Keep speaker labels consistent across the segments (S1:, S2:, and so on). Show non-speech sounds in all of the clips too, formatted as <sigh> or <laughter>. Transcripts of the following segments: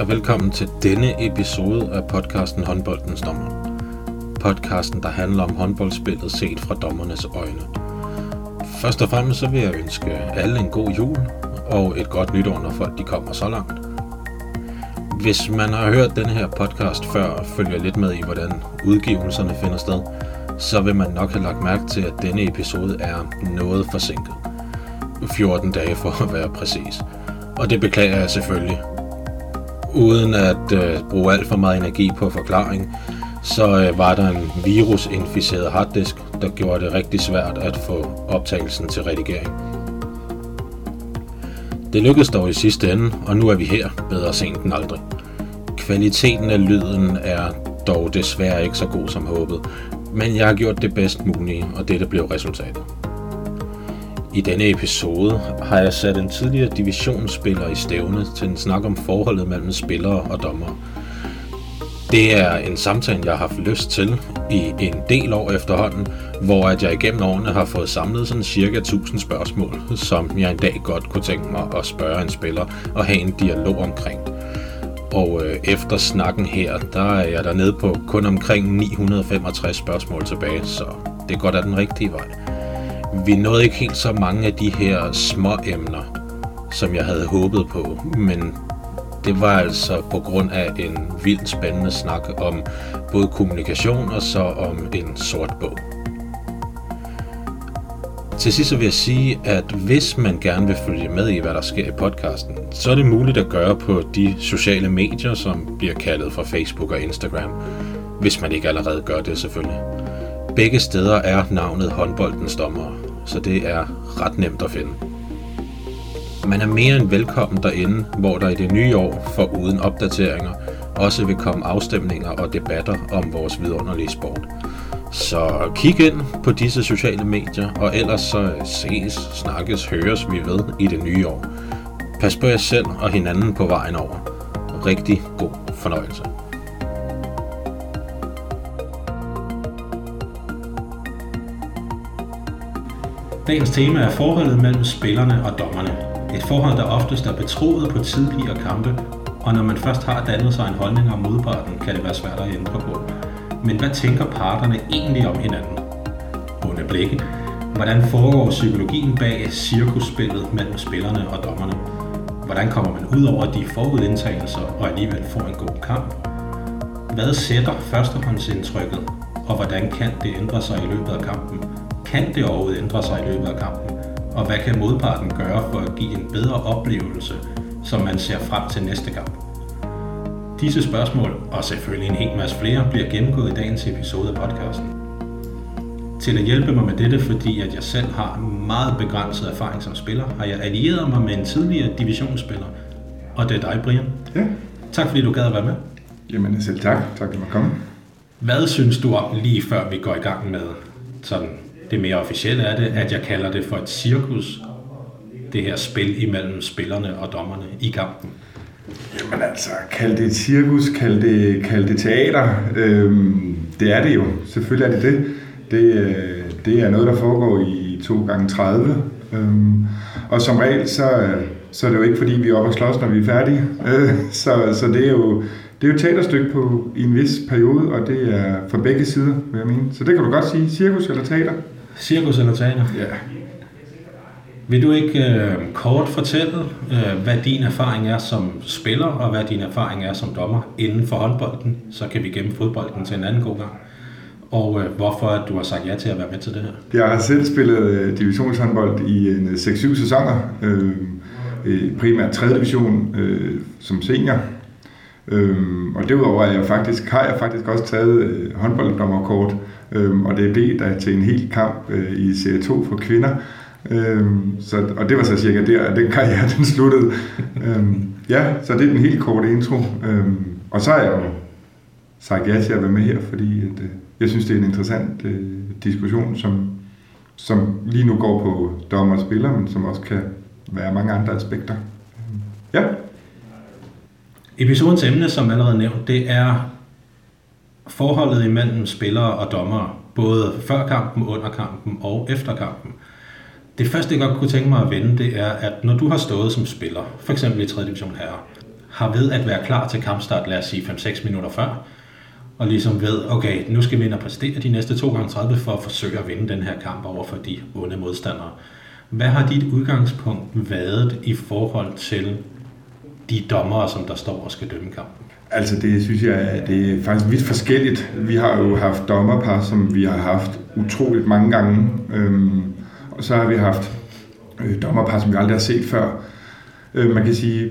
S1: Og velkommen til denne episode af podcasten Håndboldens Dommer. Podcasten, der handler om håndboldspillet set fra dommernes øjne. Først og fremmest så vil jeg ønske alle en god jul og et godt nytår, når folk de kommer så langt. Hvis man har hørt denne her podcast før og følger lidt med i, hvordan udgivelserne finder sted, så vil man nok have lagt mærke til, at denne episode er noget forsinket. 14 dage for at være præcis. Og det beklager jeg selvfølgelig. Uden at øh, bruge alt for meget energi på forklaring, så øh, var der en virusinficeret harddisk, der gjorde det rigtig svært at få optagelsen til redigering. Det lykkedes dog i sidste ende, og nu er vi her, bedre sent end aldrig. Kvaliteten af lyden er dog desværre ikke så god som håbet, men jeg har gjort det bedst mulige, og dette blev resultatet. I denne episode har jeg sat en tidligere divisionsspiller i stævne til en snak om forholdet mellem spillere og dommere. Det er en samtale, jeg har haft lyst til i en del år efterhånden, hvor at jeg igennem årene har fået samlet sådan cirka 1000 spørgsmål, som jeg en dag godt kunne tænke mig at spørge en spiller og have en dialog omkring. Og øh, efter snakken her, der er jeg dernede på kun omkring 965 spørgsmål tilbage, så det går da den rigtige vej. Vi nåede ikke helt så mange af de her små emner, som jeg havde håbet på, men det var altså på grund af en vildt spændende snak om både kommunikation og så om en sort bog. Til sidst vil jeg sige, at hvis man gerne vil følge med i, hvad der sker i podcasten, så er det muligt at gøre på de sociale medier, som bliver kaldet for Facebook og Instagram, hvis man ikke allerede gør det selvfølgelig. Begge steder er navnet håndboldens dommer, så det er ret nemt at finde. Man er mere end velkommen derinde, hvor der i det nye år, for uden opdateringer, også vil komme afstemninger og debatter om vores vidunderlige sport. Så kig ind på disse sociale medier, og ellers så ses, snakkes, høres vi ved i det nye år. Pas på jer selv og hinanden på vejen over. Rigtig god fornøjelse. Dagens tema er forholdet mellem spillerne og dommerne. Et forhold, der oftest er betroet på tidligere kampe, og når man først har dannet sig en holdning om modparten, kan det være svært at ændre på. Men hvad tænker parterne egentlig om hinanden? Runde blikke. Hvordan foregår psykologien bag cirkusspillet mellem spillerne og dommerne? Hvordan kommer man ud over de forudindtagelser og alligevel får en god kamp? Hvad sætter førstehåndsindtrykket, og hvordan kan det ændre sig i løbet af kampen? Kan det overhovedet ændre sig i løbet af kampen? Og hvad kan modparten gøre for at give en bedre oplevelse, som man ser frem til næste kamp? Disse spørgsmål, og selvfølgelig en hel masse flere, bliver gennemgået i dagens episode af podcasten. Til at hjælpe mig med dette, fordi at jeg selv har meget begrænset erfaring som spiller, har jeg allieret mig med en tidligere divisionsspiller. Og det er dig, Brian.
S2: Ja.
S1: Tak fordi du gad at være med.
S2: Jamen selv tak. Tak for at komme.
S1: Hvad synes du om, lige før vi går i gang med sådan det mere officielle er det, at jeg kalder det for et cirkus, det her spil imellem spillerne og dommerne i kampen?
S2: Jamen altså, kald det et cirkus, kald det, kald det teater. Øhm, det er det jo. Selvfølgelig er det det. Det, øh, det er noget, der foregår i 2 gange 30 øhm, Og som regel, så, så er det jo ikke, fordi vi er oppe og slås, når vi er færdige. Øh, så, så det er jo det er jo et teaterstykke på, i en vis periode, og det er fra begge sider, vil jeg mene. Så det kan du godt sige, cirkus eller teater.
S1: Cirkus eller teater?
S2: Ja.
S1: Vil du ikke øh, kort fortælle, øh, hvad din erfaring er som spiller, og hvad din erfaring er som dommer inden for håndbolden? Så kan vi gemme fodbolden til en anden god gang. Og øh, hvorfor du har sagt ja til at være med til det her?
S2: Jeg har selv spillet øh, divisionshåndbold i en 6-7 sæsoner. Øh, primært 3. division øh, som senior. Øh, og derudover er jeg faktisk, har jeg faktisk også taget øh, håndbolddommerkort Øhm, og det blev der til en hel kamp øh, i Serie 2 for kvinder. Øhm, så, og det var så cirka der, at den karriere den sluttede. øhm, ja, så det er den helt korte intro. Øhm, og så er jeg jo sagt ja til at være med her, fordi at, øh, jeg synes, det er en interessant øh, diskussion, som, som lige nu går på dommer og spiller, men som også kan være mange andre aspekter. Øhm, ja.
S1: Episodens emne, som allerede nævnt, det er forholdet imellem spillere og dommere, både før kampen, under kampen og efter kampen. Det første, jeg godt kunne tænke mig at vende, det er, at når du har stået som spiller, for eksempel i 3. division herre, har ved at være klar til kampstart, lad os sige 5-6 minutter før, og ligesom ved, okay, nu skal vi ind og præstere de næste 2 gange 30 for at forsøge at vinde den her kamp over for de onde modstandere. Hvad har dit udgangspunkt været i forhold til de dommere, som der står og skal dømme kampen?
S2: Altså det synes jeg, det er faktisk vidt forskelligt. Vi har jo haft dommerpar, som vi har haft utroligt mange gange. Øhm, og så har vi haft øh, dommerpar, som vi aldrig har set før. Øh, man kan sige,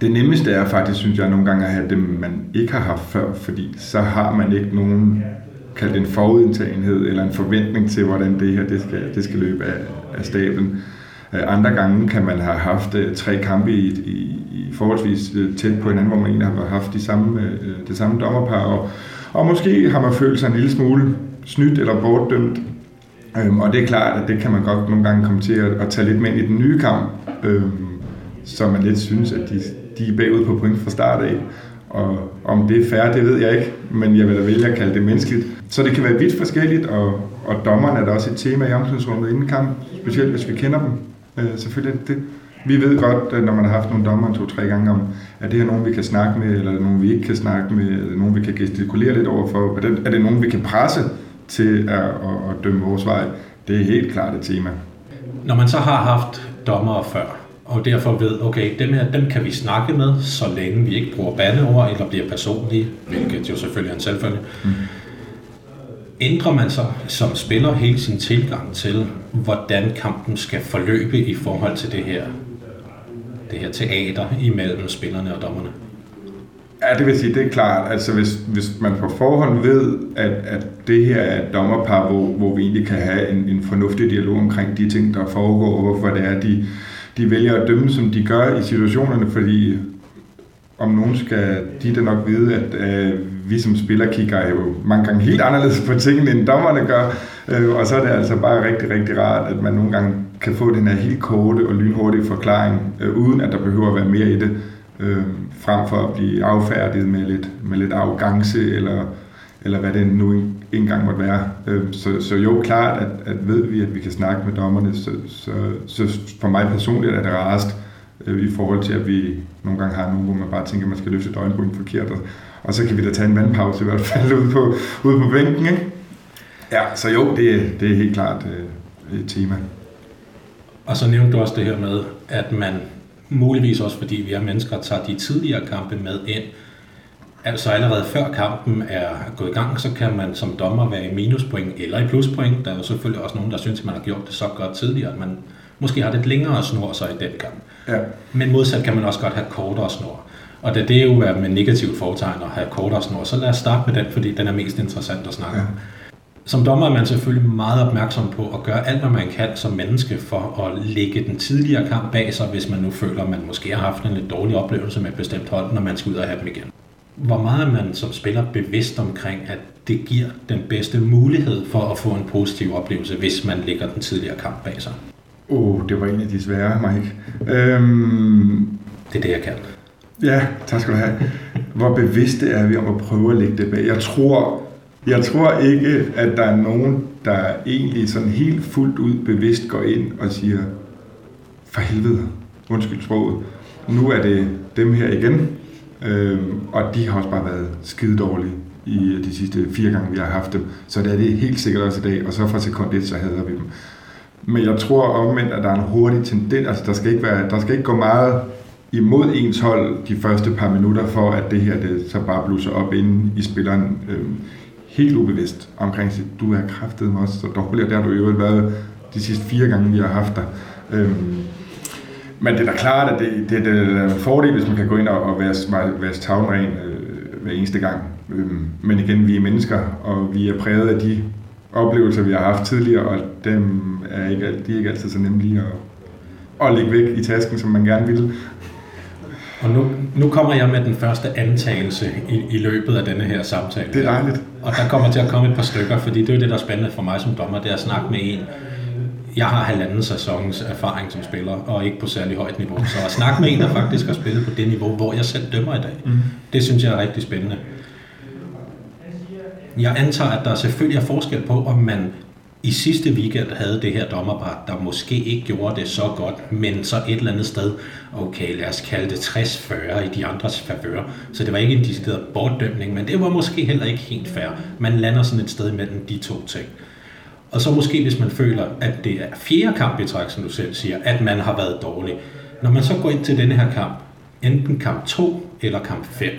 S2: det nemmeste er faktisk, synes jeg, nogle gange at have dem, man ikke har haft før, fordi så har man ikke nogen kaldt en forudindtagenhed eller en forventning til, hvordan det her det skal, det skal løbe af, af stablen. Øh, andre gange kan man have haft øh, tre kampe i, i forholdsvis øh, tæt på hinanden, hvor man egentlig har haft de samme, øh, det samme dommerpar, og, og måske har man følt sig en lille smule snydt eller bortdømt. Øhm, og det er klart, at det kan man godt nogle gange komme til at, at tage lidt med ind i den nye kamp, øhm, så man lidt synes, at de, de er bagud på point fra start af. Og om det er fair, det ved jeg ikke, men jeg vil da vælge at kalde det menneskeligt. Så det kan være vidt forskelligt, og, og dommerne er da også et tema i omklædningsrummet inden kamp, specielt hvis vi kender dem. Øh, selvfølgelig det. Vi ved godt, når man har haft nogle dommer to-tre gange om, at det er nogen, vi kan snakke med, eller er det nogen, vi ikke kan snakke med, eller nogen, vi kan gestikulere lidt overfor. Er det, er det nogen, vi kan presse til at, at, at dømme vores vej? Det er helt klart et tema.
S1: Når man så har haft dommer før, og derfor ved, okay, dem her, dem kan vi snakke med, så længe vi ikke bruger bandeord eller bliver personlige, hvilket jo selvfølgelig er en selvfølge. Mm. Ændrer man så som spiller hele sin tilgang til, hvordan kampen skal forløbe i forhold til det her, det her teater imellem spillerne og dommerne?
S2: Ja, det vil sige, det er klart. Altså hvis, hvis man på forhånd ved, at, at det her er et dommerpar, hvor, hvor vi egentlig kan have en, en fornuftig dialog omkring de ting, der foregår, og hvorfor det er, de, de vælger at dømme, som de gør i situationerne, fordi om nogen skal de da nok vide, at øh, vi som spiller kigger jo mange gange helt anderledes på tingene, end dommerne gør. Øh, og så er det altså bare rigtig, rigtig rart, at man nogle gange kan få den her helt korte og lynhurtige forklaring, øh, uden at der behøver at være mere i det, øh, frem for at blive affærdiget med lidt, med lidt arrogance, eller, eller hvad det nu engang måtte være. Øh, så, så jo, klart, at, at ved vi, at vi kan snakke med dommerne, så, så, så for mig personligt er det rarest, øh, i forhold til, at vi nogle gange har nogen, hvor man bare tænker, at man skal løfte et forkert, og, og så kan vi da tage en vandpause i hvert fald ude på, ude på bænken. Ikke? Ja, så jo, det, det er helt klart øh, et tema.
S1: Og så nævnte du også det her med, at man muligvis også fordi vi er mennesker, tager de tidligere kampe med ind. Altså allerede før kampen er gået i gang, så kan man som dommer være i minuspoint eller i pluspoint. Der er jo selvfølgelig også nogen, der synes, at man har gjort det så godt tidligere, at man måske har lidt længere snor sig i den kamp. Ja. Men modsat kan man også godt have kortere snor. Og da det jo er med negativt foretegn at have kortere snor, så lad os starte med den, fordi den er mest interessant at snakke ja. Om. Som dommer er man selvfølgelig meget opmærksom på at gøre alt, hvad man kan som menneske for at lægge den tidligere kamp bag sig, hvis man nu føler, at man måske har haft en lidt dårlig oplevelse med et bestemt hold, når man skal ud og have dem igen. Hvor meget er man som spiller bevidst omkring, at det giver den bedste mulighed for at få en positiv oplevelse, hvis man lægger den tidligere kamp bag sig?
S2: Oh, det var en af de svære, Mike. Øhm,
S1: det er det, jeg kan.
S2: Ja, tak skal du have. Hvor bevidste er vi om at prøve at lægge det bag? Jeg tror, jeg tror ikke, at der er nogen, der egentlig sådan helt fuldt ud bevidst går ind og siger, for helvede, undskyld sproget, nu er det dem her igen, øhm, og de har også bare været skide dårlige i de sidste fire gange, vi har haft dem. Så det er det helt sikkert også i dag, og så fra sekund et, så hader vi dem. Men jeg tror omvendt, at der er en hurtig tendens, altså der skal ikke, være, der skal ikke gå meget imod ens hold de første par minutter, for at det her det så bare blusser op inde i spilleren øhm, helt ubevidst omkring sig. Du er kraftet mig også så dårlig, og det har du jo været de sidste fire gange, vi har haft dig. Øhm, men det er da klart, at det, det, det er en fordel, hvis man kan gå ind og, og være, være tavlen øh, hver eneste gang. Øhm, men igen, vi er mennesker, og vi er præget af de oplevelser, vi har haft tidligere, og dem er ikke, de er ikke altid så nemme lige at, at lægge væk i tasken, som man gerne ville.
S1: Og nu, nu kommer jeg med den første antagelse i, i løbet af denne her samtale.
S2: Det er dejligt.
S1: Og der kommer til at komme et par stykker, fordi det er jo det, der er spændende for mig som dommer, det er at snakke med en. Jeg har halvanden sæsons erfaring som spiller, og ikke på særlig højt niveau. Så at snakke med en, der faktisk har spillet på det niveau, hvor jeg selv dømmer i dag, mm. det synes jeg er rigtig spændende. Jeg antager, at der selvfølgelig er forskel på, om man i sidste weekend havde det her dommerpar, der måske ikke gjorde det så godt, men så et eller andet sted, okay, lad os kalde det 60-40 i de andres favør. Så det var ikke en decideret bortdømning, men det var måske heller ikke helt fair. Man lander sådan et sted mellem de to ting. Og så måske, hvis man føler, at det er fjerde kamp i træk, som du selv siger, at man har været dårlig. Når man så går ind til denne her kamp, enten kamp 2 eller kamp 5,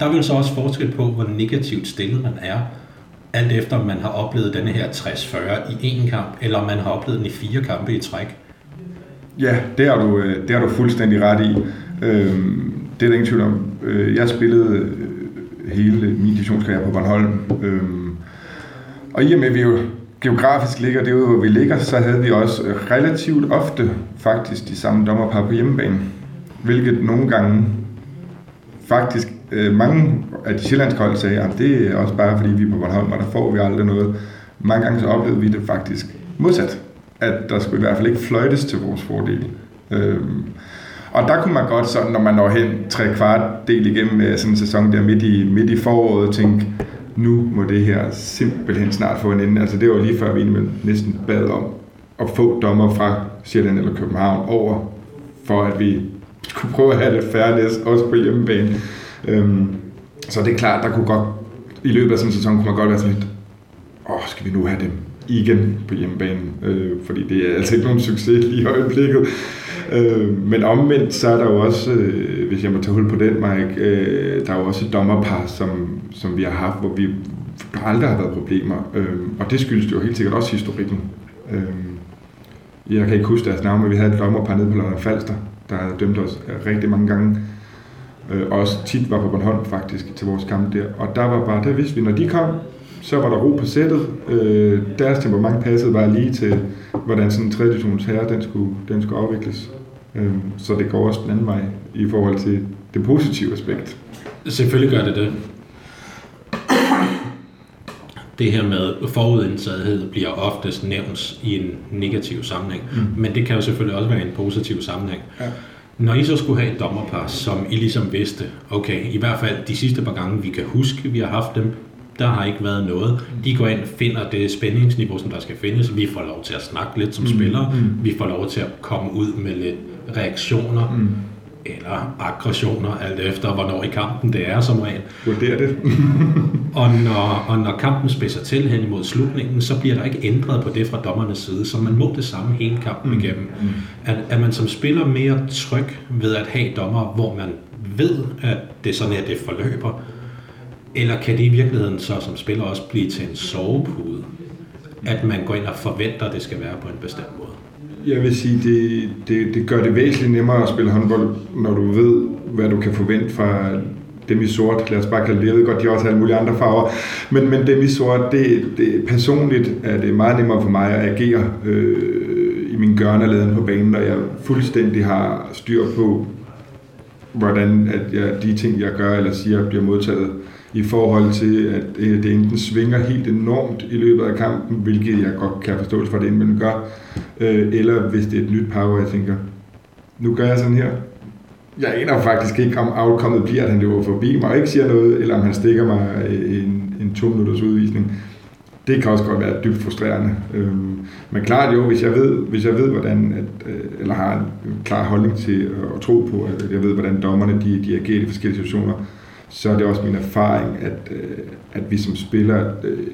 S1: der vil så også forskel på, hvor negativt stillet man er, alt efter om man har oplevet denne her 60-40 i en kamp, eller om man har oplevet den i fire kampe i træk.
S2: Ja, det har du, øh, det har du fuldstændig ret i. Øhm, det er der ingen tvivl om. Øh, jeg spillede øh, hele min divisionskarriere på Bornholm. Øhm, og i og med, at vi jo geografisk ligger derude, hvor vi ligger, så havde vi også relativt ofte faktisk de samme dommerpar på hjemmebane. Hvilket nogle gange faktisk øh, mange af de sjællandske hold sagde, at det er også bare fordi vi er på Bornholm, og der får vi aldrig noget. Mange gange så oplevede vi det faktisk modsat, at der skulle i hvert fald ikke fløjtes til vores fordel. Øh, og der kunne man godt sådan, når man når hen tre kvart del igennem sådan en sæson der midt i, midt i foråret, tænke, nu må det her simpelthen snart få en ende. Altså det var lige før vi næsten bad om at få dommer fra Sjælland eller København over, for at vi skulle prøve at have det færdigt også på hjemmebane. Øhm, så det er klart, der kunne godt, i løbet af sådan en sæson kunne man godt være sådan lidt, åh, skal vi nu have dem igen på hjemmebane? Øh, fordi det er altså ikke nogen succes lige i øjeblikket. Øh, men omvendt, så er der jo også, øh, hvis jeg må tage hul på den, Mike, øh, der er jo også et dommerpar, som, som vi har haft, hvor vi der aldrig har været problemer. Øh, og det skyldes jo helt sikkert også historikken. Øh, jeg kan ikke huske deres navn, men vi havde et dommerpar nede på Lolland Falster, der havde dømt os rigtig mange gange øh, også tit var på Bornholm faktisk til vores kamp der. Og der var bare, der vidste vi, når de kom, så var der ro på sættet. Øh, deres temperament passede bare lige til, hvordan sådan en traditions herre, den skulle, den skulle afvikles. Øh, så det går også den anden vej i forhold til det positive aspekt.
S1: Selvfølgelig gør det det. Det her med forudinsathed bliver oftest nævnt i en negativ sammenhæng, mm. men det kan jo selvfølgelig også være en positiv sammenhæng. Ja. Når I så skulle have et dommerpar, som I ligesom vidste, okay, i hvert fald de sidste par gange, vi kan huske, vi har haft dem, der har ikke været noget. De går ind og finder det spændingsniveau, som der skal findes. Vi får lov til at snakke lidt som mm. spillere. Mm. Vi får lov til at komme ud med lidt reaktioner. Mm eller aggressioner, alt efter hvornår i kampen det er som regel.
S2: Vurderer det. <laughs>
S1: og, når, og når kampen spidser til hen imod slutningen, så bliver der ikke ændret på det fra dommernes side, så man må det samme hele kampen mm. igennem. Mm. At, at man som spiller mere tryg ved at have dommer, hvor man ved, at det er sådan her, det forløber, eller kan det i virkeligheden så som spiller også blive til en sovepude, at man går ind og forventer, at det skal være på en bestemt måde?
S2: Jeg vil sige, det, det, det gør det væsentligt nemmere at spille håndbold, når du ved, hvad du kan forvente fra dem i sort. Lad os bare kalde det. Jeg ved godt, de også har alle mulige andre farver. Men, men dem i sort, det, det, personligt er det meget nemmere for mig at agere øh, i min gørnerladen på banen, når jeg fuldstændig har styr på, hvordan at jeg, de ting, jeg gør eller siger, bliver modtaget i forhold til, at øh, det enten svinger helt enormt i løbet af kampen, hvilket jeg godt kan forstå for det indimellem gør, øh, eller hvis det er et nyt par, hvor jeg tænker, nu gør jeg sådan her. Jeg aner faktisk ikke, om outcomet bliver, at han løber forbi mig og ikke siger noget, eller om han stikker mig øh, en, en to minutters udvisning. Det kan også godt være dybt frustrerende. Øhm, men klart jo, hvis jeg ved, hvis jeg ved hvordan, at, øh, eller har en klar holdning til at tro på, at jeg ved, hvordan dommerne de, de agerer i forskellige situationer, så er det også min erfaring, at, øh, at vi som spillere øh,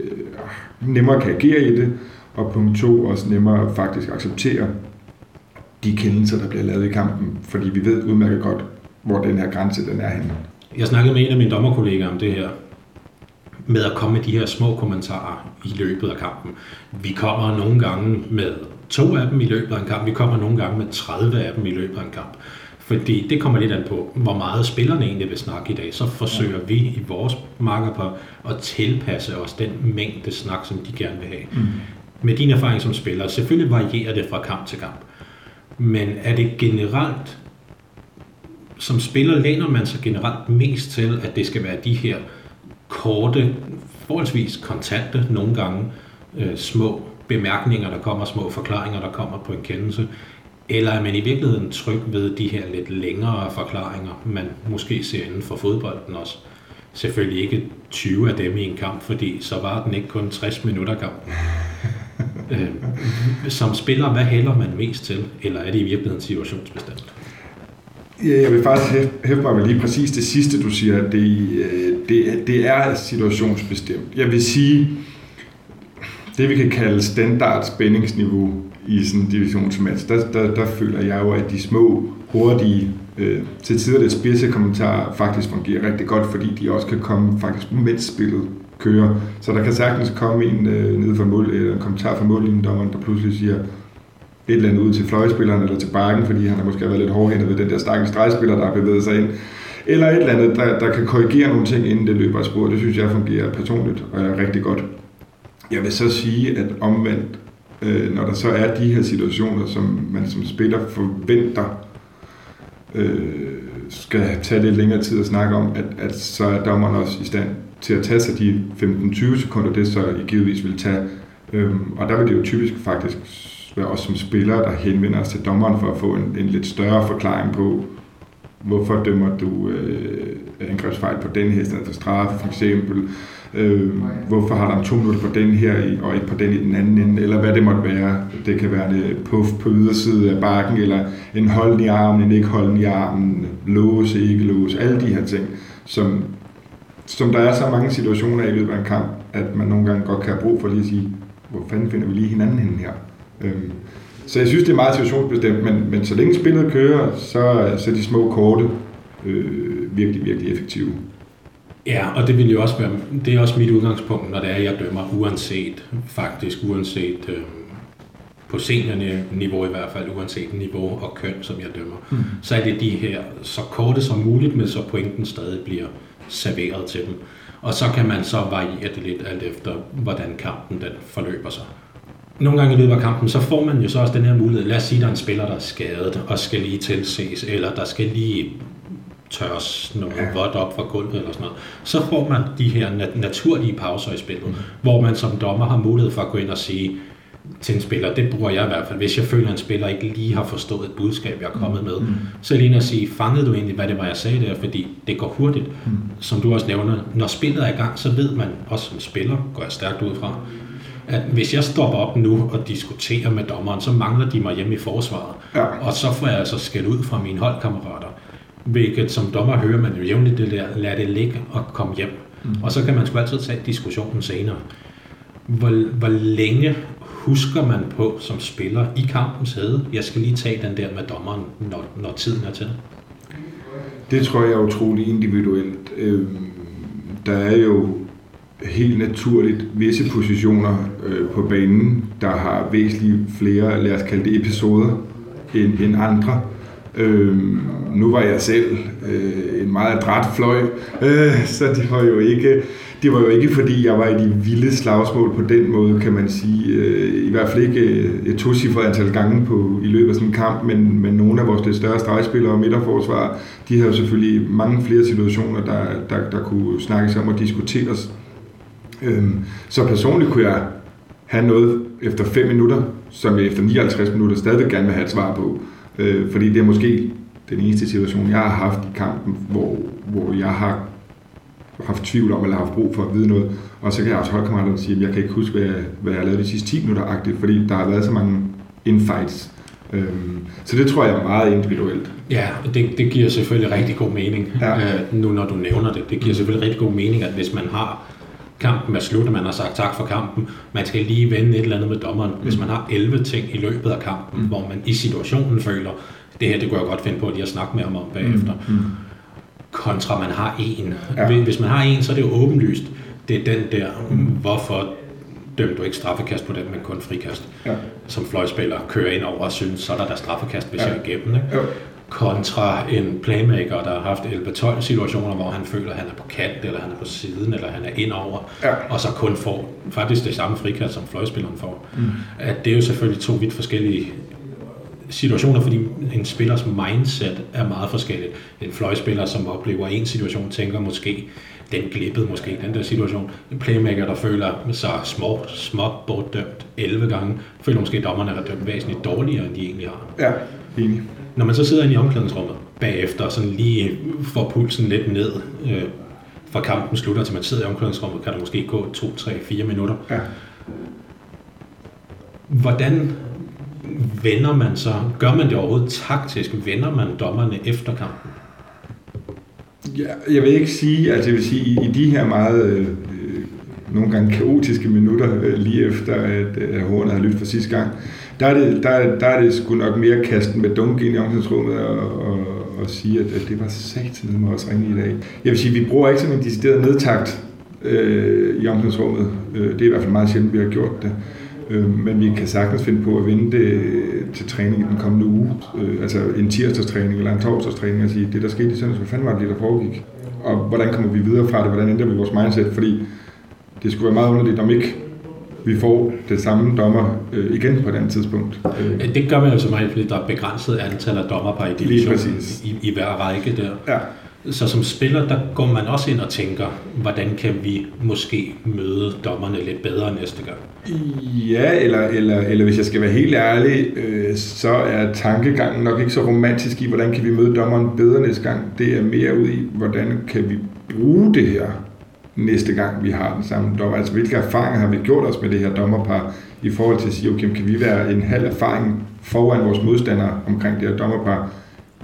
S2: nemmere kan agere i det, og punkt to også nemmere faktisk acceptere de kendelser, der bliver lavet i kampen, fordi vi ved udmærket godt, hvor den her grænse den er henne.
S1: Jeg snakkede med en af mine dommerkollegaer om det her, med at komme med de her små kommentarer i løbet af kampen. Vi kommer nogle gange med to af dem i løbet af en kamp, vi kommer nogle gange med 30 af dem i løbet af en kamp. Fordi det kommer lidt an på, hvor meget spillerne egentlig vil snakke i dag. Så forsøger vi i vores marker på at tilpasse os den mængde snak, som de gerne vil have. Mm. Med din erfaring som spiller, selvfølgelig varierer det fra kamp til kamp. Men er det generelt, som spiller læner man sig generelt mest til, at det skal være de her korte, forholdsvis kontante, nogle gange øh, små bemærkninger, der kommer, små forklaringer, der kommer på en kendelse, eller er man i virkeligheden tryg ved de her lidt længere forklaringer, man måske ser inden for fodbolden også? Selvfølgelig ikke 20 af dem i en kamp, fordi så var den ikke kun 60 minutter kamp. <laughs> Øh, som spiller, hvad hælder man mest til? Eller er det i virkeligheden situationsbestemt?
S2: Jeg vil faktisk hæfte mig med lige præcis det sidste, du siger. Det, øh, det, det er situationsbestemt. Jeg vil sige, det vi kan kalde standard spændingsniveau i sådan en divisionsmatch, der, der, der føler jeg jo, at de små, hurtige, øh, til tider lidt spidse kommentarer faktisk fungerer rigtig godt, fordi de også kan komme faktisk mens spillet kører. Så der kan sagtens komme en øh, nede fra mål, eller en kommentar fra mållinjedommeren, der pludselig siger, et eller andet ud til fløjspilleren eller til bakken, fordi han har måske været lidt hårdhændet ved den der stakkels stregspiller, der har bevæget sig ind. Eller et eller andet, der, der kan korrigere nogle ting, inden det løber af spor. Det synes jeg fungerer personligt og er rigtig godt. Jeg vil så sige, at omvendt, øh, når der så er de her situationer, som man som spiller forventer, øh, skal tage lidt længere tid at snakke om, at, at så er dommeren også i stand til at tage sig de 15-20 sekunder, det så i givetvis vil tage. Øhm, og der vil det jo typisk faktisk være os som spillere, der henvender os til dommeren for at få en, en lidt større forklaring på, hvorfor dømmer du øh, angrebsfejl på den her stedet for straf for eksempel. Øh, øh, hvorfor har der to minutter på den her og ikke på den i den anden ende, eller hvad det måtte være. Det kan være en øh, puff på ydersiden af bakken, eller en holden i armen, en ikke holden i armen, låse, ikke låse, alle de her ting, som, som der er så mange situationer i løbet af en kamp, at man nogle gange godt kan have brug for lige at sige, hvor fanden finder vi lige hinanden henne her? Øhm, så jeg synes, det er meget situationsbestemt, men, men så længe spillet kører, så, så er de små korte øh, virkelig, virkelig effektive.
S1: Ja, og det vil jo også være, det er også mit udgangspunkt, når det er, jeg dømmer, uanset, faktisk uanset øh, på seniorniveau i hvert fald, uanset niveau og køn, som jeg dømmer, mm. så er det de her så korte som muligt, men så pointen stadig bliver serveret til dem. Og så kan man så variere det lidt alt efter, hvordan kampen den forløber sig nogle gange i løbet af kampen, så får man jo så også den her mulighed. Lad os sige, at der er en spiller, der er skadet og skal lige tilses, eller der skal lige tørres noget ja. vådt op fra gulvet eller sådan noget. Så får man de her nat- naturlige pauser i spillet, mm. hvor man som dommer har mulighed for at gå ind og sige til en spiller, det bruger jeg i hvert fald, hvis jeg føler, at en spiller ikke lige har forstået et budskab, jeg er kommet med, mm. så lige at sige, fangede du egentlig, hvad det var, jeg sagde der, fordi det går hurtigt. Mm. Som du også nævner, når spillet er i gang, så ved man, også som spiller, går jeg stærkt ud fra, at hvis jeg stopper op nu og diskuterer med dommeren, så mangler de mig hjemme i forsvaret. Ja. Og så får jeg altså skæld ud fra mine holdkammerater. Hvilket som dommer hører man jo jævnligt det der, lad det ligge og komme hjem. Mm. Og så kan man sgu altid tage diskussionen senere. Hvor, hvor længe husker man på som spiller i kampens hæde, jeg skal lige tage den der med dommeren, når, når tiden er til?
S2: Det tror jeg er utrolig individuelt. Øhm, der er jo helt naturligt visse positioner øh, på banen, der har væsentligt flere, lad os kalde det episoder, end, end andre. Øh, nu var jeg selv øh, en meget adræt fløj, øh, så det var jo ikke det var jo ikke fordi jeg var i de vilde slagsmål på den måde, kan man sige. Øh, I hvert fald ikke øh, et tocifret antal gange på, i løbet af sådan en kamp, men, men nogle af vores lidt større stregspillere og midterforsvar, de havde jo selvfølgelig mange flere situationer, der, der, der kunne snakkes om og diskuteres. Øh, så personligt kunne jeg have noget efter 5 minutter, som jeg efter 59 minutter stadig gerne vil have et svar på. Øh, fordi det er måske den eneste situation, jeg har haft i kampen, hvor, hvor jeg har haft tvivl om, eller haft brug for at vide noget. Og så kan jeg også holdkammeraterne sige, at jeg kan ikke huske, hvad jeg, hvad jeg lavet de sidste 10 minutter, agtigt, fordi der har været så mange infights. Øhm, så det tror jeg er meget individuelt.
S1: Ja, det, det giver selvfølgelig rigtig god mening, ja. øh, nu når du nævner det. Det giver selvfølgelig rigtig god mening, at hvis man har kampen er slut, og man har sagt tak for kampen. Man skal lige vende et eller andet med dommeren. Hvis man har 11 ting i løbet af kampen, mm. hvor man i situationen føler, det her, det kunne jeg godt finde på, at de har snakket med ham om bagefter. Mm. Mm. Kontra man har en. Ja. Hvis man har en, så er det jo åbenlyst. Det er den der, mm. hvorfor dømte du ikke straffekast på den, men kun frikast. Ja. Som fløjspiller kører ind over og synes, så er der der straffekast, hvis ja. jeg er igennem. Ikke? Ja kontra en playmaker, der har haft 11-12 situationer, hvor han føler, at han er på kant, eller han er på siden, eller han er indover, ja. og så kun får faktisk det samme frikast, som fløjspilleren får. Mm. At det er jo selvfølgelig to vidt forskellige situationer, fordi en spillers mindset er meget forskelligt. En fløjspiller, som oplever en situation, tænker måske, den glippede måske, den der situation. En playmaker, der føler sig små, småt bortdømt 11 gange, føler måske, at dommerne har dømt væsentligt dårligere, end de egentlig har.
S2: Ja, enig.
S1: Når man så sidder inde i omklædningsrummet bagefter, sådan lige får pulsen lidt ned, øh, fra kampen slutter til man sidder i omklædningsrummet, kan der måske gå 2, 3, 4 minutter. Ja. Hvordan vender man så, gør man det overhovedet taktisk, vender man dommerne efter kampen?
S2: Ja, jeg vil ikke sige, altså jeg vil sige, i, de her meget øh, nogle gange kaotiske minutter øh, lige efter, at øh, Hornet har lyttet for sidste gang, der er det, der, der er det sgu nok mere kasten med dunk ind i omklædningsrummet og, og, og sige, at, at det var satan med os ringe i dag. Jeg vil sige, vi bruger ikke sådan en decideret nedtakt øh, i omklædningsrummet. Øh, det er i hvert fald meget sjældent, vi har gjort det. Øh, men vi kan sagtens finde på at vinde det til træning i den kommende uge. Øh, altså en tirsdagstræning eller en torsdagstræning og sige, det der skete i søndags, hvad fanden var det, der foregik? Og hvordan kommer vi videre fra det? Hvordan ændrer vi vores mindset? Fordi det skulle være meget underligt, om ikke vi får det samme dommer øh, igen på den tidspunkt.
S1: Øh. Det gør man jo så meget, fordi der er begrænset antal af dommer i divisionen i, i hver række der. Ja. Så som spiller, der går man også ind og tænker, hvordan kan vi måske møde dommerne lidt bedre næste gang?
S2: Ja, eller, eller, eller hvis jeg skal være helt ærlig, øh, så er tankegangen nok ikke så romantisk i, hvordan kan vi møde dommeren bedre næste gang. Det er mere ud i, hvordan kan vi bruge det her næste gang, vi har den samme dommer. Altså, hvilke erfaringer har vi gjort os med det her dommerpar i forhold til at sige, okay, kan vi være en halv erfaring foran vores modstandere omkring det her dommerpar?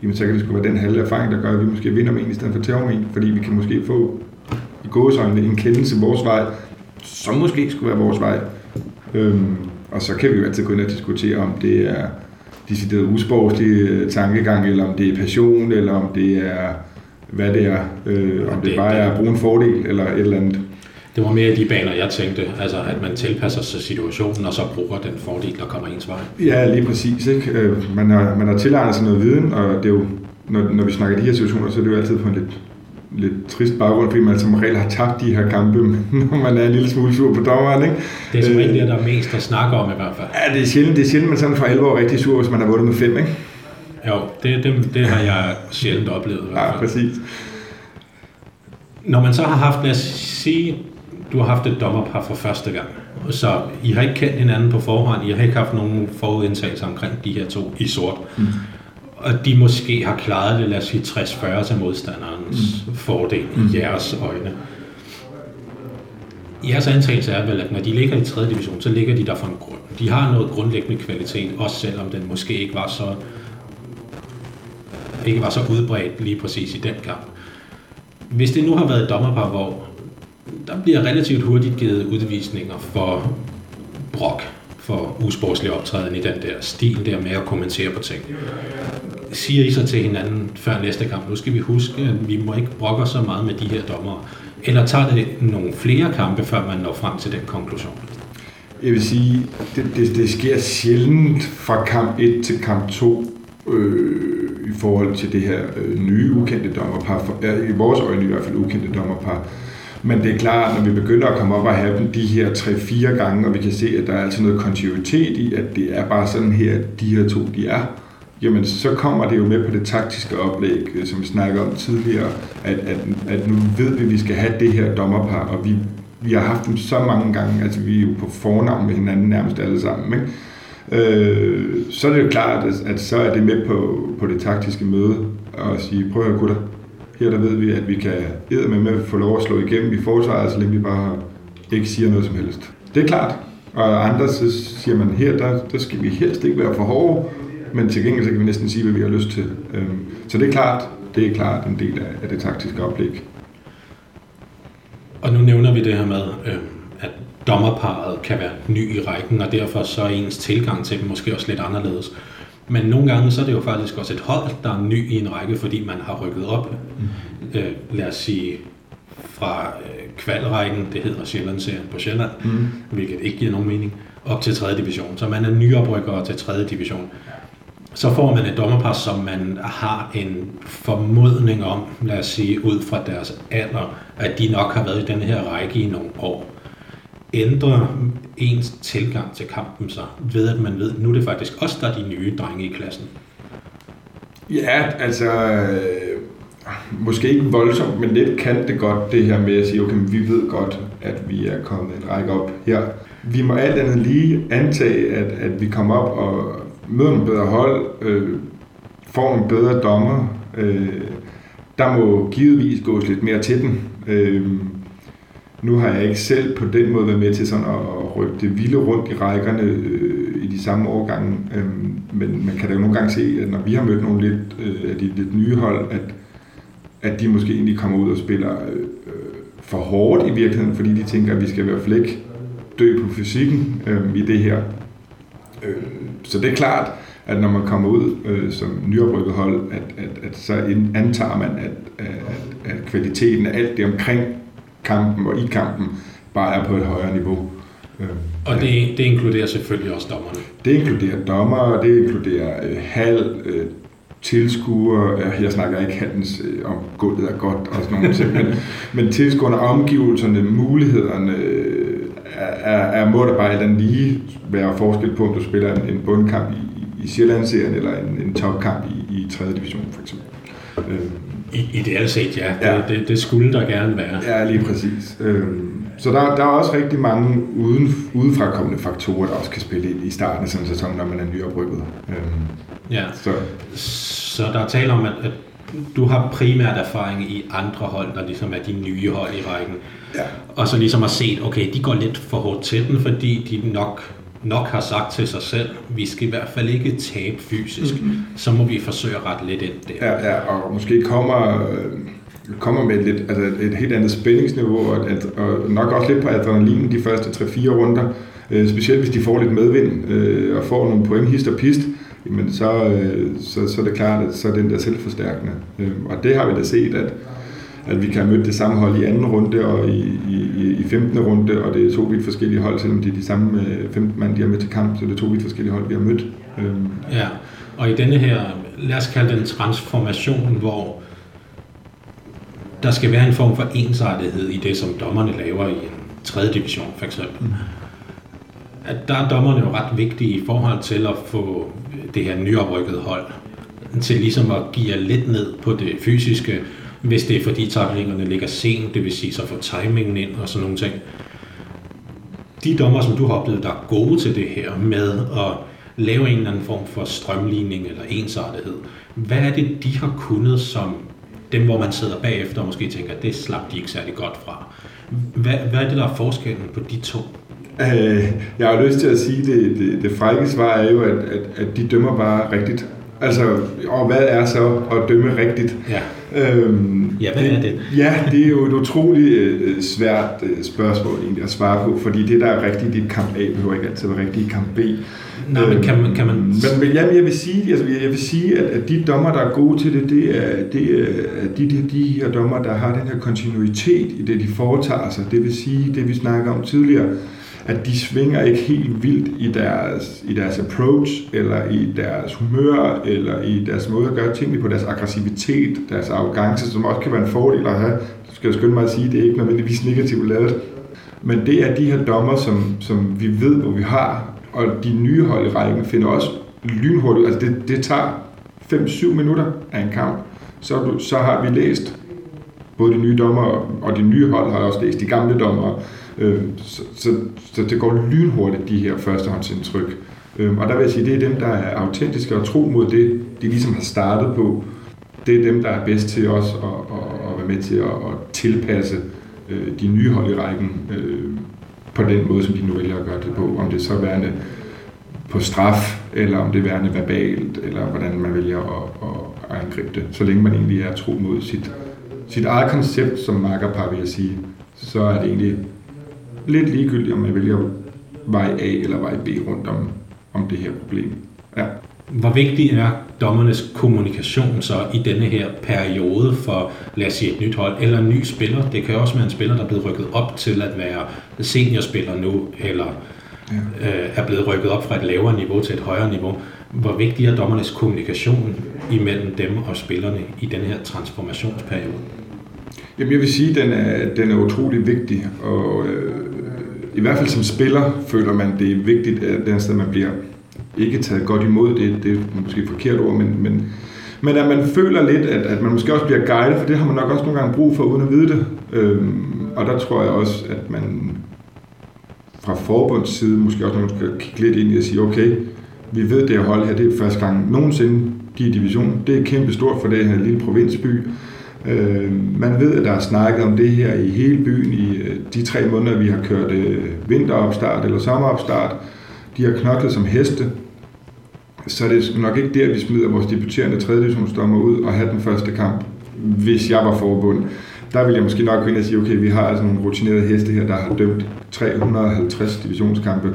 S2: Jamen, så kan det sgu være den halve erfaring, der gør, at vi måske vinder med en i stedet for tager en, fordi vi kan måske få i gåsøjne en kendelse vores vej, som måske skulle være vores vej. Øhm, og så kan vi jo altid gå ind og diskutere, om det er decideret usprogslig øh, tankegang, eller om det er passion, eller om det er hvad det er. Øh, om det, det bare er at bruge en fordel eller et eller andet.
S1: Det var mere de baner, jeg tænkte. Altså, at man tilpasser sig situationen, og så bruger den fordel, der kommer ens vej.
S2: Ja, lige præcis. Ikke? Øh, man, har, man har tilegnet sig noget viden, og det er jo, når, når vi snakker de her situationer, så er det jo altid på en lidt, lidt trist baggrund, fordi man som regel har tabt de her kampe, <laughs> når man er en lille smule sur på dommeren. Ikke?
S1: Det er som regel det, der er mest at snakke om i hvert fald.
S2: Ja, det er sjældent, det er sjældent man sådan for alvor er rigtig sur, hvis man har vundet med fem, ikke?
S1: Jo, det, det, det har jeg sjældent oplevet. I.
S2: Ja, præcis.
S1: Når man så har haft, lad os sige, du har haft et dommerpar for første gang, så I har ikke kendt hinanden på forhånd, I har ikke haft nogen forudindtagelser omkring de her to i sort. Mm. Og de måske har klaret det, lad os sige, 60-40 til modstanderens mm. fordel i mm. jeres øjne. Jeres antagelse er vel, at når de ligger i 3. division, så ligger de der for en grund. De har noget grundlæggende kvalitet, også selvom den måske ikke var så ikke var så udbredt lige præcis i den kamp. Hvis det nu har været et dommerpar, hvor der bliver relativt hurtigt givet udvisninger for brok, for usportslig optræden i den der stil der med at kommentere på ting. Siger I så til hinanden før næste kamp, nu skal vi huske, at vi må ikke brokke så meget med de her dommere. Eller tager det nogle flere kampe, før man når frem til den konklusion?
S2: Jeg vil sige, det, det, det sker sjældent fra kamp 1 til kamp 2. Øh, i forhold til det her øh, nye ukendte dommerpar, for, i vores øjne i hvert fald ukendte dommerpar. Men det er klart, når vi begynder at komme op og have dem de her 3-4 gange, og vi kan se, at der er altså noget kontinuitet i, at det er bare sådan her, at de her to de er, jamen så kommer det jo med på det taktiske oplæg, øh, som vi snakker om tidligere, at, at, at nu ved vi, at vi skal have det her dommerpar, og vi, vi har haft dem så mange gange, altså vi er jo på fornavn med hinanden nærmest alle sammen, ikke? Øh, så er det jo klart, at, at så er det med på, på det taktiske møde og sige, prøv at høre gutter, her der ved vi, at vi kan med med få lov at slå igennem i forsvaret, så længe vi bare ikke siger noget som helst. Det er klart. Og andre så siger man, her der, der skal vi helst ikke være for hårde, men til gengæld så kan vi næsten sige, hvad vi har lyst til. Øhm, så det er klart, det er klart en del af, af det taktiske oplæg.
S1: Og nu nævner vi det her med, øh, dommerparet kan være ny i rækken, og derfor så er ens tilgang til dem måske også lidt anderledes. Men nogle gange så er det jo faktisk også et hold, der er ny i en række, fordi man har rykket op, mm. øh, lad os sige, fra øh, kvalrækken, det hedder Sjællandserien på Sjælland, mm. hvilket ikke giver nogen mening, op til 3. division. Så man er nyoprykker til 3. division. Så får man et dommerpar, som man har en formodning om, lad os sige, ud fra deres alder, at de nok har været i den her række i nogle år ændrer ens tilgang til kampen så, ved at man ved, at nu er det faktisk også der er de nye drenge i klassen?
S2: Ja, altså, øh, måske ikke voldsomt, men lidt kan det godt, det her med at sige, okay, vi ved godt, at vi er kommet en række op her. Vi må alt andet lige antage, at, at vi kommer op og møder nogle bedre hold, øh, får nogle bedre dommer. Øh, der må givetvis gås lidt mere til den. Øh, nu har jeg ikke selv på den måde været med til sådan at rykke det vilde rundt i rækkerne øh, i de samme årgange. Øh, men man kan da jo nogle gange se, at når vi har mødt nogle lidt, øh, af de lidt nye hold, at, at de måske egentlig kommer ud og spiller øh, for hårdt i virkeligheden, fordi de tænker, at vi skal i hvert fald ikke dø på fysikken øh, i det her. Øh, så det er klart, at når man kommer ud øh, som nyoprykket hold, at, at, at så antager man, at, at, at kvaliteten af alt det omkring kampen og i kampen bare er på et højere niveau.
S1: Øh, og det, det inkluderer selvfølgelig også dommerne?
S2: Det inkluderer dommer, det inkluderer øh, hal, øh, tilskuere, jeg snakker ikke handens øh, om gulvet er godt og sådan nogle ting, men, <laughs> men tilskuerne, omgivelserne, mulighederne, øh, er, er, må der bare den lige være forskel på, om du spiller en, en bundkamp i, i Sjællandsserien eller en, en topkamp i, i 3. division for eksempel.
S1: Øh, I, ideelt set, ja. ja. Det, det, det skulle der gerne være.
S2: Ja, lige præcis. Øh, så der, der er også rigtig mange uden, udefrakommende faktorer, der også kan spille ind i starten af sådan en sæson, når man er nyoprykket. Øh,
S1: ja, så. så der er tale om, at, at du har primært erfaring i andre hold, der ligesom er de nye hold i rækken. Ja. Og så ligesom har set, okay, de går lidt for hårdt til den, fordi de nok nok har sagt til sig selv, vi skal i hvert fald ikke tabe fysisk, mm-hmm. så må vi forsøge at rette lidt ind der.
S2: Ja, ja og måske kommer, kommer med et, lidt, altså et helt andet spændingsniveau, og, at, og nok også lidt på adrenalin de første 3-4 runder, øh, specielt hvis de får lidt medvind øh, og får nogle point hist og pist, jamen så, øh, så, så er det klart, at så er den der selvforstærkende. Øh, og det har vi da set, at at vi kan have mødt det samme hold i anden runde og i, i, i 15. runde, og det er to vidt forskellige hold, selvom det er de samme 15 øh, mand, de har med til kamp, så det er to vidt forskellige hold, vi har mødt. Øhm.
S1: Ja, og i denne her, lad os kalde den transformation, hvor der skal være en form for ensartethed i det, som dommerne laver i en tredje division, for eksempel. Mm. At der er dommerne jo ret vigtige i forhold til at få det her nyoprykkede hold til ligesom at give lidt ned på det fysiske, hvis det er fordi taklingerne ligger sent, det vil sige så får timingen ind og sådan nogle ting. De dommer, som du har oplevet, der er gode til det her med at lave en eller anden form for strømligning eller ensartethed. Hvad er det, de har kunnet, som dem, hvor man sidder bagefter og måske tænker, det slap de ikke særlig godt fra. Hvad, hvad er det, der er forskellen på de to?
S2: Øh, jeg har lyst til at sige, det, det, det frække svar er jo, at, at, at de dømmer bare rigtigt. Altså, og hvad er så at dømme rigtigt?
S1: Ja. Øhm, ja, hvad det, er det?
S2: Ja, det er jo et utroligt øh, svært øh, spørgsmål egentlig at svare på, fordi det, der er rigtigt i kamp A, behøver ikke altid være rigtigt i kamp B.
S1: Nej, men kan man... Kan man...
S2: Men, men jamen, jeg vil sige, altså, jeg vil sige at, at de dommer, der er gode til det, det er, det er de, de, de her dommer, der har den her kontinuitet i det, de foretager sig. Det vil sige, det vi snakker om tidligere, at de svinger ikke helt vildt i deres, i deres approach, eller i deres humør, eller i deres måde at gøre tingene på, deres aggressivitet, deres arrogance, som også kan være en fordel at have. Det skal jeg skynde mig at sige, det er ikke nødvendigvis negativt lavet. Men det er de her dommer, som, som vi ved, hvor vi har, og de nye hold i rækken finder også lynhurtigt, altså det, det tager 5-7 minutter af en kamp, så, så har vi læst både de nye dommer og de nye hold har også læst de gamle dommer, Øh, så, så, så det går lynhurtigt, de her førstehåndsindtryk. Øh, og der vil jeg sige, det er dem, der er autentiske og tro mod det, de ligesom har startet på. Det er dem, der er bedst til os at, at, at være med til at, at tilpasse øh, de nye hold i rækken øh, på den måde, som de nu vælger at gøre det på. Om det så er værende på straf, eller om det er værende verbalt, eller hvordan man vælger at, at angribe det. Så længe man egentlig er tro mod sit, sit eget koncept som makkerpar, vil jeg sige, så er det egentlig lidt ligegyldigt, om man vælger vej A eller vej B rundt om, om det her problem. Ja.
S1: Hvor vigtig er dommernes kommunikation så i denne her periode for, lad os sige, et nyt hold eller en ny spiller? Det kan også være en spiller, der er blevet rykket op til at være seniorspiller nu, eller ja. øh, er blevet rykket op fra et lavere niveau til et højere niveau. Hvor vigtig er dommernes kommunikation imellem dem og spillerne i denne her transformationsperiode?
S2: Jamen jeg vil sige, at den er, den er utrolig vigtig, og øh, i hvert fald som spiller føler man, det er vigtigt, at den sted, man bliver ikke taget godt imod, det, det er måske et forkert ord, men, men, men at man føler lidt, at, at man måske også bliver guidet, for det har man nok også nogle gange brug for, uden at vide det. Øhm, og der tror jeg også, at man fra forbunds side måske også skal kigge lidt ind i og sige, okay, vi ved, det her hold her, det er første gang nogensinde, de er i division. Det er kæmpe stort for det her lille provinsby. Øh, man ved, at der er snakket om det her i hele byen i øh, de tre måneder, vi har kørt øh, vinteropstart eller sommeropstart. de har knoklet som heste, så det er nok ikke der, vi smider vores debuterende 3. divisionsdommer ud og have den første kamp, hvis jeg var forbund. Der ville jeg måske nok gå ind og sige, okay, vi har altså nogle rutinerede heste her, der har dømt 350 divisionskampe.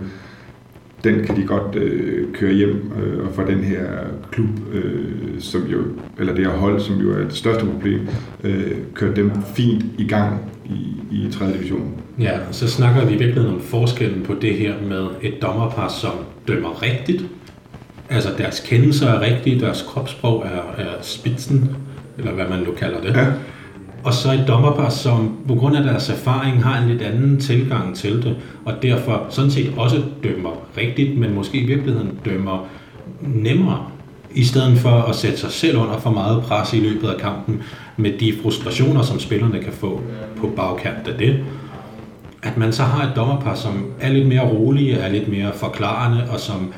S2: Den kan de godt øh, køre hjem øh, og for den her klub, øh, som jo, eller det her hold, som jo er det største problem, øh, køre dem fint i gang i, i 3. division.
S1: Ja, så snakker vi i virkeligheden om forskellen på det her med et dommerpar, som dømmer rigtigt, altså deres kendelser er rigtige, deres kropssprog er, er spidsen, eller hvad man nu kalder det. Ja. Og så et dommerpar, som på grund af deres erfaring har en lidt anden tilgang til det, og derfor sådan set også dømmer rigtigt, men måske i virkeligheden dømmer nemmere, i stedet for at sætte sig selv under for meget pres i løbet af kampen, med de frustrationer, som spillerne kan få på bagkant af det. At man så har et dommerpar, som er lidt mere rolige, er lidt mere forklarende, og som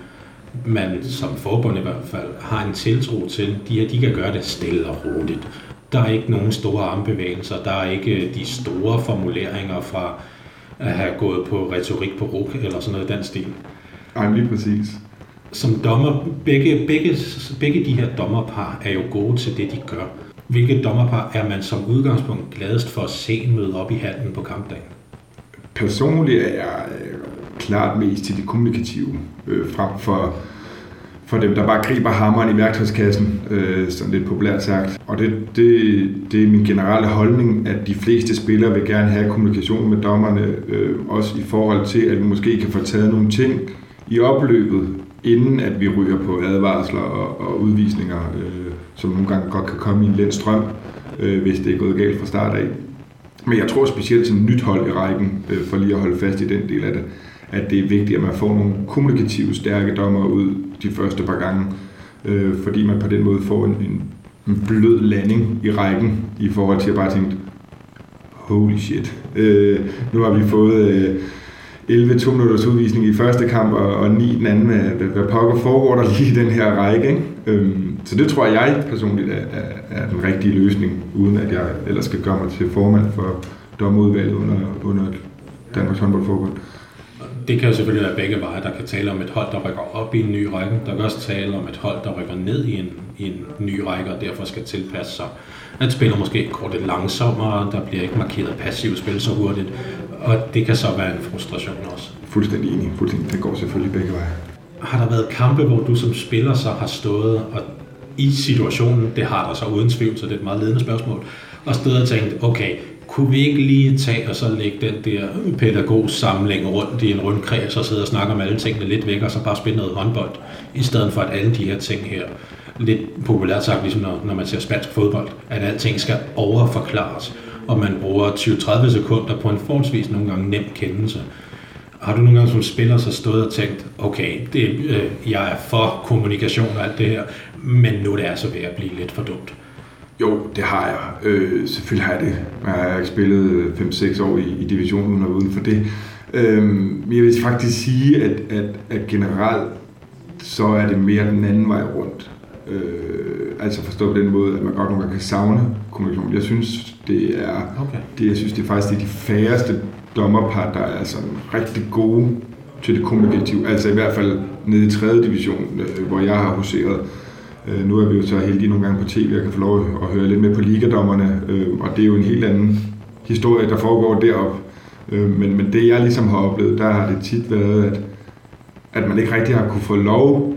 S1: man som forbund i hvert fald har en tiltro til. De her, de kan gøre det stille og roligt. Der er ikke nogen store armbevægelser, der er ikke de store formuleringer fra at have gået på retorik på RUK eller sådan noget i den stil.
S2: Ej, lige præcis.
S1: Som dommer, begge, begge, begge de her dommerpar er jo gode til det, de gør. Hvilket dommerpar er man som udgangspunkt gladest for at se møde op i handen på kampdagen?
S2: Personligt er jeg øh, klart mest til det kommunikative, øh, frem for, for dem, der bare griber hammeren i værktøjskassen, øh, som lidt populært sagt. Og det, det, det er min generelle holdning, at de fleste spillere vil gerne have kommunikation med dommerne, øh, også i forhold til, at vi måske kan få taget nogle ting i opløbet, inden at vi ryger på advarsler og, og udvisninger, øh, som nogle gange godt kan komme i en let strøm, øh, hvis det er gået galt fra start af. Men jeg tror specielt som nyt hold i rækken, øh, for lige at holde fast i den del af det, at det er vigtigt, at man får nogle kommunikative stærke dommer ud de første par gange, øh, fordi man på den måde får en, en, en blød landing i rækken i forhold til at bare tænke, holy shit, øh, nu har vi fået øh, 11 2 minutters udvisning i første kamp, og, og 9 den anden, hvad, hvad pokker foregår der lige i den her række. Ikke? Øhm, så det tror jeg personligt er, er, er den rigtige løsning, uden at jeg ellers skal gøre mig til formand for dommerudvalget under, under Danmarks håndboldforbund
S1: det kan jo selvfølgelig være begge veje. Der kan tale om et hold, der rykker op i en ny række. Der kan også tale om et hold, der rykker ned i en, i en ny række, og derfor skal tilpasse sig. At spiller måske går lidt langsommere, der bliver ikke markeret passivt spil så hurtigt, og det kan så være en frustration også.
S2: Fuldstændig enig. Fuldstændig. Det går selvfølgelig begge veje.
S1: Har der været kampe, hvor du som spiller så har stået og i situationen, det har der så uden tvivl, så det er et meget ledende spørgsmål, og stået og tænkt, okay, kunne vi ikke lige tage og så lægge den der pædagogsamling rundt i en rundkreds og sidde og snakke om alle tingene lidt væk, og så bare spille noget håndbold, i stedet for at alle de her ting her, lidt populært sagt, ligesom når, når man ser spansk fodbold, at alting skal overforklares, og man bruger 20-30 sekunder på en forholdsvis nogle gange nem kendelse. Har du nogle gange som spiller så stået og tænkt, okay, det, øh, jeg er for kommunikation og alt det her, men nu er det altså ved at blive lidt for dumt?
S2: Jo, det har jeg. Øh, selvfølgelig har jeg det. Jeg har ikke spillet 5-6 år i, i divisionen og uden for det. Øh, men jeg vil faktisk sige, at, at, at generelt så er det mere den anden vej rundt. Øh, altså forstå på den måde, at man godt nogle gange kan savne kommunikation. Jeg synes, det er, okay. det, jeg synes, det er faktisk det er de færreste dommerpar, der er sådan rigtig gode til det kommunikative. Altså i hvert fald nede i 3. division, øh, hvor jeg har huseret. Øh, Øh, nu er vi jo så heldige nogle gange på tv, og kan få lov at høre lidt med på ligadommerne, øh, og det er jo en helt anden historie, der foregår deroppe. Øh, men, men det jeg ligesom har oplevet, der har det tit været, at, at man ikke rigtig har kunne få lov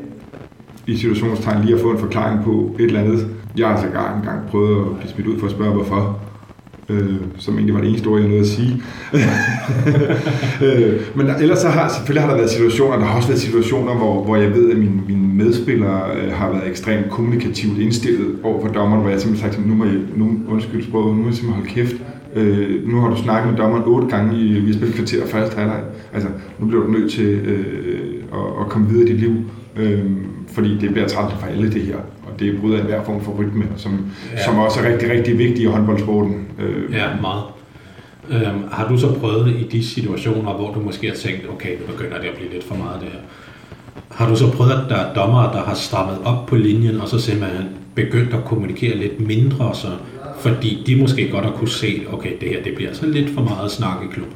S2: i situationstegn lige at få en forklaring på et eller andet. Jeg har så gang gang prøvet at blive smidt ud for at spørge, hvorfor øh, som egentlig var det eneste ord, jeg nåede at sige. øh, men ellers så har, selvfølgelig har der været situationer, der har også været situationer, hvor, hvor jeg ved, at mine, mine medspillere øh, har været ekstremt kommunikativt indstillet over for dommeren, hvor jeg simpelthen sagt, nu må jeg, nu, undskyld sproget, nu må jeg simpelthen holde kæft. Øh, nu har du snakket med dommeren otte gange i, vi har spillet kvarter første halvleg. Altså, nu bliver du nødt til øh, at, at komme videre i dit liv. Øh, fordi det bliver træt for alle det her det bryder enhver form for rytme, som, ja. som også er rigtig, rigtig vigtig i håndboldsporten.
S1: Øh. Ja, meget. Øhm, har du så prøvet i de situationer, hvor du måske har tænkt, okay, nu begynder det at blive lidt for meget det her. Har du så prøvet, at der er dommere, der har strammet op på linjen, og så simpelthen begyndt at kommunikere lidt mindre, så, fordi de måske godt har kunne se, okay, det her det bliver så lidt for meget snak i klub?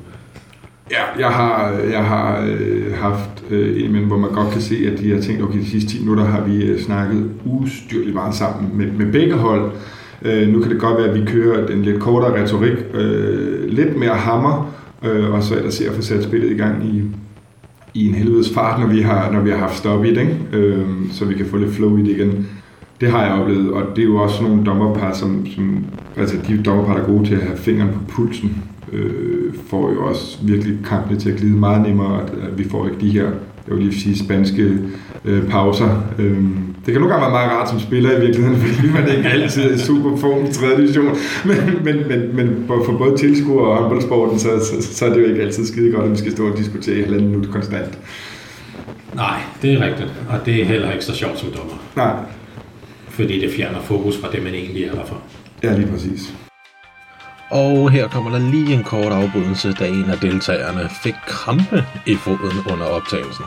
S2: Ja, jeg har, jeg har øh, haft øh, en, hvor man godt kan se, at de har tænkt, okay, de sidste 10 minutter har vi øh, snakket ustyrligt meget sammen med, med begge hold. Øh, nu kan det godt være, at vi kører den lidt kortere retorik, øh, lidt mere hammer, øh, og så ellers se at få sat spillet i gang i, i en helvedes fart, når vi har, når vi har haft stop i det, ikke? Øh, så vi kan få lidt flow i det igen. Det har jeg oplevet, og det er jo også nogle dommerpar, som, som altså de dommerpar, der er gode til at have fingeren på pulsen, øh, får jo også virkelig kampene til at glide meget nemmere, at, at vi får ikke de her, jeg vil lige sige, spanske øh, pauser. Øh, det kan nogle gange være meget rart som spiller i virkeligheden, <laughs> fordi man ikke altid er i super form i 3. division, men, men, men, men for både tilskuere og håndboldsporten, så, så, så er det jo ikke altid skide godt, at vi skal stå og diskutere i halvanden minut konstant.
S1: Nej, det er rigtigt, og det er heller ikke så sjovt som dommer.
S2: Nej.
S1: Fordi det fjerner fokus fra det, man egentlig er der for.
S2: Ja, lige præcis.
S1: Og her kommer der lige en kort afbrydelse, da en af deltagerne fik krampe i foden under optagelsen.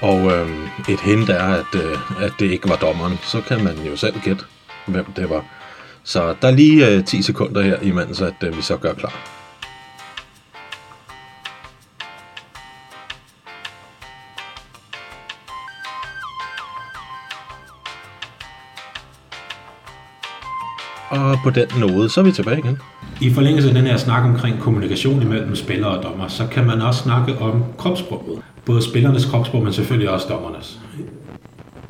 S1: Og øh, et hint er, at, øh, at det ikke var dommeren. Så kan man jo selv gætte, hvem det var. Så der er lige øh, 10 sekunder her, imens at øh, vi så gør klar. Og på den nåde, så er vi tilbage igen. I forlængelse af den her snak omkring kommunikation imellem spillere og dommer, så kan man også snakke om kropssproget. Både spillernes kropssprog, men selvfølgelig også dommernes.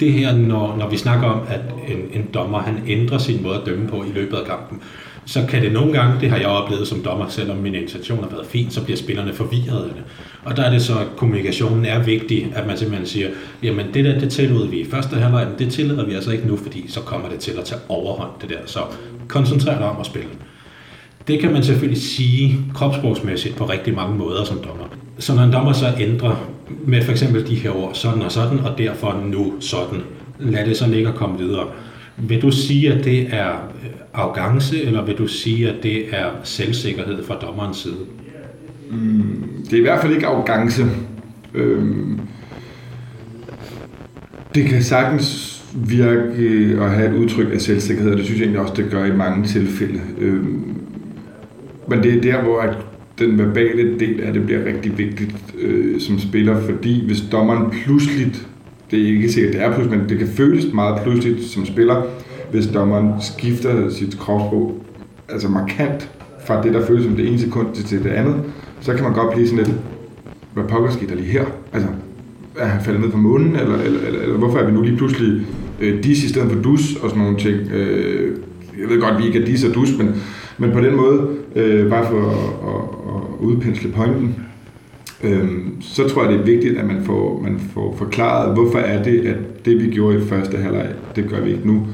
S1: Det her, når, når vi snakker om, at en, en dommer han ændrer sin måde at dømme på i løbet af kampen, så kan det nogle gange, det har jeg oplevet som dommer, selvom min intention har været fin, så bliver spillerne forvirret af det. Og der er det så, at kommunikationen er vigtig, at man simpelthen siger, jamen det der, det tillod vi i første halvleg, men det tillader vi altså ikke nu, fordi så kommer det til at tage overhånd, det der. Så koncentrer dig om at spille. Det kan man selvfølgelig sige kropsprogsmæssigt på rigtig mange måder som dommer. Så når en dommer så ændrer med for eksempel de her ord, sådan og sådan, og derfor nu sådan, lad det så ligge og komme videre. Vil du sige, at det er øh, arrogance, eller vil du sige, at det er selvsikkerhed fra dommerens side?
S2: Mm, det er i hvert fald ikke arrogance. Øhm, det kan sagtens virke øh, at have et udtryk af selvsikkerhed, og det synes jeg egentlig også, det gør i mange tilfælde. Øhm, men det er der, hvor at den verbale del af det bliver rigtig vigtigt øh, som spiller, fordi hvis dommeren pludseligt, det er ikke sikkert, det er pludseligt, men det kan føles meget pludseligt som spiller, hvis dommeren skifter sit kropssprog altså markant fra det, der føles som det ene sekund til det andet, så kan man godt blive sådan lidt, hvad pokker skete der lige her? Altså, er han faldet ned på månen, eller, eller, eller, eller hvorfor er vi nu lige pludselig øh, dis i stedet for dus og sådan nogle ting? Øh, jeg ved godt, at vi ikke er dis og dus, men, men på den måde, øh, bare for at, at, at udpensle pointen, øh, så tror jeg, det er vigtigt, at man får, man får forklaret, hvorfor er det, at det vi gjorde i første halvleg, det gør vi ikke nu.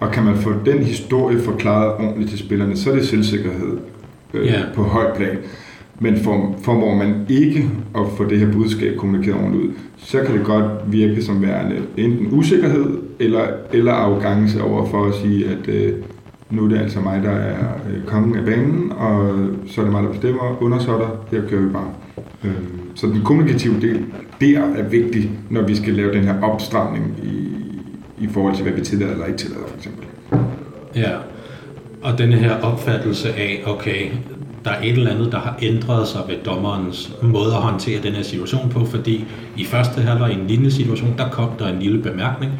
S2: Og kan man få den historie forklaret ordentligt til spillerne, så er det selvsikkerhed øh, yeah. på højt plan. Men for, formår man ikke at få det her budskab kommunikeret ordentligt ud, så kan det godt virke som værende enten usikkerhed eller, eller arrogance over for at sige, at øh, nu er det altså mig, der er øh, kongen af banen, og så er det mig, der bestemmer, undersåtter, her kører vi bare. Øh, så den kommunikative del der er vigtig, når vi skal lave den her opstramning i, i forhold til, hvad vi tillader eller ikke tillader, for eksempel.
S1: Ja, og denne her opfattelse af, okay, der er et eller andet, der har ændret sig ved dommerens måde at håndtere den her situation på, fordi i første halvleg i en lignende situation, der kom der en lille bemærkning.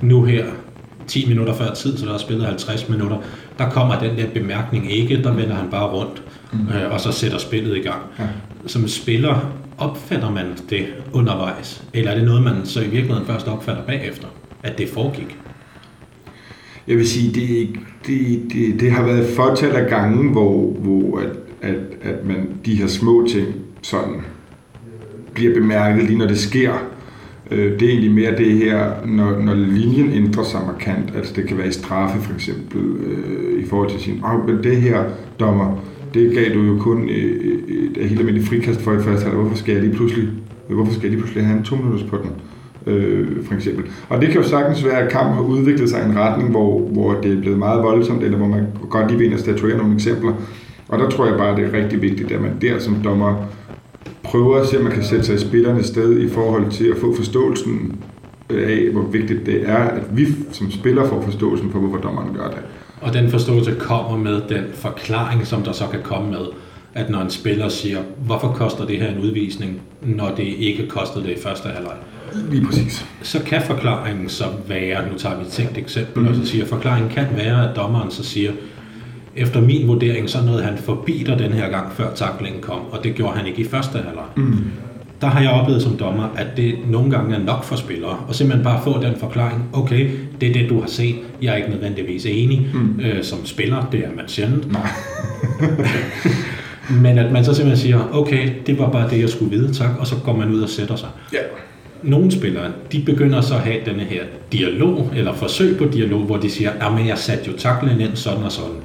S1: Mm. Nu her, 10 minutter før tid, så der er spillet 50 minutter, der kommer den der bemærkning ikke, der vender han bare rundt, mm. øh, og så sætter spillet i gang. Ja. Som spiller, opfatter man det undervejs, eller er det noget, man så i virkeligheden først opfatter bagefter, at det foregik?
S2: Jeg vil sige, det, det, det, det har været fortal af gange, hvor, hvor at, at, at man, de her små ting sådan bliver bemærket lige når det sker. Øh, det er egentlig mere det her, når, når linjen ændrer sig markant, altså det kan være i straffe for eksempel, øh, i forhold til sin, åh, men det her dommer, det gav du jo kun et, et helt almindeligt frikast for i første halvleg. Hvorfor skal jeg lige pludselig, hvorfor skal jeg lige pludselig have en to minutters på den? øh, for eksempel. Og det kan jo sagtens være, at kampen har udviklet sig i en retning, hvor, hvor det er blevet meget voldsomt, eller hvor man godt lige vil ind og statuere nogle eksempler. Og der tror jeg bare, at det er rigtig vigtigt, at man der som dommer prøver at se, om man kan sætte sig i spillernes sted i forhold til at få forståelsen af, hvor vigtigt det er, at vi som spiller får forståelsen for, hvorfor dommeren gør det.
S1: Og den forståelse kommer med den forklaring, som der så kan komme med. at når en spiller siger, hvorfor koster det her en udvisning, når det ikke kostede det i første halvleg?
S2: Lige præcis.
S1: Så kan forklaringen så være, nu tager vi et tænkt eksempel, mm. og så siger forklaringen kan være, at dommeren så siger, efter min vurdering, så nåede han forbi dig den her gang, før taklingen kom, og det gjorde han ikke i første halvleg. Mm. Der har jeg oplevet som dommer, at det nogle gange er nok for spillere, og simpelthen bare få den forklaring, okay, det er det, du har set, jeg er ikke nødvendigvis enig. Mm. Øh, som spiller, det er man sjældent.
S2: Nej. <laughs>
S1: Men at man så simpelthen siger, okay, det var bare det, jeg skulle vide, tak, og så går man ud og sætter sig.
S2: Ja.
S1: Nogle spillere, de begynder så at have denne her dialog, eller forsøg på dialog, hvor de siger, at jeg satte jo taklen ind sådan og sådan.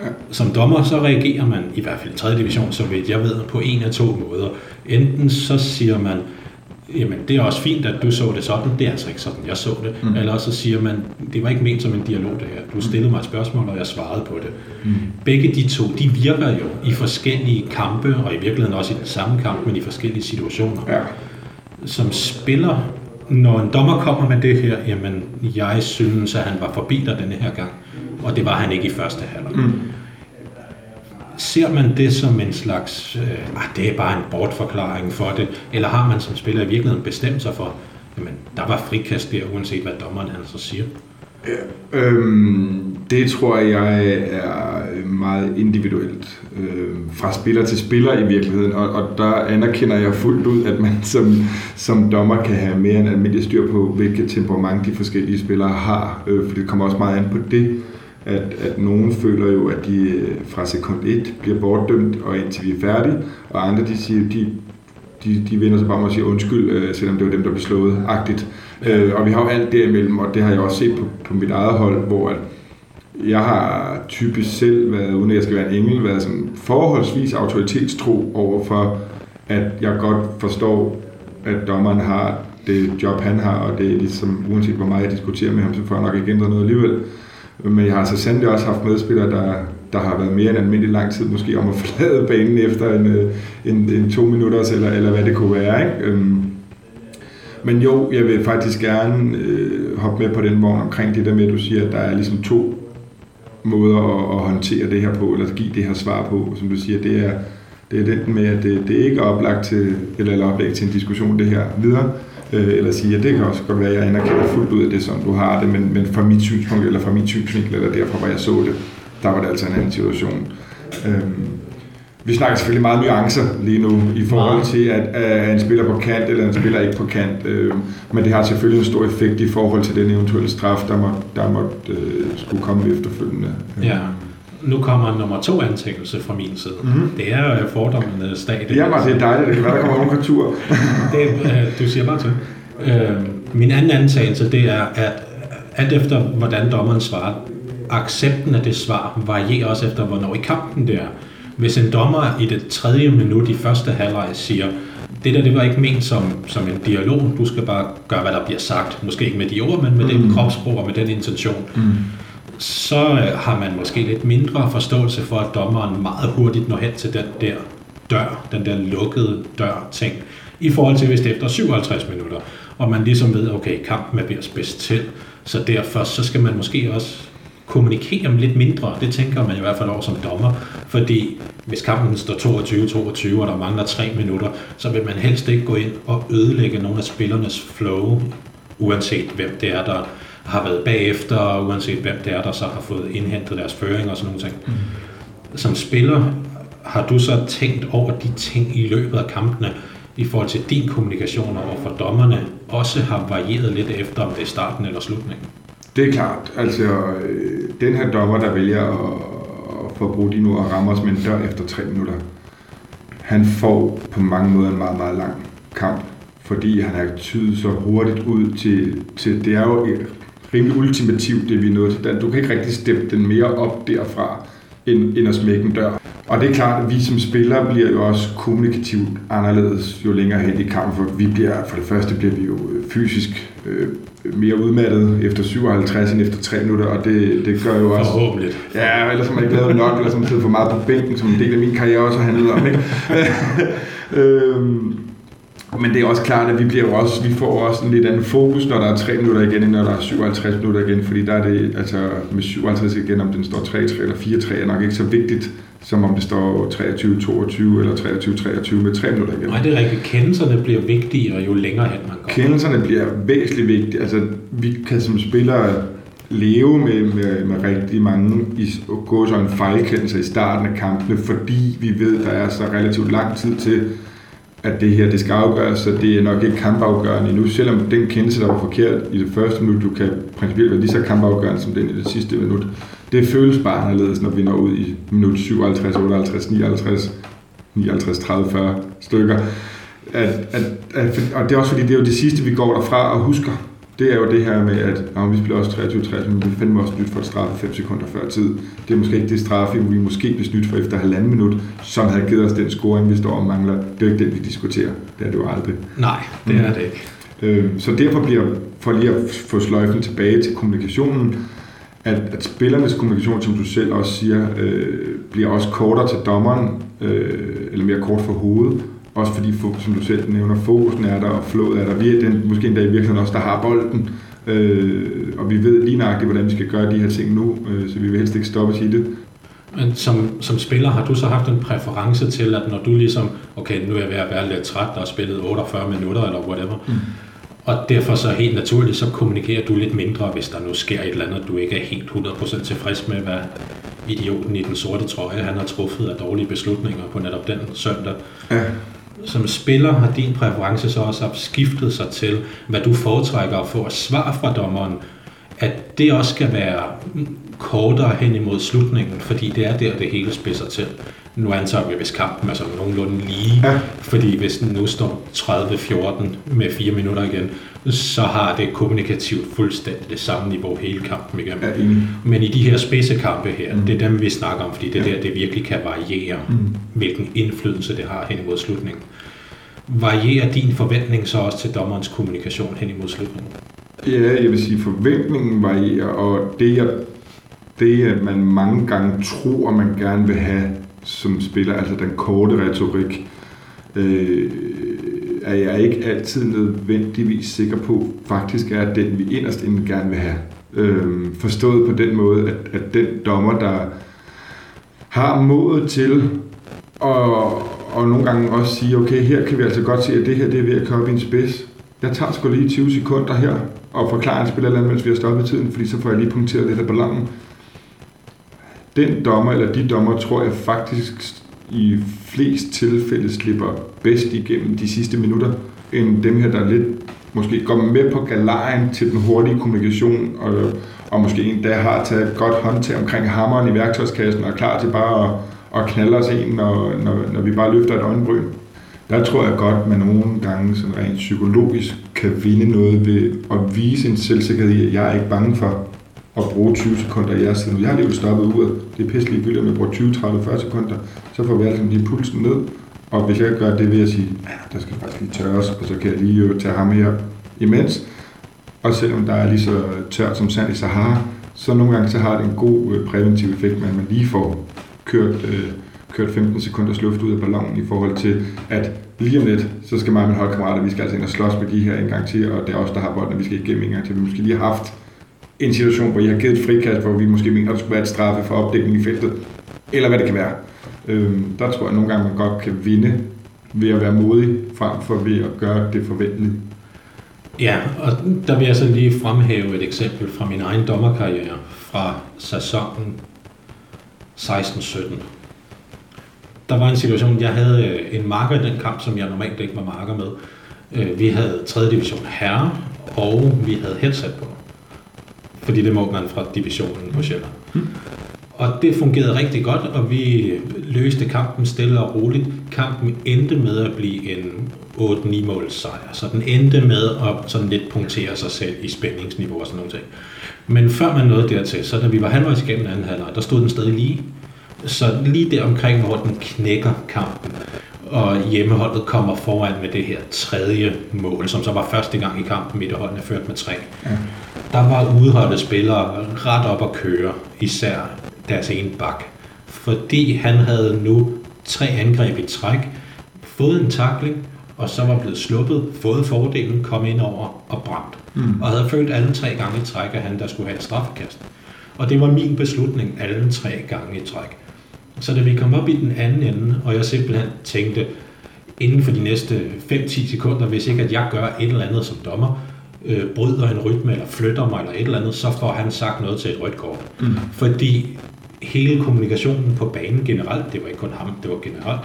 S1: Ja. Som dommer, så reagerer man, i hvert fald i 3. division, så vidt jeg ved, på en af to måder. Enten så siger man, jamen det er også fint, at du så det sådan, det er altså ikke sådan, jeg så det. Mm. Eller så siger man, det var ikke ment som en dialog det her. Du stillede mig et spørgsmål, og jeg svarede på det. Mm. Begge de to, de virker jo i forskellige kampe, og i virkeligheden også i den samme kamp, men i forskellige situationer.
S2: Ja.
S1: Som spiller, når en dommer kommer med det her, jamen jeg synes, at han var forbi dig denne her gang, og det var han ikke i første halvleg. Mm ser man det som en slags, øh, ah, det er bare en bortforklaring for det, eller har man som spiller i virkeligheden bestemt sig for, jamen, der var frikast der, uanset hvad dommeren han så siger?
S2: Øhm, det tror jeg er meget individuelt øh, fra spiller til spiller i virkeligheden, og, og der anerkender jeg fuldt ud, at man som, som dommer kan have mere end almindelig styr på, hvilket temperament de forskellige spillere har, øh, for det kommer også meget an på det at, at nogen føler jo, at de øh, fra sekund 1 bliver bortdømt, og indtil vi er færdige, og andre de siger, de, de, de vender sig bare og siger undskyld, øh, selvom det var dem, der blev slået, agtigt. Øh, og vi har jo alt derimellem, og det har jeg også set på, på mit eget hold, hvor at jeg har typisk selv været, uden at jeg skal være en engel, været sådan forholdsvis autoritetstro over for, at jeg godt forstår, at dommeren har det job, han har, og det er ligesom, uanset hvor meget jeg diskuterer med ham, så får jeg nok ikke ændret noget alligevel. Men jeg har så sandelig også haft medspillere, der, der har været mere end almindelig lang tid måske om at forlade banen efter en, øh, en, en to minutter, eller, eller hvad det kunne være. Ikke? Øhm, men jo, jeg vil faktisk gerne øh, hoppe med på den vogn omkring det der med, at du siger, at der er ligesom to måder at, at håndtere det her på, eller at give det her svar på. Som du siger, det er, det er den med, at det, det er ikke oplagt til, eller, eller oplagt til en diskussion det her videre, øh, eller sige, at det kan også godt være, at jeg anerkender fuldt ud af det, som du har det, men, men fra mit synspunkt, eller fra mit synsvinkel, eller derfra, hvor jeg så det, der var det altså en anden situation. Øhm, vi snakker selvfølgelig meget nuancer lige nu i forhold til, at, at en spiller på kant eller en spiller ikke på kant. Øh, men det har selvfølgelig en stor effekt i forhold til den eventuelle straf, der må, der må øh, skulle komme efterfølgende.
S1: Ja nu kommer nummer to antækkelse fra min side. Mm-hmm. Det er jo fordommende stat.
S2: Ja, men det er dejligt. Det kan være, der kommer nogen kultur. <laughs>
S1: det, øh, du siger bare til. Øh, min anden antagelse, det er, at alt efter, hvordan dommeren svarer, accepten af det svar varierer også efter, hvornår i kampen det er. Hvis en dommer i det tredje minut i første halvleg siger, det der, det var ikke ment som, som en dialog, du skal bare gøre, hvad der bliver sagt. Måske ikke med de ord, men med mm. den kropssprog og med den intention. Mm så øh, har man måske lidt mindre forståelse for, at dommeren meget hurtigt når hen til den der dør, den der lukkede dør ting, i forhold til hvis det er efter 57 minutter, og man ligesom ved, okay, kampen er ved at spidse til, så derfor så skal man måske også kommunikere lidt mindre. Det tænker man i hvert fald over som dommer, fordi hvis kampen står 22-22, og der mangler 3 minutter, så vil man helst ikke gå ind og ødelægge nogle af spillernes flow, uanset hvem det er, der har været bagefter, uanset hvem det er, der så har fået indhentet deres føring og sådan nogle ting. Mm. Som spiller, har du så tænkt over de ting i løbet af kampene, i forhold til din kommunikation over for dommerne, også har varieret lidt efter, om det er starten eller slutningen?
S2: Det er klart. Altså, øh, den her dommer, der vælger at, at få brugt de nu og rammer os med en dør efter tre minutter, han får på mange måder en meget, meget lang kamp, fordi han har tydet så hurtigt ud til, til det er jo rimelig ultimativt, det vi er nået til. Du kan ikke rigtig steppe den mere op derfra, end, end at smække en dør. Og det er klart, at vi som spillere bliver jo også kommunikativt anderledes jo længere hen i kampen, for vi bliver, for det første bliver vi jo øh, fysisk øh, mere udmattet efter 57 end efter 3 minutter, og det, det gør jo også...
S1: Forhåbentlig.
S2: Ja, ellers har man ikke lavet nok, eller som sidder for meget på bænken, som en del af min karriere også har handlet om, ikke? <laughs> øhm, men det er også klart, at vi, bliver også, vi får også en lidt anden fokus, når der er 3 minutter igen, end når der er 57 minutter igen, fordi der er det, altså med 57 igen, om den står 3-3 eller 4-3, er nok ikke så vigtigt, som om det står 23-22 eller 23-23 med 3 minutter igen.
S1: Nej, det er rigtigt. Kendelserne bliver vigtigere, jo længere hen man går.
S2: Kendelserne bliver væsentligt vigtige. Altså, vi kan som spillere leve med, med, med rigtig mange i, gå så en fejlkendelse i starten af kampene, fordi vi ved, der er så relativt lang tid til, at det her det skal afgøres, så det er nok ikke kampafgørende endnu, selvom den kendelse, der var forkert i det første minut, du kan principielt være lige så kampafgørende som den i det sidste minut. Det føles bare anderledes, når vi når ud i minut 57, 58, 59, 59, 30, 40 stykker. At, at, at, og det er også fordi, det er jo det sidste, vi går derfra og husker det er jo det her med, at ja, vi spiller også 23-30, men vi finder også nyt for at straffe 5 sekunder før tid. Det er måske ikke det straffe, vi måske blev snydt for efter halvanden minut, som havde givet os den scoring, vi står og mangler. Det er jo ikke den, vi diskuterer. Det er det jo aldrig.
S1: Nej, det er det ikke.
S2: Øh, så derfor bliver, for lige at få sløjfen tilbage til kommunikationen, at, at spillernes kommunikation, som du selv også siger, øh, bliver også kortere til dommeren, øh, eller mere kort for hovedet, også fordi, som du selv nævner, fokusen er der, og flået er der. Vi er den, måske endda i virkeligheden også, der har bolden. Øh, og vi ved lige nøjagtigt, hvordan vi skal gøre de her ting nu, øh, så vi vil helst ikke stoppe i det.
S1: Men som, som spiller har du så haft en præference til, at når du ligesom, okay, nu er jeg ved at være lidt træt og har spillet 48 minutter eller whatever, mm. og derfor så helt naturligt, så kommunikerer du lidt mindre, hvis der nu sker et eller andet, du ikke er helt 100% tilfreds med, hvad idioten i den sorte trøje, han har truffet af dårlige beslutninger på netop den søndag. Ja som spiller har din præference så også skiftet sig til, hvad du foretrækker at få et svar fra dommeren, at det også skal være kortere hen imod slutningen, fordi det er der, det hele spidser til. Nu antager vi, hvis kampen er sådan nogenlunde lige, ja. fordi hvis den nu står 30-14 med 4 minutter igen, så har det kommunikativt fuldstændig det samme niveau hele kampen igennem. Ja, Men i de her spidsekampe her, mm. det er dem, vi snakker om, fordi det er ja. der, det virkelig kan variere, mm. hvilken indflydelse det har hen imod slutningen. Varierer din forventning så også til dommerens kommunikation hen imod slutningen?
S2: Ja, jeg vil sige, forventningen varierer, og det, jeg, det at man mange gange tror, man gerne vil have som spiller, altså den korte retorik, øh, er jeg ikke altid nødvendigvis sikker på, faktisk er den, vi inderst inden gerne vil have. Øhm, forstået på den måde, at, at den dommer, der har modet til og, og nogle gange også sige, okay, her kan vi altså godt se, at det her det er ved at komme i en spids. Jeg tager sgu lige 20 sekunder her og forklarer en spiller, mens vi har stoppet tiden, fordi så får jeg lige punkteret lidt af ballonen. Den dommer eller de dommer, tror jeg faktisk i flest tilfælde slipper bedst igennem de sidste minutter, end dem her, der lidt måske går med på galejen til den hurtige kommunikation, og, og måske en der har taget et godt håndtag omkring hammeren i værktøjskassen og er klar til bare at, at knalde os en, når, når, når vi bare løfter et øjenbryn. Der tror jeg godt, man nogle gange sådan rent psykologisk kan vinde noget ved at vise en selvsikkerhed i, at jeg er ikke bange for at bruge 20 sekunder i jeres side. Jeg har lige stoppet uret. Det er pisselig gyldigt, at jeg bruger 20, 30, 40 sekunder. Så får vi altså lige pulsen ned. Og hvis jeg gør det, vil jeg sige, ja, der skal faktisk lige tørres, og så kan jeg lige øh, tage ham her imens. Og selvom der er lige så tørt som sand i Sahara, så nogle gange så har det en god øh, præventiv effekt, at man lige får kørt, øh, kørt 15 sekunders luft ud af ballonen i forhold til, at lige om lidt, så skal mig og mine holdkammerater, vi skal altså ind og slås med de her en gang til, og det er os, der har bolden, og vi skal igennem en gang til. Vi måske lige har haft en situation, hvor I har givet et frikast, hvor vi måske mener, at der skulle være et straffe for opdækning i feltet, eller hvad det kan være. Øhm, der tror jeg nogle gange, man godt kan vinde ved at være modig, frem for ved at gøre det forventelige.
S1: Ja, og der vil jeg så lige fremhæve et eksempel fra min egen dommerkarriere fra sæsonen 16-17. Der var en situation, jeg havde øh, en marker i den kamp, som jeg normalt ikke var marker med. Øh, vi havde 3. division herre, og vi havde headset på fordi det må man fra divisionen på Sjælland. Mm. Og det fungerede rigtig godt, og vi løste kampen stille og roligt. Kampen endte med at blive en 8-9 måls sejr, så den endte med at sådan lidt punktere sig selv i spændingsniveau og sådan noget. Men før man nåede dertil, så da vi var halvvejs igennem anden halvleg, der stod den stadig lige. Så lige der omkring, hvor den knækker kampen, og hjemmeholdet kommer foran med det her tredje mål, som så var første gang i kampen, midterholdene ført med tre. Ja der var udholdte spillere ret op at køre, især deres ene bak. Fordi han havde nu tre angreb i træk, fået en takling, og så var blevet sluppet, fået fordelen, kom ind over og brændt. Mm. Og havde følt alle tre gange i træk, at han der skulle have et straffekast. Og det var min beslutning alle tre gange i træk. Så da vi kom op i den anden ende, og jeg simpelthen tænkte, inden for de næste 5-10 sekunder, hvis ikke at jeg gør et eller andet som dommer, øh, bryder en rytme eller flytter mig eller et eller andet, så får han sagt noget til et rødt kort. Mm. Fordi hele kommunikationen på banen generelt, det var ikke kun ham, det var generelt,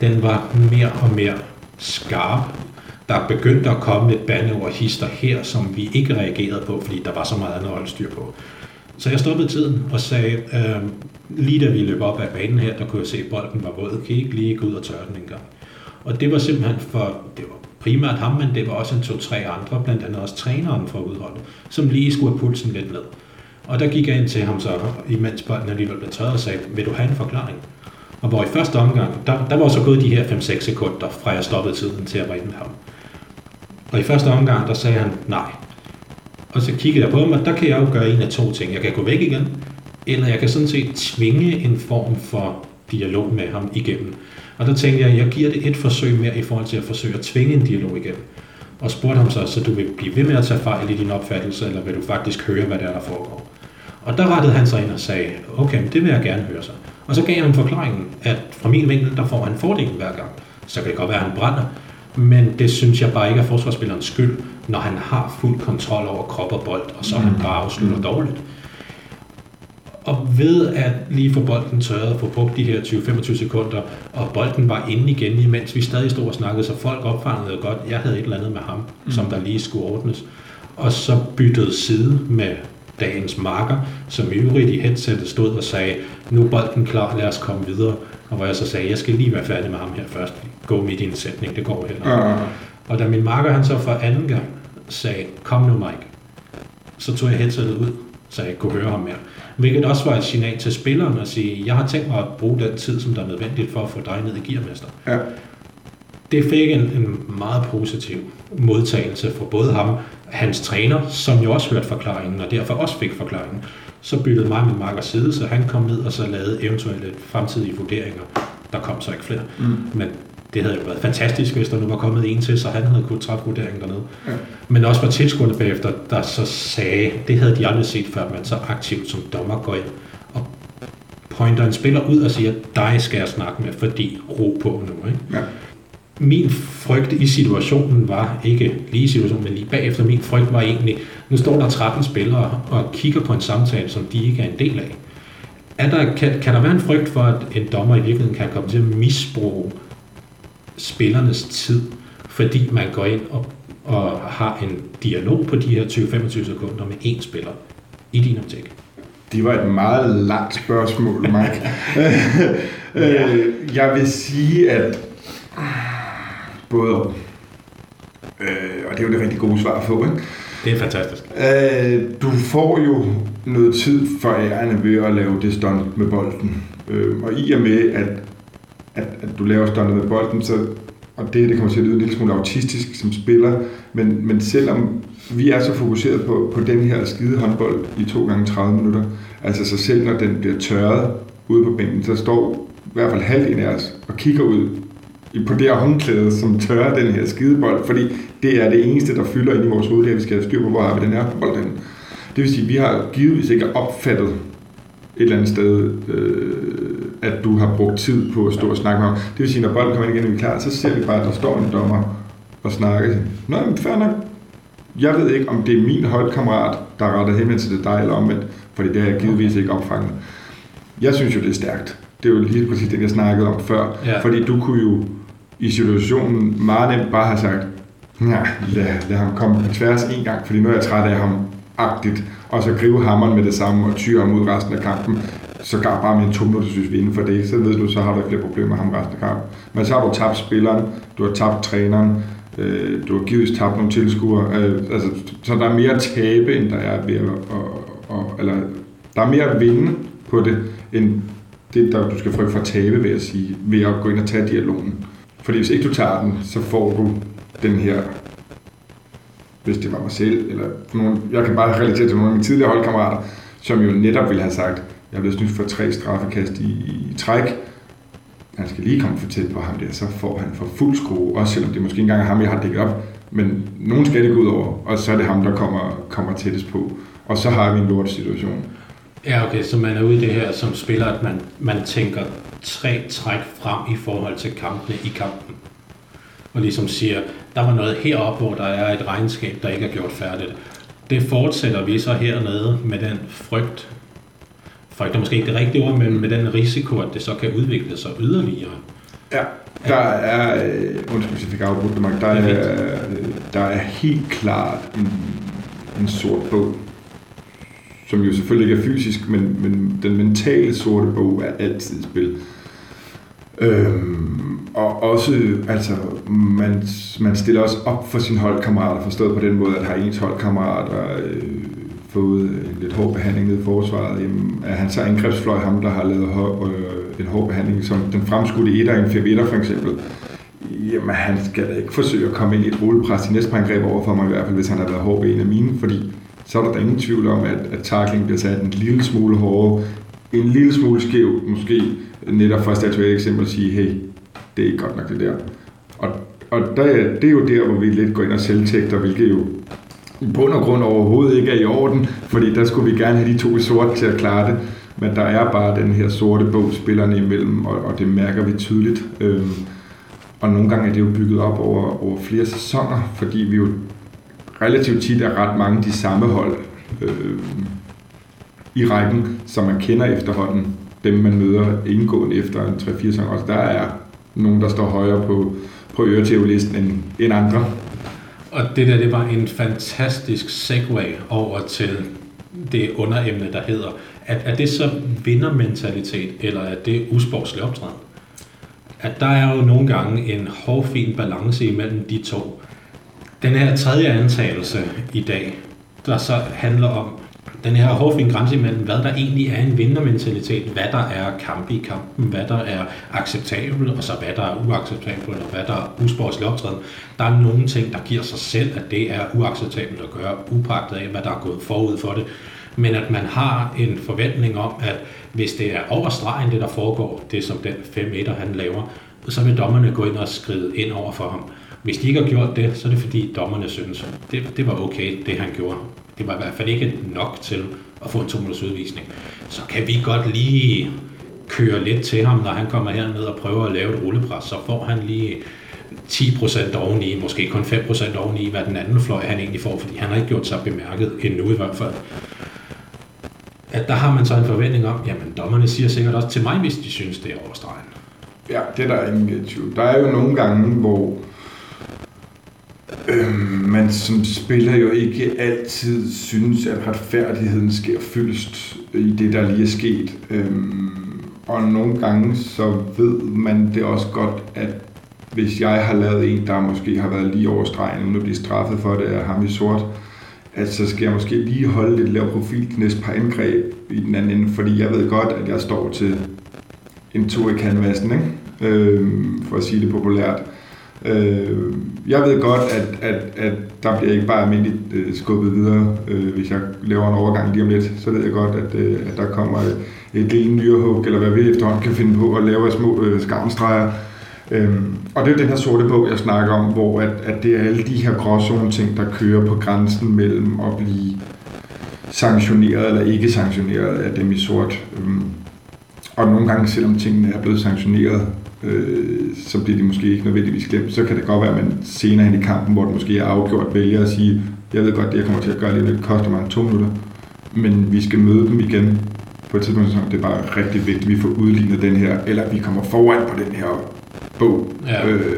S1: den var mere og mere skarp. Der begyndte at komme et bandeord hister her, som vi ikke reagerede på, fordi der var så meget andet at holde styr på. Så jeg stoppede tiden og sagde, øh, lige da vi løb op ad banen her, der kunne jeg se, at bolden var våd. Kan I ikke lige gå ud og tørre den en gang? Og det var simpelthen for, det var primært ham, men det var også en to-tre andre, blandt andet også træneren for udholdet, som lige skulle have pulsen lidt ned. Og der gik jeg ind til ham så, imens bolden alligevel blev tørret, og sagde, vil du have en forklaring? Og hvor i første omgang, der, der var så gået de her 5-6 sekunder, fra jeg stoppede tiden til at rinde ham. Og i første omgang, der sagde han nej. Og så kiggede jeg på ham, og der kan jeg jo gøre en af to ting. Jeg kan gå væk igen, eller jeg kan sådan set tvinge en form for dialog med ham igennem. Og der tænkte jeg, at jeg giver det et forsøg mere i forhold til at forsøge at tvinge en dialog igennem. Og spurgte ham så, så du vil blive ved med at tage fejl i din opfattelse, eller vil du faktisk høre, hvad der er, der foregår? Og der rettede han sig ind og sagde, okay, det vil jeg gerne høre så. Og så gav jeg ham forklaringen, at fra min vinkel, der får han fordelen hver gang. Så kan det godt være, at han brænder, men det synes jeg bare ikke er forsvarsspillerens skyld, når han har fuld kontrol over krop og bold, og så han bare afslutter mm. dårligt. Og ved at lige få bolden tørret, få brugt de her 20-25 sekunder, og bolden var inde igen, imens vi stadig stod og snakkede, så folk opfangede godt, jeg havde et eller andet med ham, mm. som der lige skulle ordnes. Og så byttede side med dagens marker, som i øvrigt i headsetet stod og sagde, nu er bolden klar, lad os komme videre. Og hvor jeg så sagde, jeg skal lige være færdig med ham her først. Gå midt i en sætning, det går heller ikke. Ja. Og da min marker han så for anden gang sagde, kom nu Mike, så tog jeg headsetet ud, så jeg ikke kunne høre ham mere. Hvilket også var et signal til spilleren at sige, jeg har tænkt mig at bruge den tid, som der er nødvendigt for at få dig ned i gearmester. Ja. Det fik en, en meget positiv modtagelse for både ham, hans træner, som jo også hørte forklaringen, og derfor også fik forklaringen. Så byttede mig med Markers side, så han kom ned og så lavede eventuelle fremtidige vurderinger. Der kom så ikke flere. Mm. Men det havde jo været fantastisk, hvis der nu var kommet en til, så han havde kunnet træffe vurderingen dernede. Ja. Men også var tilskuerne bagefter, der så sagde, det havde de aldrig set før, man så aktivt som dommer går ind og pointer en spiller ud og siger, dig skal jeg snakke med, fordi ro på nu. Ikke? Ja. Min frygt i situationen var, ikke lige i situationen, men lige bagefter, min frygt var egentlig, nu står der 13 spillere og kigger på en samtale, som de ikke er en del af. Er der, kan, kan der være en frygt for, at en dommer i virkeligheden kan komme til at misbruge spillernes tid, fordi man går ind og, og har en dialog på de her 20-25 sekunder med én spiller i din optik?
S2: Det var et meget langt spørgsmål, Mike. <laughs> ja. Øh, jeg vil sige, at både og. Øh, og det er jo det rigtig gode svar på, ikke?
S1: Det er fantastisk.
S2: Øh, du får jo noget tid for ærende ved at lave det stunt med bolden. Øh, og i og med, at at, at du laver stuntet med bolden, så, og det, det kommer til at lyde en lille smule autistisk som spiller, men, men selvom vi er så fokuseret på, på den her skide håndbold i 2 gange 30 minutter, altså så selv når den bliver tørret ude på bænken, så står i hvert fald halvdelen af os og kigger ud på det her håndklæde, som tørrer den her skidebold, fordi det er det eneste, der fylder ind i vores hoved, at vi skal have styr på, hvor er vi den her bold den. Det vil sige, at vi har givetvis ikke opfattet et eller andet sted øh, at du har brugt tid på at stå og snakke med ham. Det vil sige, når bolden kommer ind igen, og vi er klar, så ser vi bare, at der står en dommer og snakker. Nå, men fair nok. Jeg ved ikke, om det er min holdkammerat, der har rettet henvendelse til dig, eller omvendt, fordi det har jeg givetvis ikke opfanget. Jeg synes jo, det er stærkt. Det er jo lige præcis det, jeg snakkede om før. Ja. Fordi du kunne jo i situationen meget nemt bare have sagt, ja, lad, lad ham komme på tværs en gang, fordi nu er jeg træt af ham agtigt, og så gribe hammeren med det samme og tyre ham ud resten af kampen så gar bare med en to minutter, synes vi inden for det, så ved du, så har du ikke flere problemer med ham resten af kampen. Men så har du tabt spilleren, du har tabt træneren, øh, du har givet tabt nogle tilskuere, øh, altså, så der er mere tabe, end der er ved at, og, og, eller der er mere at vinde på det, end det, der du skal frygte for at tabe, vil jeg sige, ved at gå ind og tage dialogen. Fordi hvis ikke du tager den, så får du den her hvis det var mig selv, eller nogen, jeg kan bare relatere til nogle af mine tidligere holdkammerater, som jo netop ville have sagt, jeg er blevet snydt for tre straffekast i, i træk. han skal lige komme for tæt på ham der, så får han for fuld skrue, også selvom det måske ikke engang er ham, jeg har dækket op, men nogen skal det gå ud over, og så er det ham, der kommer, kommer tættest på. Og så har vi en lort situation.
S1: Ja, okay, så man er ude i det her som spiller, at man, man tænker tre træk frem i forhold til kampene i kampen. Og ligesom siger, der var noget heroppe, hvor der er et regnskab, der ikke er gjort færdigt. Det fortsætter vi så hernede med den frygt, frygt er måske ikke det rigtige ord, men med den risiko, at det så kan udvikle sig yderligere.
S2: Ja, der er, øh, undskyld, jeg fik afbrudt mig, der er, der er helt klart en, en sort bog, som jo selvfølgelig ikke er fysisk, men, men den mentale sorte bog er altid i spil. Øhm, og også, altså, man, man stiller også op for sine holdkammerater, forstået på den måde, at har ens holdkammerater øh, fået en lidt hård behandling ned i forsvaret, jamen, er han så angrebsfløj, ham der har lavet hår, øh, en hård behandling, som den fremskudte etter en 5 for eksempel, jamen han skal da ikke forsøge at komme ind i et rullepres i næste angreb over for mig, i hvert fald hvis han har været hård ved en af mine, fordi så er der da ingen tvivl om, at, at tackling bliver sat en lille smule hårdere, en lille smule skæv, måske netop for at statuere et eksempel og sige, hey, det er ikke godt nok det der. Og, og der, det er jo der, hvor vi lidt går ind og selvtægter, hvilket jo i bund og grund overhovedet ikke er i orden, fordi der skulle vi gerne have de to i sort til at klare det. Men der er bare den her sorte bog spillerne imellem, og, og det mærker vi tydeligt. Øhm, og nogle gange er det jo bygget op over, over flere sæsoner, fordi vi jo relativt tit er ret mange de samme hold øh, i rækken, som man kender efterhånden. Dem man møder indgående efter en 3-4 sæsoner. Altså der er nogen, der står højere på, på øretævelisten end, end andre.
S1: Og det der, det var en fantastisk segue over til det underemne, der hedder, at er det så vindermentalitet, eller er det usportslig optræden? At der er jo nogle gange en hårfin balance imellem de to. Den her tredje antagelse i dag, der så handler om den her hårfin grænse mellem, hvad der egentlig er en vindermentalitet, hvad der er kamp i kampen, hvad der er acceptabelt, og så hvad der er uacceptabelt, og hvad der er usportslig optræden. Der er nogle ting, der giver sig selv, at det er uacceptabelt at gøre, upagtet af, hvad der er gået forud for det. Men at man har en forventning om, at hvis det er over stregen, det der foregår, det som den 5 meter han laver, så vil dommerne gå ind og skride ind over for ham. Hvis de ikke har gjort det, så er det fordi dommerne synes, det, det var okay, det han gjorde. Det var i hvert fald ikke nok til at få en to minutters udvisning. Så kan vi godt lige køre lidt til ham, når han kommer herned og prøver at lave et rullepres, så får han lige 10% oveni, måske kun 5% oveni, hvad den anden fløj han egentlig får, fordi han har ikke gjort sig bemærket endnu i hvert fald. At der har man så en forventning om, jamen dommerne siger sikkert også til mig, hvis de synes, det er overstregen.
S2: Ja, det er der ingen øh, tvivl. Der er jo nogle gange, hvor øh, man som spiller jo ikke altid synes, at retfærdigheden sker fyldest i det, der lige er sket. Øhm, og nogle gange så ved man det også godt, at hvis jeg har lavet en, der måske har været lige over stregen, uden at blive straffet for det af ham i sort, at så skal jeg måske lige holde lidt lav profil til næste par angreb i den anden ende, fordi jeg ved godt, at jeg står til en tur i canvasen, ikke? Øhm, for at sige det populært. Øh, jeg ved godt, at, at, at der bliver ikke bare almindeligt øh, skubbet videre, øh, hvis jeg laver en overgang lige om lidt. Så ved jeg godt, at, øh, at der kommer et, lille nyrehug, eller hvad vi efterhånden kan finde på at lave af små øh, skavnstreger. Øhm, og det er den her sorte bog, jeg snakker om, hvor at, at det er alle de her gråzone ting, der kører på grænsen mellem at blive sanktioneret eller ikke sanktioneret af dem i sort. Øhm, og nogle gange, selvom tingene er blevet sanktioneret, øh, så bliver de måske ikke nødvendigvis glemt. Så kan det godt være, at man senere hen i kampen, hvor det måske er afgjort, vælger at sige, jeg ved godt, det jeg kommer til at gøre det, det koster mig to minutter, men vi skal møde dem igen på et tidspunkt, så det er bare rigtig vigtigt, at vi får udlignet den her, eller vi kommer foran på den her bog. Ja. Øh,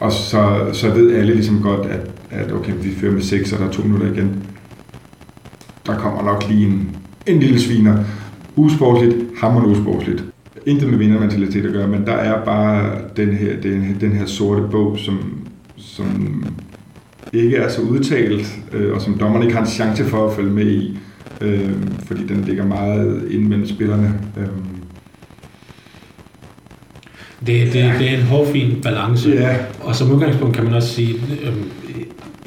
S2: og så, så ved alle ligesom godt, at, at okay, vi fører med 6, og der er to minutter igen. Der kommer nok lige en, en lille sviner. Usportsligt, hammerende usportsligt. Intet med vindermentalitet at gøre, men der er bare den her, den, den her sorte bog, som, som ikke er så udtalt, øh, og som dommerne ikke har en chance for at følge med i, øh, fordi den ligger meget inde mellem spillerne. Øh,
S1: det, det, det er en hårfin balance.
S2: Ja.
S1: Og som udgangspunkt kan man også sige, øh,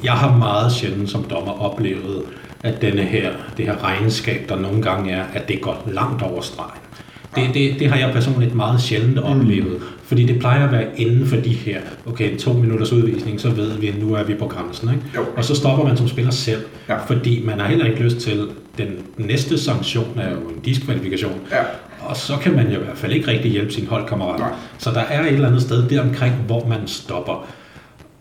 S1: jeg har meget sjældent som dommer oplevet, at denne her, det her regnskab, der nogle gange er, at det går langt over stregen. Det, det, det har jeg personligt meget sjældent oplevet, mm. fordi det plejer at være inden for de her, okay, to minutters udvisning, så ved vi, at nu er vi på grænsen. Ikke?
S2: Jo.
S1: Og så stopper man som spiller selv,
S2: Ja.
S1: fordi man har heller ikke lyst til, den næste sanktion er jo en diskvalifikation,
S2: Ja.
S1: og så kan man jo i hvert fald ikke rigtig hjælpe sin holdkammerat. Så der er et eller andet sted deromkring, hvor man stopper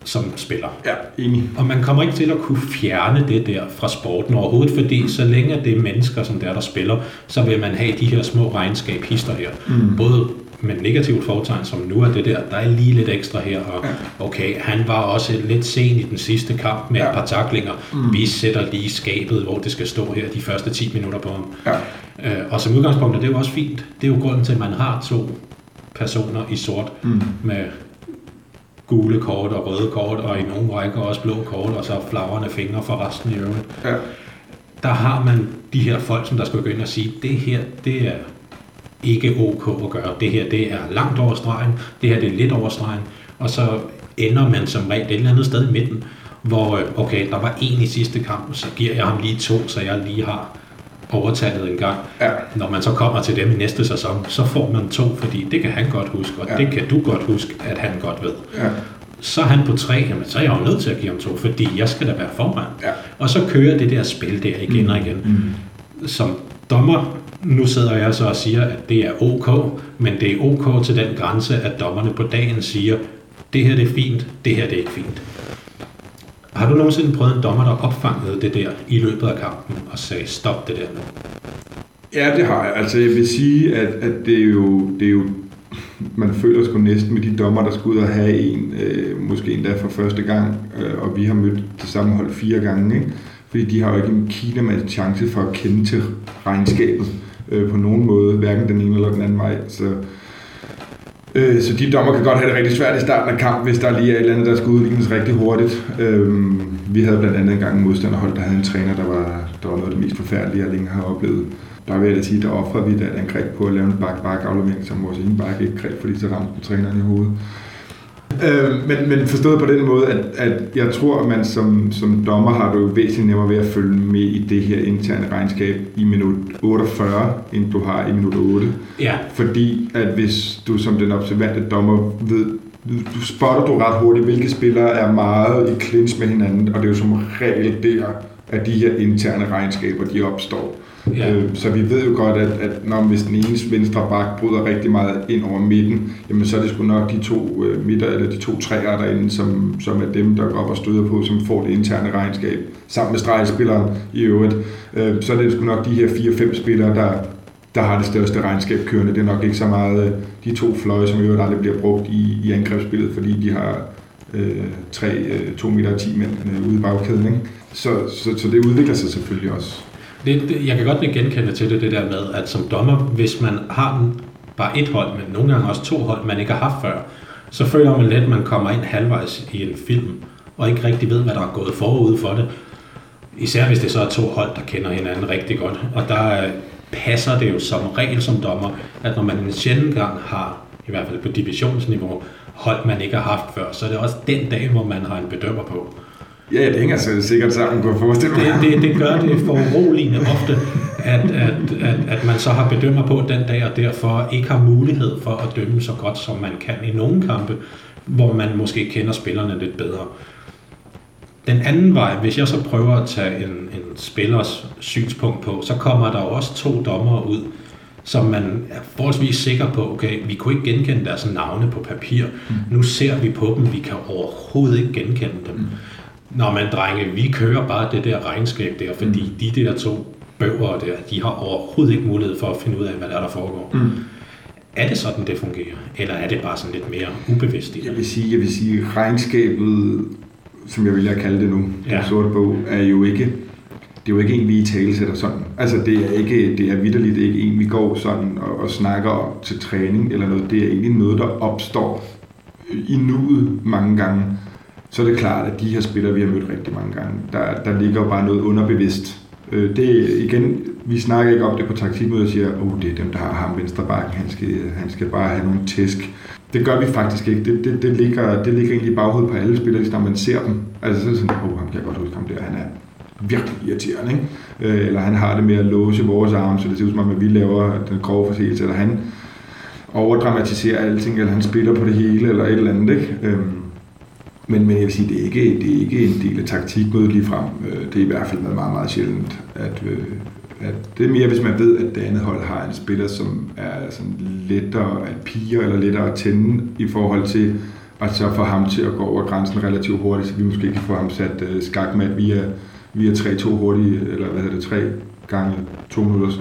S1: som spiller.
S2: Ja, enig.
S1: Og man kommer ikke til at kunne fjerne det der fra sporten overhovedet, fordi så længe det er mennesker, som der, der spiller, så vil man have de her små regnskab hister her. Mm. Både med negativt fortegn, som nu er det der, der er lige lidt ekstra her, og okay, han var også lidt sen i den sidste kamp med ja. et par taklinger. Mm. Vi sætter lige skabet, hvor det skal stå her de første 10 minutter på ham.
S2: Ja.
S1: Øh, og som udgangspunkt er det jo også fint. Det er jo grunden til, at man har to personer i sort mm. med gule kort og røde kort, og i nogle rækker også blå kort, og så flagrende fingre for resten i øvrigt.
S2: Ja.
S1: Der har man de her folk, som der skal gå ind og sige, det her, det er ikke ok at gøre. Det her, det er langt over stregen. Det her, det er lidt over stregen. Og så ender man som regel et eller andet sted i midten, hvor, øh, okay, der var en i sidste kamp, så giver jeg ham lige to, så jeg lige har overtaget en gang.
S2: Ja.
S1: Når man så kommer til dem i næste sæson, så får man to, fordi det kan han godt huske, og
S2: Ja.
S1: det kan du godt huske, at han godt ved.
S2: Ja.
S1: Så er han på tre, jamen, så er jeg jo nødt til at give ham to, fordi jeg skal da være foran.
S2: Ja.
S1: Og så kører det der spil der igen og igen. Mm. Som dommer, nu sidder jeg så og siger, at det er ok, men det er ok til den grænse, at dommerne på dagen siger, det her det er fint, det her det er ikke fint. Har du nogensinde prøvet en dommer, der opfangede det der i løbet af kampen og sagde, stop det der?
S2: Ja, det har jeg. Altså, jeg vil sige, at, at det, er jo, det er jo... Man føler sgu næsten med de dommer, der skulle ud og have en, øh, måske endda for første gang, øh, og vi har mødt det samme hold fire gange, ikke? Fordi de har jo ikke en kina med chance for at kende til regnskabet øh, på nogen måde, hverken den ene eller den anden vej. Så, øh, så de dommer kan godt have det rigtig svært i starten af kampen, hvis der lige er et eller andet, der skal udlignes rigtig hurtigt. Øh, vi havde blandt andet engang en modstanderhold, der havde en træner, der var, der var noget af det mest forfærdelige, jeg længe har oplevet. Der vil jeg da sige, der offrede vi da et angreb på at lave en bak-bak-aflevering, som vores ene bak ikke greb, fordi så ramte den træneren i hovedet. Øh, men, men forstået på den måde, at, at jeg tror, at man som, som dommer har du væsentligt nemmere ved at følge med i det her interne regnskab i minut 48, end du har i minut 8.
S1: Ja,
S2: Fordi at hvis du som den observante dommer ved, du spotter du ret hurtigt, hvilke spillere er meget i clinch med hinanden, og det er jo som regel der, at de her interne regnskaber, de opstår.
S1: Ja.
S2: Øh, Så vi ved jo godt, at, at når hvis den ene venstre bak bryder rigtig meget ind over midten, jamen så er det sgu nok de to øh, midter, eller de to træer derinde, som, som er dem, der går op og støder på, som får det interne regnskab, sammen med stregspilleren i øvrigt. Øh, Så er det sgu nok de her 4-5 spillere, der, der har det største regnskab kørende. Det er nok ikke så meget øh, de to fløje, som i øvrigt aldrig bliver brugt i, i angrebsspillet, fordi de har øh, 3, øh, 2 meter og 10 mænd øh, ude i bagkæden. Ikke? Så, så, så det udvikler sig selvfølgelig også
S1: det, det, jeg kan godt genkende til det, det der med, at som dommer, hvis man har bare et hold, men nogle gange også to hold, man ikke har haft før, så føler man lidt, at man kommer ind halvvejs i en film, og ikke rigtig ved, hvad der er gået forud for det. Især hvis det så er to hold, der kender hinanden rigtig godt. Og der øh, passer det jo som regel som dommer, at når man en sjældent gang har, i hvert fald på divisionsniveau, hold man ikke har haft før, så er det også den dag, hvor man har en bedømmer på.
S2: Ja, det hænger så sikkert sammen, kunne jeg forestille mig.
S1: Det, det, det gør det for uroligende ofte, at, at, at, at man så har bedømmer på den dag, og derfor ikke har mulighed for at dømme så godt, som man kan i nogle kampe, hvor man måske kender spillerne lidt bedre. Den anden vej, hvis jeg så prøver at tage en, en spillers synspunkt på, så kommer der jo også to dommere ud, som man er forholdsvis sikker på, okay, vi kunne ikke genkende deres navne på papir. Mm. Nu ser vi på dem, vi kan overhovedet ikke genkende dem. Mm. Nå, men drenge, vi kører bare det der regnskab der, fordi mm. de der to bøger der, de har overhovedet ikke mulighed for at finde ud af, hvad der er, der foregår. Mm. Er det sådan, det fungerer? Eller er det bare sådan lidt mere ubevidst i
S2: Jeg vil sige, jeg vil sige, regnskabet, som jeg vælger at kalde det nu, ja.
S1: Ja.
S2: den sorte bog, er jo ikke, det er jo ikke en, vi i tale sætter sådan. Altså det er ikke, det er vidderligt ikke en, vi går sådan og, og snakker om til træning eller noget. Det er egentlig noget, der opstår i nuet mange gange. Så er det klart, at de her spillere, vi har mødt rigtig mange gange, der, der ligger bare noget underbevidst. Øh, Det igen, vi snakker ikke om det på taktikmødet og siger, at oh, det er dem, der har ham venstre bakken, han skal, han skal bare have nogle tæsk. Det gør vi faktisk ikke. Det, det, det, ligger, det ligger egentlig i baghovedet på alle spillere, når man ser dem. Altså så er det sådan, oh, ham kan jeg godt huske ham der, han er virkelig irriterende, ikke? Øh, eller han har det med at låse vores arme, så det ser ud som om, at vi laver den grove forseelse, eller han overdramatiserer alting, eller han spiller på det hele, eller et eller andet, ikke? Øhm, men, men jeg vil sige, det er ikke, det er ikke en del af taktikmødet lige frem. Øh, det er i hvert fald noget meget, meget sjældent, at, øh, at det er mere, hvis man ved, at det andet hold har en spiller, som er sådan lettere at pige eller lettere at tænde i forhold til at så få ham til at gå over grænsen relativt hurtigt, så vi måske kan få ham sat øh, skakmat via, via 3-2 hurtigt, eller hvad hedder det, 3 gange 2 minutter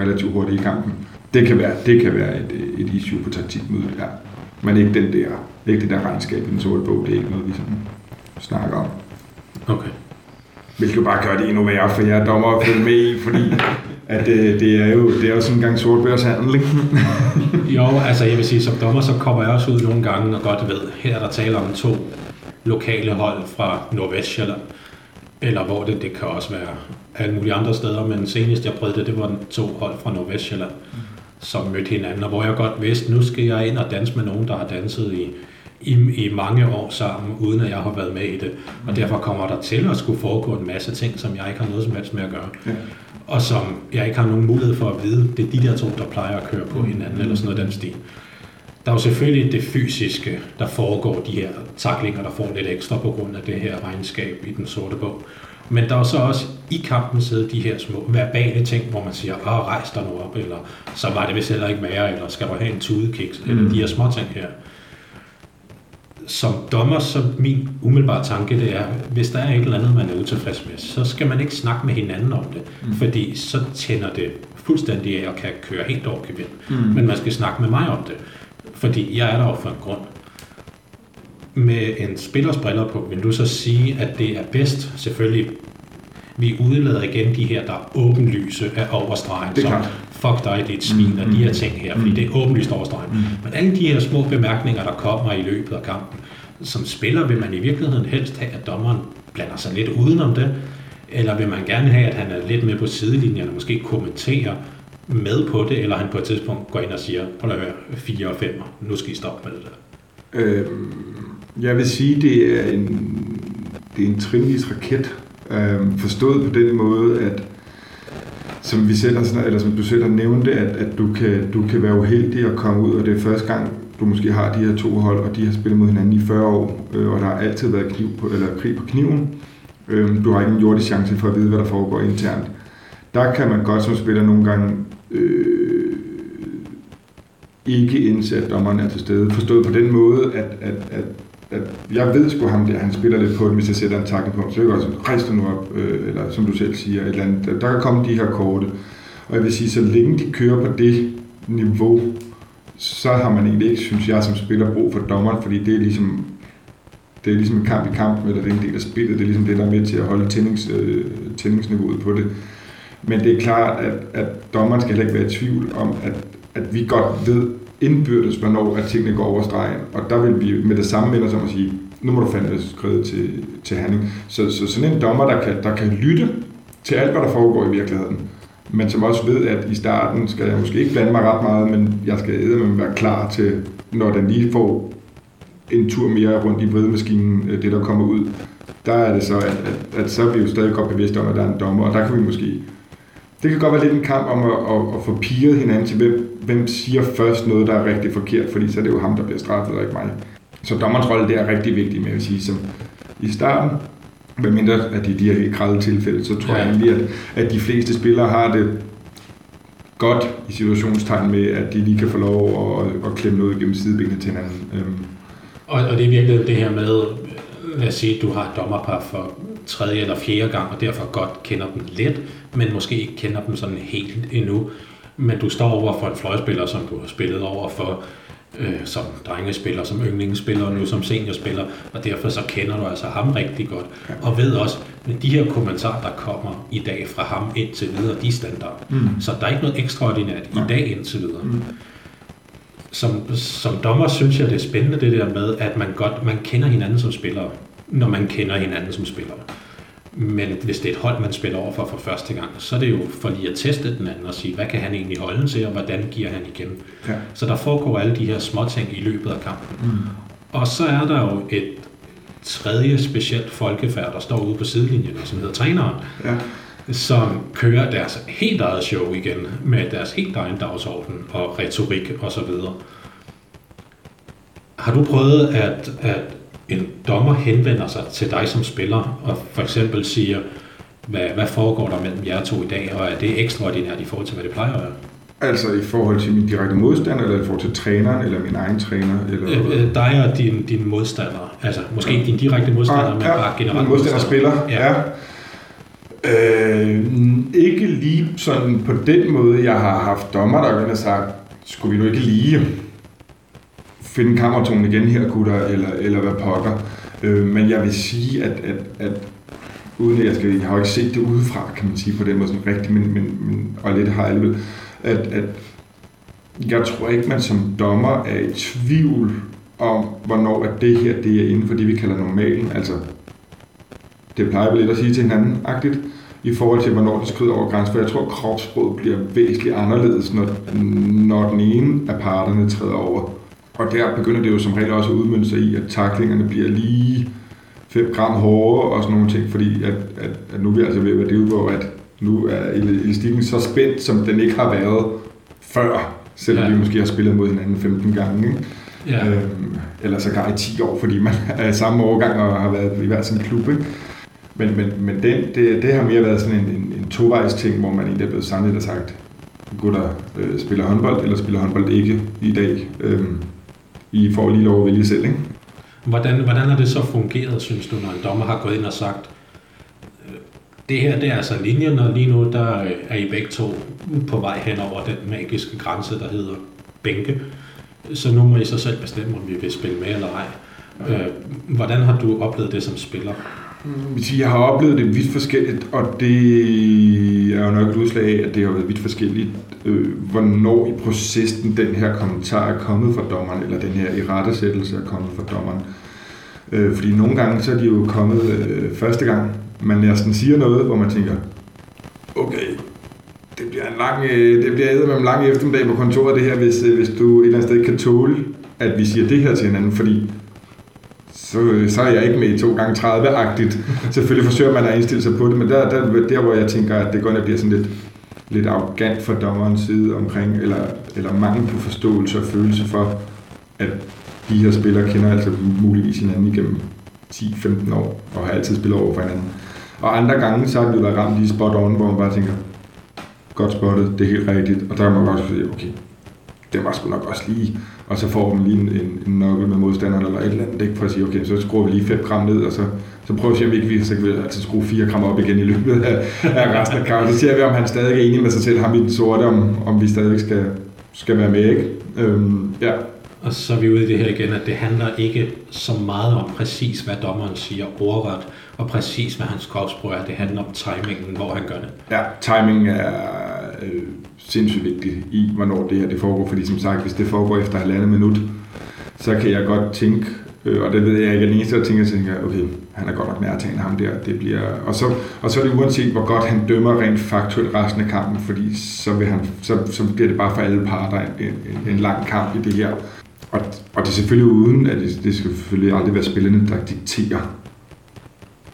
S2: relativt hurtigt i kampen. Det kan være, det kan være et, et issue på taktikmødet, ja. Men ikke den der, ikke det der regnskab i den sorte bog, det er ikke noget, vi sådan snakker om.
S1: Okay.
S2: Hvilket jo bare gør det endnu værre for jer dommer at følge med i, fordi at det, det er jo det er jo sådan en gang sortbørshandel, ikke? <laughs>
S1: jo, altså jeg vil sige, som dommer, så kommer jeg også ud nogle gange og godt ved, her er der taler om to lokale hold fra Nordvestjylland, eller hvor det, det kan også være alle mulige andre steder, men senest jeg prøvede det, det var to hold fra Nordvestjylland, som mødte hinanden, og hvor jeg godt vidste, nu skal jeg ind og danse med nogen, der har danset i i, i mange år sammen, uden at jeg har været med i det. Og derfor kommer der til at skulle foregå en masse ting, som jeg ikke har noget som helst med at gøre. Ja. Og som jeg ikke har nogen mulighed for at vide. Det er de der to, der plejer at køre på hinanden, eller sådan noget den stil. Der er jo selvfølgelig det fysiske, der foregår, de her taklinger, der får lidt ekstra på grund af det her regnskab i den sorte bog. Men der er så også i kampen sidde de her små verbale ting, hvor man siger, åh, rejs dig nu op, eller så var det vist heller ikke mere, eller skal du have en tudekiks, mm. eller de her små ting her som dommer, så min umiddelbare tanke det er, hvis der er et eller andet, man er utilfreds med, så skal man ikke snakke med hinanden om det, mm. fordi så tænder det fuldstændig af og kan køre helt over gevind. Mm. Men man skal snakke med mig om det, fordi jeg er der jo for en grund. Med en spillers briller på, vil du så sige, at det er bedst, selvfølgelig, vi udlader igen de her, der er åbenlyse af overstregen, som fuck dig, det er et svin, mm, og de her mm. ting her, fordi mm. det er åbenlyst overstregen. Mm. Men alle de her små bemærkninger, der kommer i løbet af kampen, som spiller, vil man i virkeligheden helst have, at dommeren blander sig lidt udenom det, eller vil man gerne have, at han er lidt med på sidelinjen og måske kommenterer med på det, eller han på et tidspunkt går ind og siger, prøv at høre, 4 og 5, nu skal I stoppe med det der.
S2: Øhm, jeg vil sige, det er en, det er en trinvis raket, øh, forstået på den måde, at som vi selv har, eller som du selv har nævnt, at, at du, kan, du kan være uheldig at komme ud, og det er første gang, du måske har de her to hold, og de har spillet mod hinanden i 40 år, øh, og der har altid været kniv på, eller krig på kniven. Øh, du har ikke en jordisk chance for at vide, hvad der foregår internt. Der kan man godt som spiller nogle gange øh, ikke indse, at dommeren er til stede. Forstået på den måde, at, at, at at jeg ved sgu ham der, han spiller lidt på hvis jeg sætter en takke på ham, så jeg kan også rejse nu op, øh, eller som du selv siger, et eller andet. Der kan komme de her korte. Og jeg vil sige, så længe de kører på det niveau, så har man egentlig ikke, synes jeg, som spiller brug for dommeren, fordi det er ligesom det er ligesom en kamp i kamp, eller det er en del af spillet, det er ligesom det, der er med til at holde tændings, øh, tændingsniveauet på det. Men det er klart, at, at dommeren skal heller ikke være i tvivl om, at, at vi godt ved, indbyrdes, hvornår at tingene går over stregen. Og der vil vi med det samme minde som at sige, nu må du fandme skride til, til handling. Så, så sådan en dommer, der kan, der kan lytte til alt, hvad der foregår i virkeligheden, men som også ved, at i starten skal jeg måske ikke blande mig ret meget, men jeg skal med være klar til, når den lige får en tur mere rundt i vredemaskinen, øh, det der kommer ud, der er det så, at, at, at så er vi jo stadig godt bevidste om, at der er en dommer, og der kan vi måske det kan godt være lidt en kamp om at, at, at få piret hinanden til, hvem, hvem siger først noget, der er rigtig forkert, fordi så er det jo ham, der bliver straffet, og ikke mig. Så dommerens rolle, det er rigtig vigtigt, med at sige, som i starten, mindre at det er de her helt kralde tilfælde, så tror ja. jeg egentlig, at, at de fleste spillere har det godt i situationstegn med, at de lige kan få lov at, at klemme noget gennem sidebenene til hinanden. Øhm.
S1: Og, og det er virkelig det her med, lad os sige, at du har et dommerpar for tredje eller fjerde gang, og derfor godt kender dem lidt, men måske ikke kender dem sådan helt endnu. Men du står over for en fløjspiller, som du har spillet over for, øh, som drengespiller, som yndlingsspiller, og nu som seniorspiller, og derfor så kender du altså ham rigtig godt, og ved også, at de her kommentarer, der kommer i dag fra ham indtil videre, de er standard. Mm. Så der er ikke noget ekstraordinært i dag indtil videre. Mm. Som, som dommer synes jeg, det er spændende det der med, at man godt man kender hinanden som spillere når man kender hinanden som spillere. Men hvis det er et hold, man spiller over for for første gang, så er det jo for lige at teste den anden og sige, hvad kan han egentlig holde til, og hvordan giver han igen. Ja. Så der foregår alle de her små ting i løbet af kampen. Mm. Og så er der jo et tredje specielt folkefærd, der står ude på sidelinjen, som hedder træneren,
S2: Ja.
S1: som kører deres helt eget show igen, med deres helt egen dagsorden og retorik osv. Har du prøvet, at, at en dommer henvender sig til dig som spiller, og for eksempel siger, hvad, hvad foregår der mellem jer to i dag, og er det ekstraordinært i forhold til, hvad det plejer at være?
S2: Altså i forhold til min direkte modstander, eller i forhold til træneren, eller min egen træner? Eller
S1: Øh, øh, dig og din, din modstander, altså måske ikke din direkte modstander, men bare generelt
S2: min modstander spiller,
S1: Ja.
S2: ja. Øh, ikke lige sådan på den måde, jeg har haft dommer, der har sagt, skulle vi nu ikke lige finde kammertonen igen her, gutter, eller, eller hvad pokker. Øh, men jeg vil sige, at, at, at uden at jeg skal, jeg har jo ikke set det udefra, kan man sige på den måde sådan rigtigt, men, men, men og lidt har jeg alligevel, at, at jeg tror ikke, man som dommer er i tvivl om, hvornår at det her det er inden for det, vi kalder normalen. Altså, det plejer vi lidt at sige til hinanden, agtigt, i forhold til, hvornår det skrider over grænsen. For jeg tror, at kropssproget bliver væsentligt anderledes, når, når den ene af parterne træder over. Og der begynder det jo som regel også at udmynde sig i, at taklingerne bliver lige 5 gram hårdere og sådan nogle ting, fordi at, at, at nu er vi altså ved at være det hvor at nu er elastikken så spændt, som den ikke har været før, selvom
S1: Ja.
S2: vi måske har spillet mod hinanden 15 gange. Ikke?
S1: Ja.
S2: Øhm, eller så i 10 år, fordi man <laughs> er samme årgang og har været i hver sin klub. Ikke? Men, men, men den, det, det har mere været sådan en, en, en tovejs ting, hvor man egentlig er blevet samlet og sagt, gutter øh, spiller håndbold, eller spiller håndbold ikke i dag. Øhm, i får lige lov at vælge selv, ikke?
S1: Hvordan, hvordan har det så fungeret, synes du, når en dommer har gået ind og sagt, øh, det her det er altså linjen, og lige nu der øh, er I begge to på vej hen over den magiske grænse, der hedder bænke. Så nu må I så selv bestemme, om vi vil spille med eller ej. Okay. hvordan har du oplevet det som spiller?
S2: Mm. Jeg Jeg har oplevet det vidt forskelligt, og det er jo nok et udslag af, at det har været vidt forskelligt, øh, hvornår i processen den her kommentar er kommet fra dommeren, eller den her irettesættelse er kommet fra dommeren. Øh, fordi nogle gange så er de jo kommet øh, første gang, man næsten siger noget, hvor man tænker, okay, det bliver en lang, øh, det bliver med en lang eftermiddag på kontoret det her, hvis, øh, hvis du et eller andet sted kan tåle, at vi siger det her til hinanden, fordi så, øh, så er jeg ikke med i 2 gange 30-agtigt. Selvfølgelig forsøger man at indstille sig på det, men der, der, der hvor jeg tænker, at det godt nok bliver sådan lidt, lidt arrogant fra dommerens side omkring, eller, eller mangel på forståelse og følelse for, at de her spillere kender altså muligvis hinanden igennem 10-15 år, og har altid spillet over for hinanden. Og andre gange, så har den jo været ramt lige spot on, hvor man bare tænker, godt spottet, det er helt rigtigt, og der må man også sige, okay, det var sgu nok også lige, og så får man lige en, en, en nokkel med modstanderen eller et eller andet, ikke? for at sige, okay, så skruer vi lige 5 gram ned, og så, så prøver vi at se, om ikke vi, så kan vi altid skrue 4 gram op igen i løbet af, af resten af kampen. Så ser vi, om han stadig er enig med sig selv, ham i den sorte, om, om vi stadig skal, skal være med, ikke? Øhm, ja.
S1: Og så er vi ude i det her igen, at det handler ikke så meget om præcis, hvad dommeren siger ordret, og præcis, hvad hans kropssprog er. Det handler om timingen, hvor han gør det.
S2: Ja, timing er øh, sindssygt vigtig i, hvornår det her det foregår, fordi som sagt, hvis det foregår efter halvandet minut, så kan jeg godt tænke, øh, og det ved jeg ikke, at den eneste, der tænker, så tænker jeg, okay, han er godt nok nærtagende ham der, det bliver, og så, og så er det uanset, hvor godt han dømmer rent faktuelt resten af kampen, fordi så, vil han, så, så bliver det bare for alle parter en, en, en lang kamp i det her. Og, og det er selvfølgelig uden, at det, det skal selvfølgelig aldrig være spillerne, der dikterer,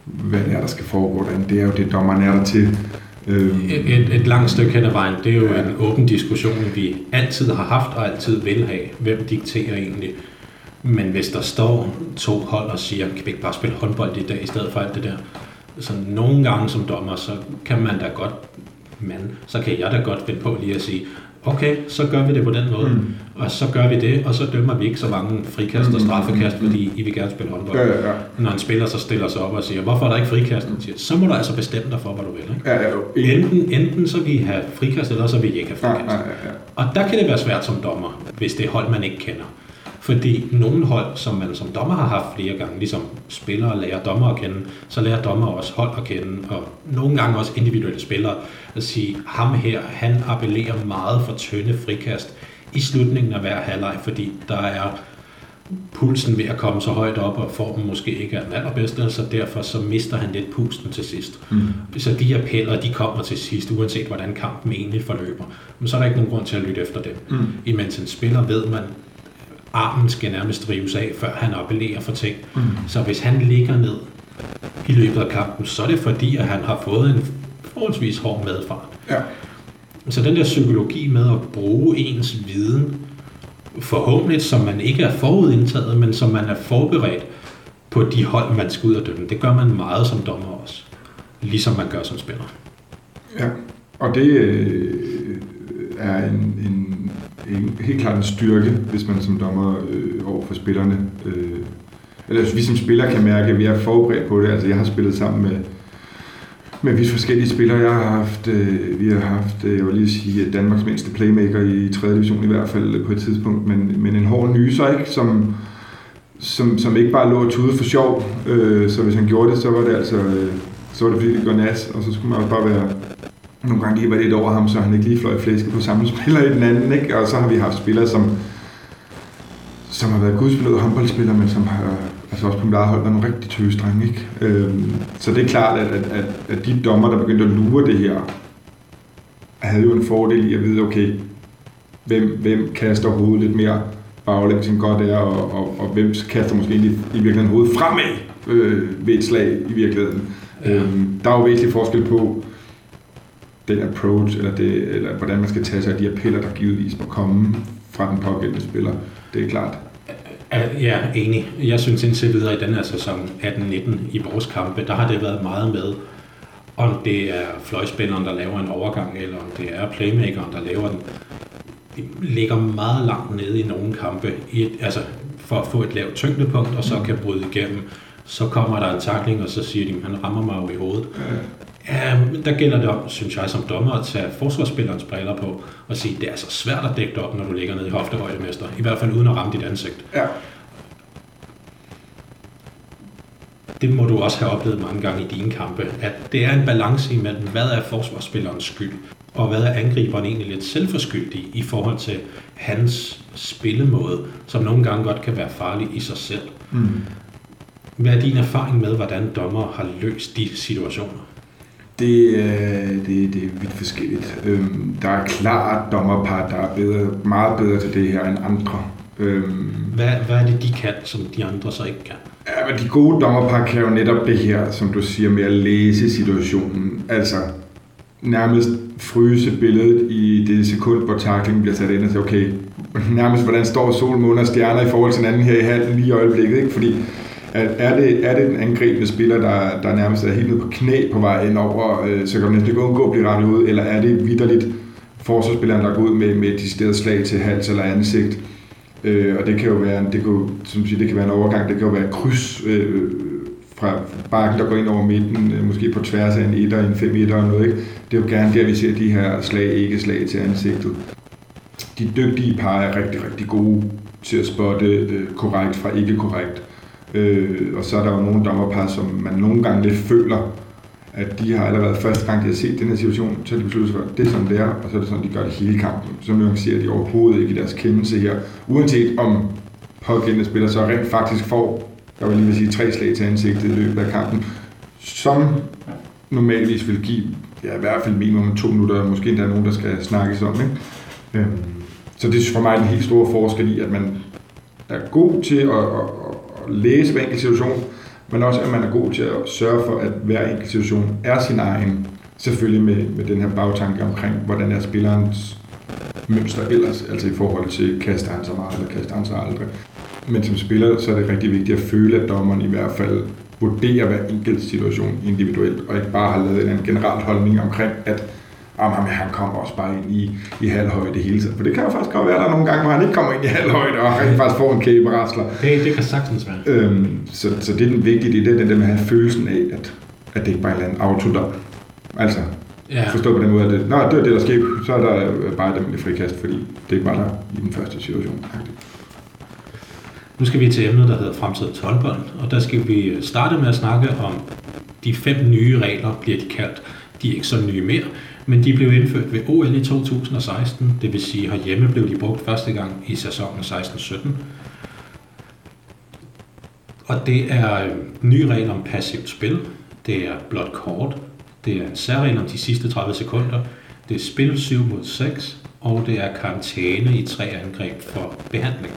S2: hvad det er, der skal foregå derinde. Det er jo det, dommeren er der til. Øhm,
S1: Et, et, et langt stykke hen ad vejen, det er jo en åben diskussion, vi altid har haft og altid vil have. Hvem dikterer egentlig? Men hvis der står to hold og siger, kan vi ikke bare spille håndbold i dag i stedet for alt det der? Så nogle gange som dommer, så kan man da godt, men så kan jeg da godt finde på lige at sige, okay, så gør vi det på den måde, mm. og så gør vi det, og så dømmer vi ikke så mange frikast og straffekast, fordi I vil gerne spille håndbold.
S2: ja, ja, ja.
S1: Når en spiller så stiller sig op og siger, hvorfor er der ikke frikast? Og siger, så må du altså bestemme dig for, hvad du vil. Ikke?
S2: Ja, ja, jo.
S1: Enten, enten så vil I have frikast, eller så vil I ikke have
S2: Ja,
S1: frikast.
S2: ja, ja, ja.
S1: Og der kan det være svært som dommer, hvis det er hold, man ikke kender. Fordi nogle hold, som man som dommer har haft flere gange, ligesom spillere lærer dommer at kende, så lærer dommer også hold at kende, og nogle gange også individuelle spillere, at sige, ham her, han appellerer meget for tynde frikast i slutningen af hver halvleg, fordi der er pulsen ved at komme så højt op, og formen måske ikke er den allerbedste, så derfor så mister han lidt pusten til sidst. Mm. Så de appeller, de kommer til sidst, uanset hvordan kampen egentlig forløber. Men så er der ikke nogen grund til at lytte efter dem. Mm. Imens en spiller ved man, armen skal nærmest drives af, før han appellerer for ting. Mm. Så hvis han ligger ned i løbet af kampen, så er det fordi, at han har fået en forholdsvis hård medfart.
S2: Ja.
S1: Så den der psykologi med at bruge ens viden, forhåbentlig som man ikke er forudindtaget, men som man er forberedt på de hold, man skal ud og dømme. Det gør man meget som dommer også, ligesom man gør som spiller.
S2: Ja, og det øh, er en, en, en helt klart en styrke, hvis man som dommer øh, over for spillerne, øh, eller hvis vi som spiller kan mærke, at vi er forberedt på det. Altså jeg har spillet sammen med med vidt forskellige spillere. Jeg har haft, øh, vi har haft, øh, jeg vil lige sige, Danmarks mindste playmaker i 3. division i hvert fald på et tidspunkt, men, men en hård nyser, ikke? Som, som, som ikke bare lå og tude for sjov. Øh, så hvis han gjorde det, så var det altså, øh, så var det fordi det går nas, og så skulle man også bare være nogle gange lige være lidt over ham, så han ikke lige fløj flæske på samme spiller i den anden, ikke? Og så har vi haft spillere, som, som har været gudspillede håndboldspillere, men som har altså også på mit eget hold, er nogle rigtig tøsdrenge, ikke? Øhm, så det er klart, at, at, at, at de dommer, der begyndte at lure det her, havde jo en fordel i at vide, okay, hvem, hvem kaster hovedet lidt mere baglæns end godt er, og, og, og hvem kaster måske i, i virkeligheden hovedet fremad øh, ved et slag i virkeligheden. Ja. Øhm, der er jo væsentlig forskel på den approach, eller, det, eller hvordan man skal tage sig af de appeller, der givetvis må komme fra den pågældende spiller. Det er klart.
S1: Ja, enig. Jeg synes indtil videre i den her sæson 18-19 i vores kampe, der har det været meget med, om det er fløjspilleren, der laver en overgang, eller om det er playmakeren, der laver den. De ligger meget langt nede i nogle kampe, i et, altså for at få et lavt tyngdepunkt, og så kan bryde igennem. Så kommer der en takling, og så siger de, han rammer mig jo i hovedet. Ja, der gælder det om, synes jeg, som dommer at tage forsvarsspillerens briller på og sige, det er så svært at dække op, når du ligger nede i hoftehøjdemester. I hvert fald uden at ramme dit ansigt.
S2: Ja.
S1: Det må du også have oplevet mange gange i dine kampe, at det er en balance imellem, hvad er forsvarsspillerens skyld, og hvad er angriberen egentlig lidt selvforskyldig i forhold til hans spillemåde, som nogle gange godt kan være farlig i sig selv. Mm. Hvad er din erfaring med, hvordan dommer har løst de situationer?
S2: Det, det, det er vidt forskelligt. Øhm, der er klart dommerpar, der er bedre, meget bedre til det her end andre.
S1: Øhm, hvad, hvad er det, de kan, som de andre så ikke kan?
S2: Ja, men de gode dommerpar kan jo netop det her, som du siger, med at læse situationen. Altså nærmest fryse billedet i det sekund, hvor taklingen bliver sat ind og sige, okay, nærmest hvordan står sol, måne og stjerner i forhold til hinanden her i halen lige i øjeblikket, ikke? Fordi er, er, det, er det den angribende spiller, der, der nærmest er helt nede på knæ på vej ind over, øh, så kan man næsten ikke undgå at blive ramt ud, eller er det vidderligt forsvarsspilleren, der går ud med, med et decideret slag til hals eller ansigt, øh, og det kan jo være, det kan, som siger, det kan være en overgang, det kan jo være et kryds øh, fra bakken, der går ind over midten, øh, måske på tværs af en 1 en 5 1 og noget, ikke? Det er jo gerne der, vi ser de her slag, ikke slag til ansigtet. De dygtige par er rigtig, rigtig gode til at spotte øh, korrekt fra ikke korrekt. Øh, og så er der jo nogle dommerpar, som man nogle gange lidt føler, at de har allerede første gang, de har set den her situation, så har de besluttet sig for, at det er sådan, det er, og så er det sådan, de gør det hele kampen. Så nuancerer de overhovedet ikke i deres kendelse her, uanset om pågældende spiller så rent faktisk får, jeg vil lige vil sige, tre slag til ansigtet i løbet af kampen, som normalvis vil give ja, i hvert fald minimum to minutter, måske endda nogen, der skal snakkes om. Ikke? Øhm, så det er for mig en helt stor forskel i, at man er god til at, at, at læse hver enkelt situation, men også at man er god til at sørge for, at hver enkelt situation er sin egen, selvfølgelig med, med den her bagtanke omkring, hvordan er spillerens mønster ellers, altså i forhold til, kaster han så meget, eller kaster han så aldrig. Men som spiller, så er det rigtig vigtigt at føle, at dommeren i hvert fald vurderer hver enkelt situation individuelt, og ikke bare har lavet en generel holdning omkring, at om ham, han kommer også bare ind i, i halvhøjde hele tiden. For det kan jo faktisk godt være, at der er nogle gange, hvor han ikke kommer ind i halvhøjde, og han faktisk får en kæberasler.
S1: Det, det kan sagtens være.
S2: Øhm, så, så det er den vigtige, det er den, den med at have følelsen af, at, at det ikke bare er en eller anden autodom. Altså, ja. forstå på den måde, at det, Nå, det er det, der sker, så er der bare dem i frikast, fordi det ikke var der i den første situation.
S1: Nu skal vi til emnet, der hedder fremtidens håndbold, og der skal vi starte med at snakke om de fem nye regler, bliver de kaldt. De er ikke så nye mere, men de blev indført ved OL i 2016, det vil sige herhjemme blev de brugt første gang i sæsonen 16-17. Og det er øh, nye regler om passivt spil, det er blot kort, det er en særregel om de sidste 30 sekunder, det er spil 7 mod 6, og det er karantæne i tre angreb for behandling.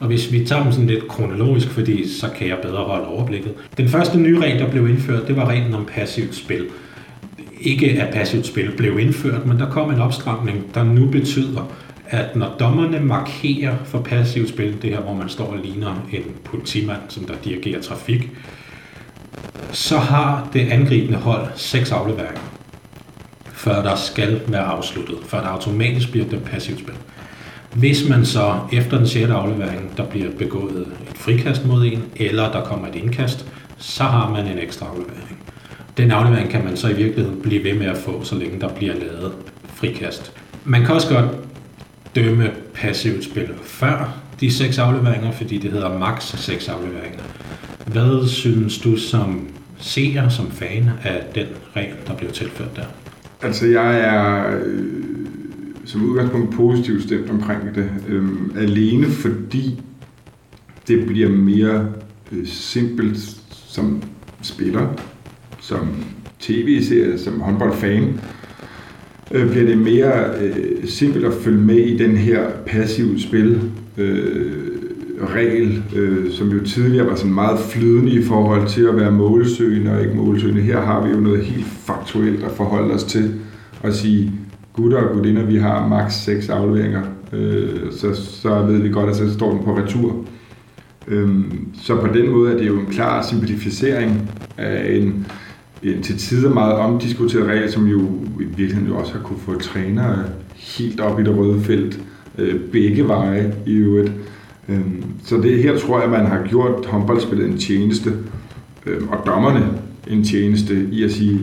S1: Og hvis vi tager dem sådan lidt kronologisk, fordi så kan jeg bedre holde overblikket. Den første nye regel, der blev indført, det var reglen om passivt spil. Ikke af passivt spil blev indført, men der kom en opstramning, der nu betyder, at når dommerne markerer for passivt spil, det her, hvor man står og ligner en politimand, som der dirigerer trafik, så har det angribende hold seks afleveringer, før der skal være afsluttet, før der automatisk bliver det passivt spil. Hvis man så efter den sjette aflevering, der bliver begået et frikast mod en, eller der kommer et indkast, så har man en ekstra aflevering. Den aflevering kan man så i virkeligheden blive ved med at få, så længe der bliver lavet frikast. Man kan også godt dømme passivt spil før de seks afleveringer, fordi det hedder max seks afleveringer. Hvad synes du som seer, som fan af den regel, der blev tilført der?
S2: Altså, jeg er øh, som udgangspunkt positivt stemt omkring det. Øh, alene fordi det bliver mere øh, simpelt som spiller, som tv-serie, som håndboldfan, øh, bliver det mere øh, simpelt at følge med i den her passive spil øh, regel, øh, som jo tidligere var sådan meget flydende i forhold til at være målsøgende og ikke målsøgende. Her har vi jo noget helt faktuelt at forholde os til og sige, gutter og gudinder, vi har maks 6 afleveringer, øh, så, så ved vi godt, at så står den på retur. Øhm, så på den måde er det jo en klar simplificering af en, en til tider meget omdiskuteret regel, som jo i virkeligheden jo også har kunne få trænere helt op i det røde felt, øh, begge veje i øvrigt. Øhm, så det her tror jeg, man har gjort håndboldspillet en tjeneste, øhm, og dommerne en tjeneste i at sige,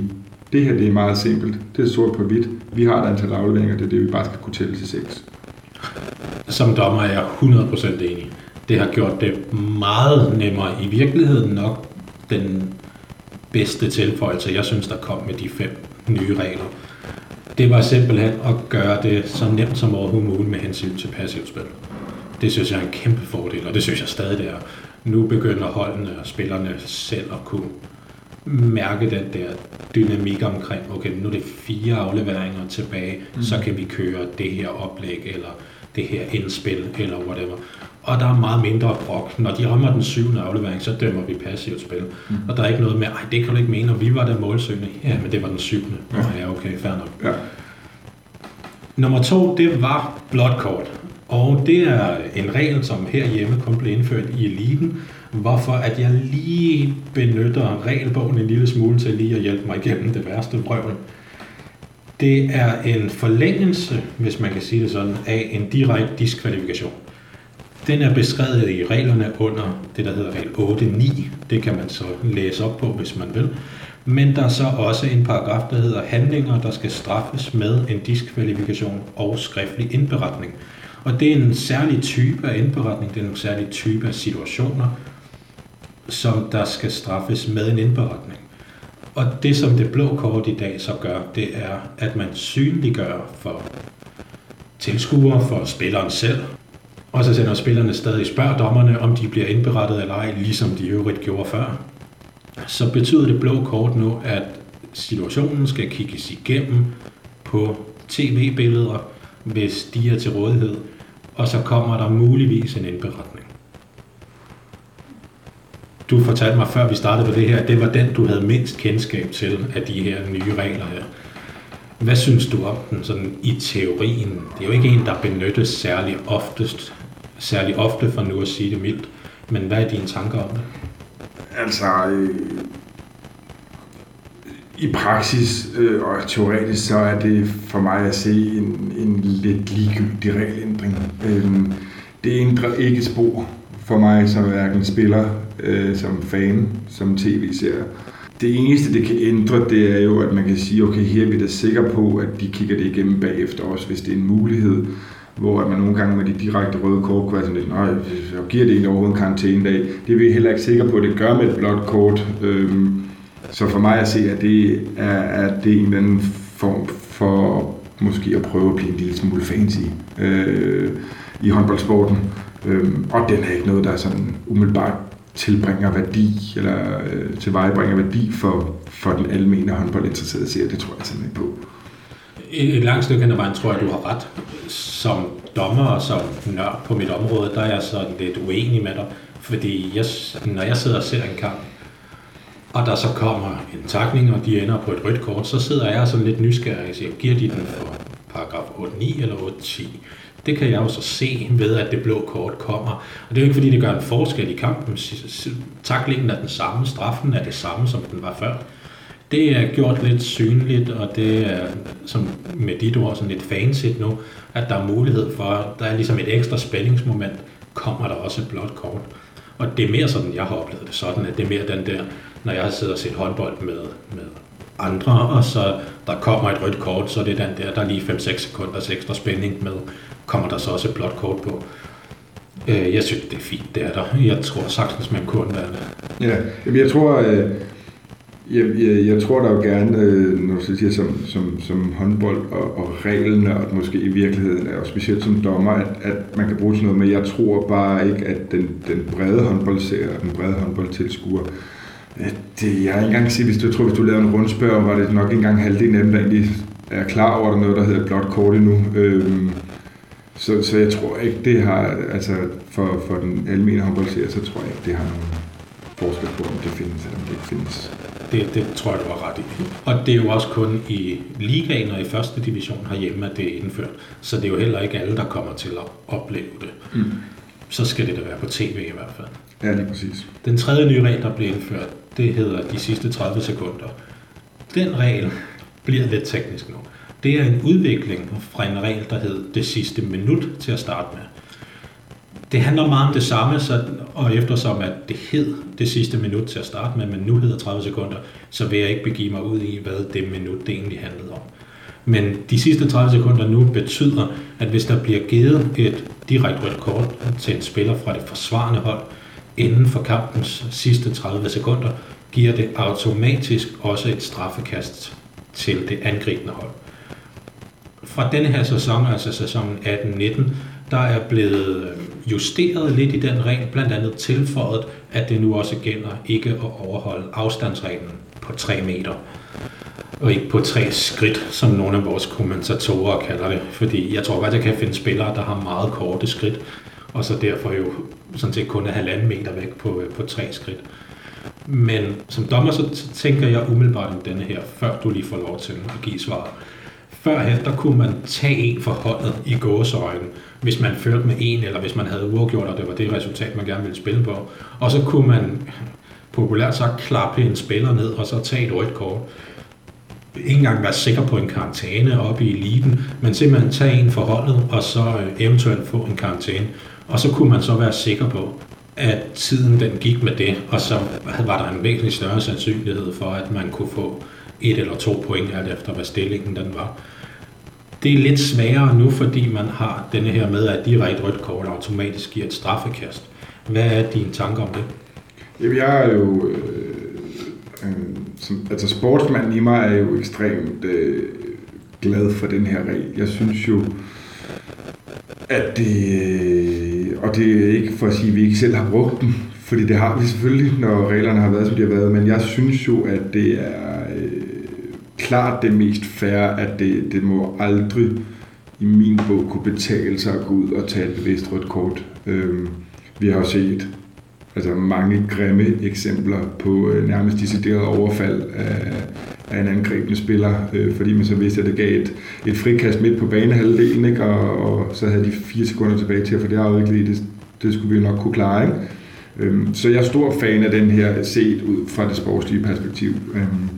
S2: det her det er meget simpelt, det er sort på hvidt, vi har et antal afleveringer, det er det, vi bare skal kunne tælle til seks.
S1: Som dommer er jeg 100% enig. Det har gjort det meget nemmere. I virkeligheden nok den bedste tilføjelse, jeg synes, der kom med de fem nye regler. Det var simpelthen at gøre det så nemt som overhovedet muligt med hensyn til passivt spil. Det synes jeg er en kæmpe fordel, og det synes jeg stadig det er. Nu begynder holdene og spillerne selv at kunne mærke den der dynamik omkring, okay, nu er det fire afleveringer tilbage, mm. så kan vi køre det her oplæg, eller det her indspil, eller whatever. Og der er meget mindre brok. Når de rammer den syvende aflevering, så dømmer vi passivt spil. Mm. Og der er ikke noget med, ej, det kan du ikke mene, og vi var der målsøgende. Ja, men det var den syvende. Ja, ja okay, fair nok. Ja. Nummer to, det var kort. Og det er en regel, som herhjemme kun blev indført i eliten, hvorfor at jeg lige benytter regelbogen en lille smule til lige at hjælpe mig igennem det værste brøvl. Det er en forlængelse, hvis man kan sige det sådan, af en direkte diskvalifikation. Den er beskrevet i reglerne under det, der hedder regel 8.9. Det kan man så læse op på, hvis man vil. Men der er så også en paragraf, der hedder handlinger, der skal straffes med en diskvalifikation og skriftlig indberetning. Og det er en særlig type af indberetning, det er en særlig type af situationer, som der skal straffes med en indberetning. Og det, som det blå kort i dag så gør, det er, at man synliggør for tilskuere, for spilleren selv, og så sender spillerne stadig spørger dommerne, om de bliver indberettet eller ej, ligesom de øvrigt gjorde før. Så betyder det blå kort nu, at situationen skal kigges igennem på tv-billeder, hvis de er til rådighed, og så kommer der muligvis en indberetning. Du fortalte mig, før vi startede på det her, at det var den, du havde mindst kendskab til af de her nye regler her. Hvad synes du om den sådan i teorien? Det er jo ikke en, der benyttes særlig oftest, særlig ofte, for nu at sige det mildt. Men hvad er dine tanker om det?
S2: Altså, øh, i praksis øh, og teoretisk, så er det for mig at se en, en lidt ligegyldig regelændring. Øh, det ændrer ikke spor for mig som hverken spiller, øh, som fan, som tv-serie. Det eneste, det kan ændre, det er jo, at man kan sige, okay, her er vi da sikre på, at de kigger det igennem bagefter også, hvis det er en mulighed hvor man nogle gange med de direkte røde kort kunne være sådan lidt, nej, giver det egentlig overhovedet en karantænedag. Det er vi heller ikke sikre på, at det gør med et blåt kort. Øhm, så for mig at se, at det er, at det er en eller anden form for måske at prøve at blive en lille smule fancy øh, i håndboldsporten. Øhm, og den er ikke noget, der er sådan umiddelbart tilbringer værdi, eller øh, tilvejebringer værdi for, for den almene håndboldinteresserede serie. Det tror jeg simpelthen ikke på
S1: et langt stykke hen ad vejen tror jeg, du har ret. Som dommer og som nørd på mit område, der er jeg sådan lidt uenig med dig. Fordi jeg, når jeg sidder og ser en kamp, og der så kommer en takning, og de ender på et rødt kort, så sidder jeg sådan lidt nysgerrig og siger, giver de den for paragraf 8.9 eller 8.10? Det kan jeg jo så se ved, at det blå kort kommer. Og det er jo ikke, fordi det gør en forskel i kampen. Taklingen er den samme, straffen er det samme, som den var før. Det er gjort lidt synligt, og det er som med dit ord sådan lidt fancy nu, at der er mulighed for, der er ligesom et ekstra spændingsmoment, kommer der også et blåt kort. Og det er mere sådan, jeg har oplevet det sådan, at det er mere den der, når jeg har siddet og set håndbold med, med andre, og så der kommer et rødt kort, så det er den der, der er lige 5-6 sekunders ekstra spænding med, kommer der så også et blåt kort på. Øh, jeg synes, det er fint, det er der. Jeg tror sagtens, man kunne være det.
S2: Ja, jeg tror, øh, jeg, jeg, jeg tror da jo gerne, øh, når du siger som, som, som håndbold og, og reglerne, og måske i virkeligheden, og specielt som dommer, at, at man kan bruge sådan noget, men jeg tror bare ikke, at den, den brede håndboldserie, den brede håndboldtilskuer, det, jeg har ikke engang sige, hvis du tror, hvis du lavede en rundspørg, var det nok ikke engang halvdelen af dem, der egentlig er klar over, at der er noget, der hedder blot kort endnu. Øhm, så, så jeg tror ikke, det har, altså for, for den almindelige håndboldserie, så tror jeg ikke, det har nogen forskel på, om det findes eller om det ikke findes.
S1: Det, det tror jeg, du har ret i. Og det er jo også kun i ligaen og i første division herhjemme, at det er indført. Så det er jo heller ikke alle, der kommer til at opleve det. Mm. Så skal det da være på tv i hvert fald.
S2: Ja, lige præcis.
S1: Den tredje nye regel, der blev indført, det hedder de sidste 30 sekunder. Den regel bliver lidt teknisk nu. Det er en udvikling fra en regel, der hed det sidste minut til at starte med. Det handler meget om det samme, så, og eftersom at det hed det sidste minut til at starte med, men nu hedder 30 sekunder, så vil jeg ikke begive mig ud i, hvad det minut det egentlig handlede om. Men de sidste 30 sekunder nu betyder, at hvis der bliver givet et direkte rødt kort til en spiller fra det forsvarende hold, inden for kampens sidste 30 sekunder, giver det automatisk også et straffekast til det angribende hold. Fra denne her sæson, altså sæsonen 18-19, der er blevet øh, justeret lidt i den regel, blandt andet tilføjet, at det nu også gælder ikke at overholde afstandsreglen på 3 meter. Og ikke på tre skridt, som nogle af vores kommentatorer kalder det. Fordi jeg tror godt, jeg kan finde spillere, der har meget korte skridt, og så derfor jo sådan set kun er halvanden meter væk på, øh, på tre skridt. Men som dommer, så tænker jeg umiddelbart om denne her, før du lige får lov til at give svaret. Førhen, der kunne man tage en for holdet i gåseøjne, hvis man førte med en, eller hvis man havde uafgjort, og det var det resultat, man gerne ville spille på. Og så kunne man populært sagt klappe en spiller ned, og så tage et rødt kort. Ikke engang være sikker på en karantæne oppe i eliten, men simpelthen tage en for holdet, og så øh, eventuelt få en karantæne. Og så kunne man så være sikker på, at tiden den gik med det, og så var der en væsentlig større sandsynlighed for, at man kunne få et eller to point alt efter, hvad stillingen den var. Det er lidt sværere nu, fordi man har denne her med, at direkte rødt kort automatisk giver et straffekast. Hvad er dine tanker om det?
S2: Jamen, jeg er jo... Øh, øh, som, altså sportsmanden i mig er jo ekstremt øh, glad for den her regel. Jeg synes jo, at det, øh, og det er ikke for at sige, at vi ikke selv har brugt den, fordi det har vi selvfølgelig, når reglerne har været, som de har været, men jeg synes jo, at det er klart det mest fair, at det, det må aldrig i min bog kunne betale sig at gå ud og tage et bevidst rødt kort. Øh, vi har jo set altså mange grimme eksempler på øh, nærmest decideret overfald af, af en angribende spiller, øh, fordi man så vidste, at det gav et, et frikast midt på banehalvdelen, ikke? Og, og så havde de fire sekunder tilbage til at få det afviklet. Det, det skulle vi nok kunne klare. Ikke? Øhm, så jeg er stor fan af den her set ud fra det sportslige perspektiv. Øhm,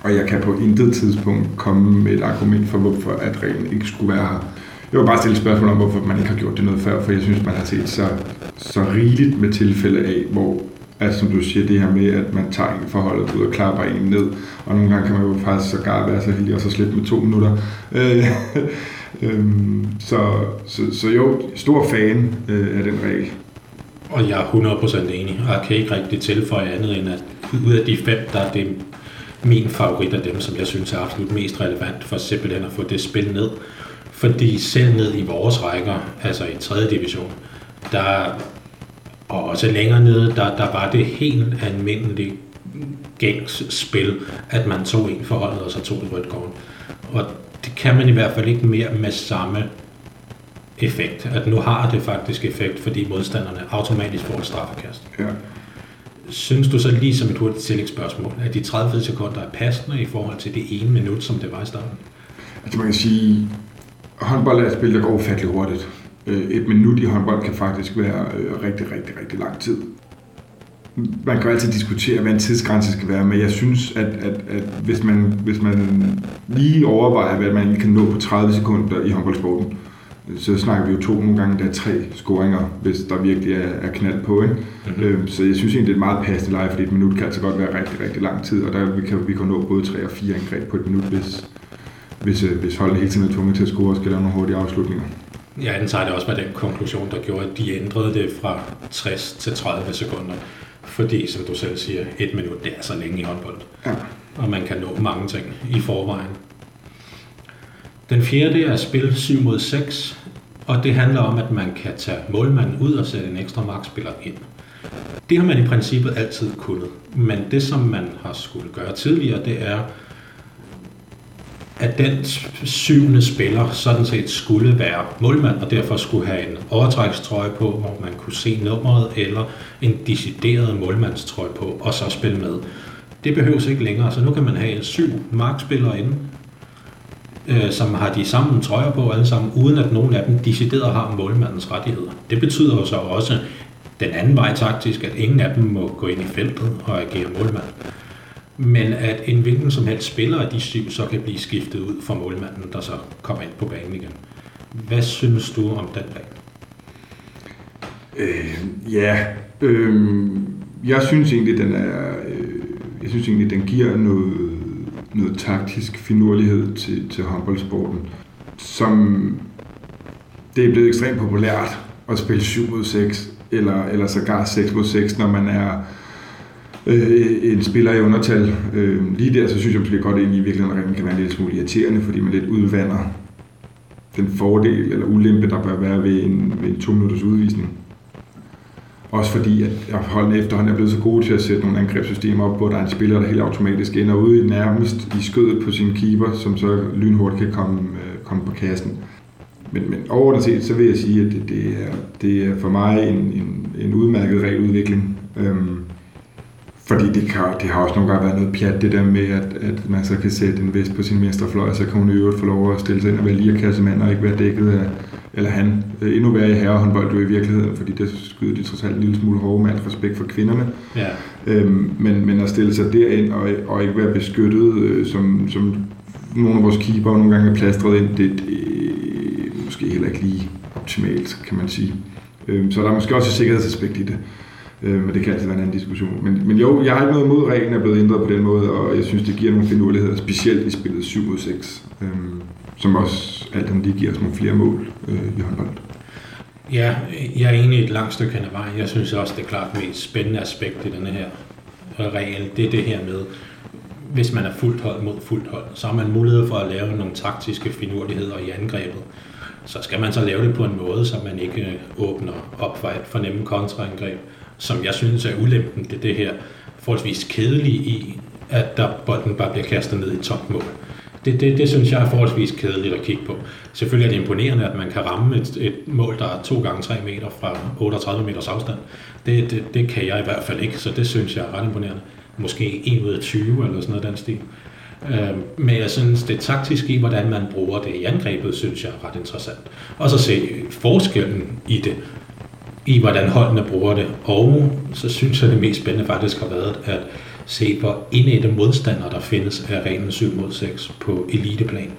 S2: og jeg kan på intet tidspunkt komme med et argument for, hvorfor at reglen ikke skulle være her. Jeg vil bare stille spørgsmål om, hvorfor man ikke har gjort det noget før, for jeg synes, man har set så, så rigeligt med tilfælde af, hvor Altså som du siger, det her med, at man tager en forholdet ud og klapper en ned, og nogle gange kan man jo faktisk sågar være så heldig og så slippe med to minutter. Øh, <laughs> øh, så, så, så jo, stor fan øh, af den regel.
S1: Og jeg er 100% enig, og jeg kan ikke rigtig tilføje andet end, at ud af de fem, der er det min favorit af dem, som jeg synes er absolut mest relevant for simpelthen at få det spil ned. Fordi selv ned i vores rækker, altså i 3. division, der og også længere nede, der, der var det helt almindeligt gængs spil, at man tog en forholdet, og så tog et rødt kort. Og det kan man i hvert fald ikke mere med samme effekt. At nu har det faktisk effekt, fordi modstanderne automatisk får et straffekast.
S2: Ja.
S1: Synes du så lige som et hurtigt tillægsspørgsmål, at de 30 sekunder er passende i forhold til det ene minut, som det var i starten?
S2: Altså man kan sige, håndbold er et spil, der går ufattelig hurtigt. Øh, et minut i håndbold kan faktisk være øh, rigtig, rigtig, rigtig lang tid. Man kan altid diskutere, hvad en tidsgrænse skal være, men jeg synes, at, at, at hvis, man, hvis man lige overvejer, hvad man kan nå på 30 sekunder i håndboldsporten, så snakker vi jo to nogle gange, der er tre scoringer, hvis der virkelig er, er knald på. Ikke? Mm-hmm. Så jeg synes egentlig, det er et meget passende leje, fordi et minut kan altså godt være rigtig, rigtig lang tid, og der vi kan vi kan nå både tre og fire angreb på et minut, hvis, hvis, øh, hvis holdene hele tiden er tvunget til at score og skal lave nogle hurtige afslutninger.
S1: Jeg antager det også med den konklusion, der gjorde, at de ændrede det fra 60 til 30 sekunder. Fordi, som du selv siger, et minut, det er så længe i håndbold.
S2: Ja.
S1: Og man kan nå mange ting i forvejen. Den fjerde er spil 7 mod 6, og det handler om, at man kan tage målmanden ud og sætte en ekstra markspiller ind. Det har man i princippet altid kunnet, men det som man har skulle gøre tidligere, det er, at den syvende spiller sådan set skulle være målmand, og derfor skulle have en overtrækstrøje på, hvor man kunne se nummeret, eller en decideret målmandstrøje på, og så spille med. Det behøves ikke længere, så nu kan man have en syv markspillere inde, øh, som har de samme trøjer på alle sammen, uden at nogen af dem decideret har målmandens rettigheder. Det betyder jo så også den anden vej taktisk, at ingen af dem må gå ind i feltet og agere målmand. Men at en hvilken som helst spiller af de syv så kan blive skiftet ud for målmanden, der så kommer ind på banen igen. Hvad synes du om den plan?
S2: Øh, ja, øh, jeg synes egentlig, den er, øh, jeg synes egentlig, den giver noget, noget taktisk finurlighed til, til håndboldsporten, som det er blevet ekstremt populært at spille 7 mod 6, eller, eller sågar 6 mod 6, når man er øh, en spiller i undertal. Øh, lige der, så synes jeg måske godt egentlig i virkeligheden, kan være en lille smule irriterende, fordi man lidt udvander den fordel eller ulempe, der bør være ved en, ved en to minutters udvisning. Også fordi, at holdene efterhånden er blevet så gode til at sætte nogle angrebssystemer op, hvor der er en spiller, der helt automatisk ender ude i nærmest i skødet på sin keeper, som så lynhurtigt kan komme, øh, komme på kassen. Men, men overordnet set, så vil jeg sige, at det, det, er, det er for mig en, en, en udmærket regeludvikling. Øhm, fordi det, kan, det har også nogle gange været noget pjat, det der med, at, at man så kan sætte en vest på sin venstrefløj, og så kan hun i øvrigt få lov at stille sig ind og være lige kassemand og ikke være dækket af, eller han. Øh, Endnu værre i herrehåndbold jo i virkeligheden, fordi det skyder de trods alt en lille smule hårde med alt respekt for kvinderne.
S1: Ja.
S2: Øhm, men, men at stille sig derind og, og ikke være beskyttet, øh, som, som nogle af vores keeper nogle gange er plastret ind, det, det er måske heller ikke lige optimalt, kan man sige. Øhm, så der er måske også et sikkerhedsaspekt i det. Øh, men det kan altid være en anden diskussion. Men, men jo, jeg har ikke noget imod, at reglen er blevet ændret på den måde, og jeg synes, det giver nogle finurligheder, specielt i spillet 7 mod 6, øh, som også alt andet lige giver os nogle flere mål øh, i håndbold.
S1: Ja, jeg er enig i et langt stykke hen ad vejen. Jeg synes også, det er klart mest spændende aspekt i denne her regel. Det er det her med, hvis man er fuldt hold mod fuldt hold, så har man mulighed for at lave nogle taktiske finurligheder i angrebet. Så skal man så lave det på en måde, så man ikke øh, åbner op for for nemme kontraangreb, som jeg synes er ulempen, det er det her forholdsvis kedelige i, at der bolden bare bliver kastet ned i topmål. Det, det, det synes jeg er forholdsvis kedeligt at kigge på. Selvfølgelig er det imponerende, at man kan ramme et, et mål, der er 2 gange 3 meter fra 38 meters afstand. Det, det, det kan jeg i hvert fald ikke, så det synes jeg er ret imponerende. Måske 1 ud af 20 eller sådan noget den stil. Øh, men jeg synes, det taktiske i, hvordan man bruger det i angrebet, synes jeg er ret interessant. Og så se forskellen i det, i hvordan holdene bruger det. Og så synes jeg, det mest spændende faktisk har været at se, hvor indædte modstandere der findes af reglen 7 mod 6 på eliteplan.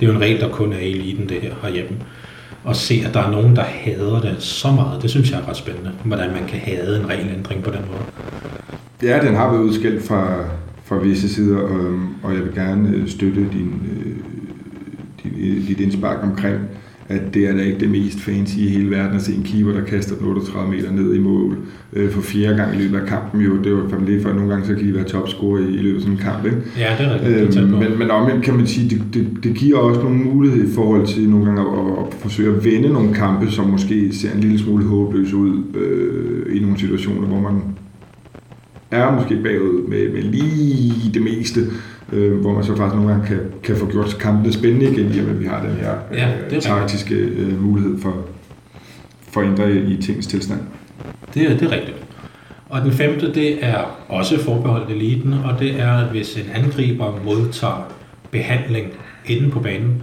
S1: Det er jo en regel, der kun er i eliten, det her herhjemme. Og se, at der er nogen, der hader det så meget, det synes jeg er ret spændende. Hvordan man kan hade en regelændring på den måde.
S2: Ja, den har været udskilt fra, fra visse sider, og, og jeg vil gerne øh, støtte din, øh, din, øh, dit indspark omkring, at det er da ikke det mest fancy i hele verden at se en keeper, der kaster den 38 meter ned i mål øh, for fjerde gang i løbet af kampen. Jo, det jo familie for, at nogle gange så kan de være topscorer i, i løbet af sådan en kamp. Ikke?
S1: Ja, det er rigtigt.
S2: Øhm, men, men omvendt kan man sige, det, det, det giver også nogle muligheder i forhold til nogle gange at, at, at forsøge at vende nogle kampe, som måske ser en lille smule håbløse ud øh, i nogle situationer, hvor man er måske bagud med, med lige det meste, øh, hvor man så faktisk nogle gange kan, kan få gjort kampene spændende igen, i at vi har den her
S1: Ja, det er
S2: øh, taktiske øh, mulighed for, for at ændre i tingens tilstand.
S1: Det er, det er rigtigt. Og den femte, det er også forbeholdt eliten, og det er, at hvis en angriber modtager behandling inde på banen,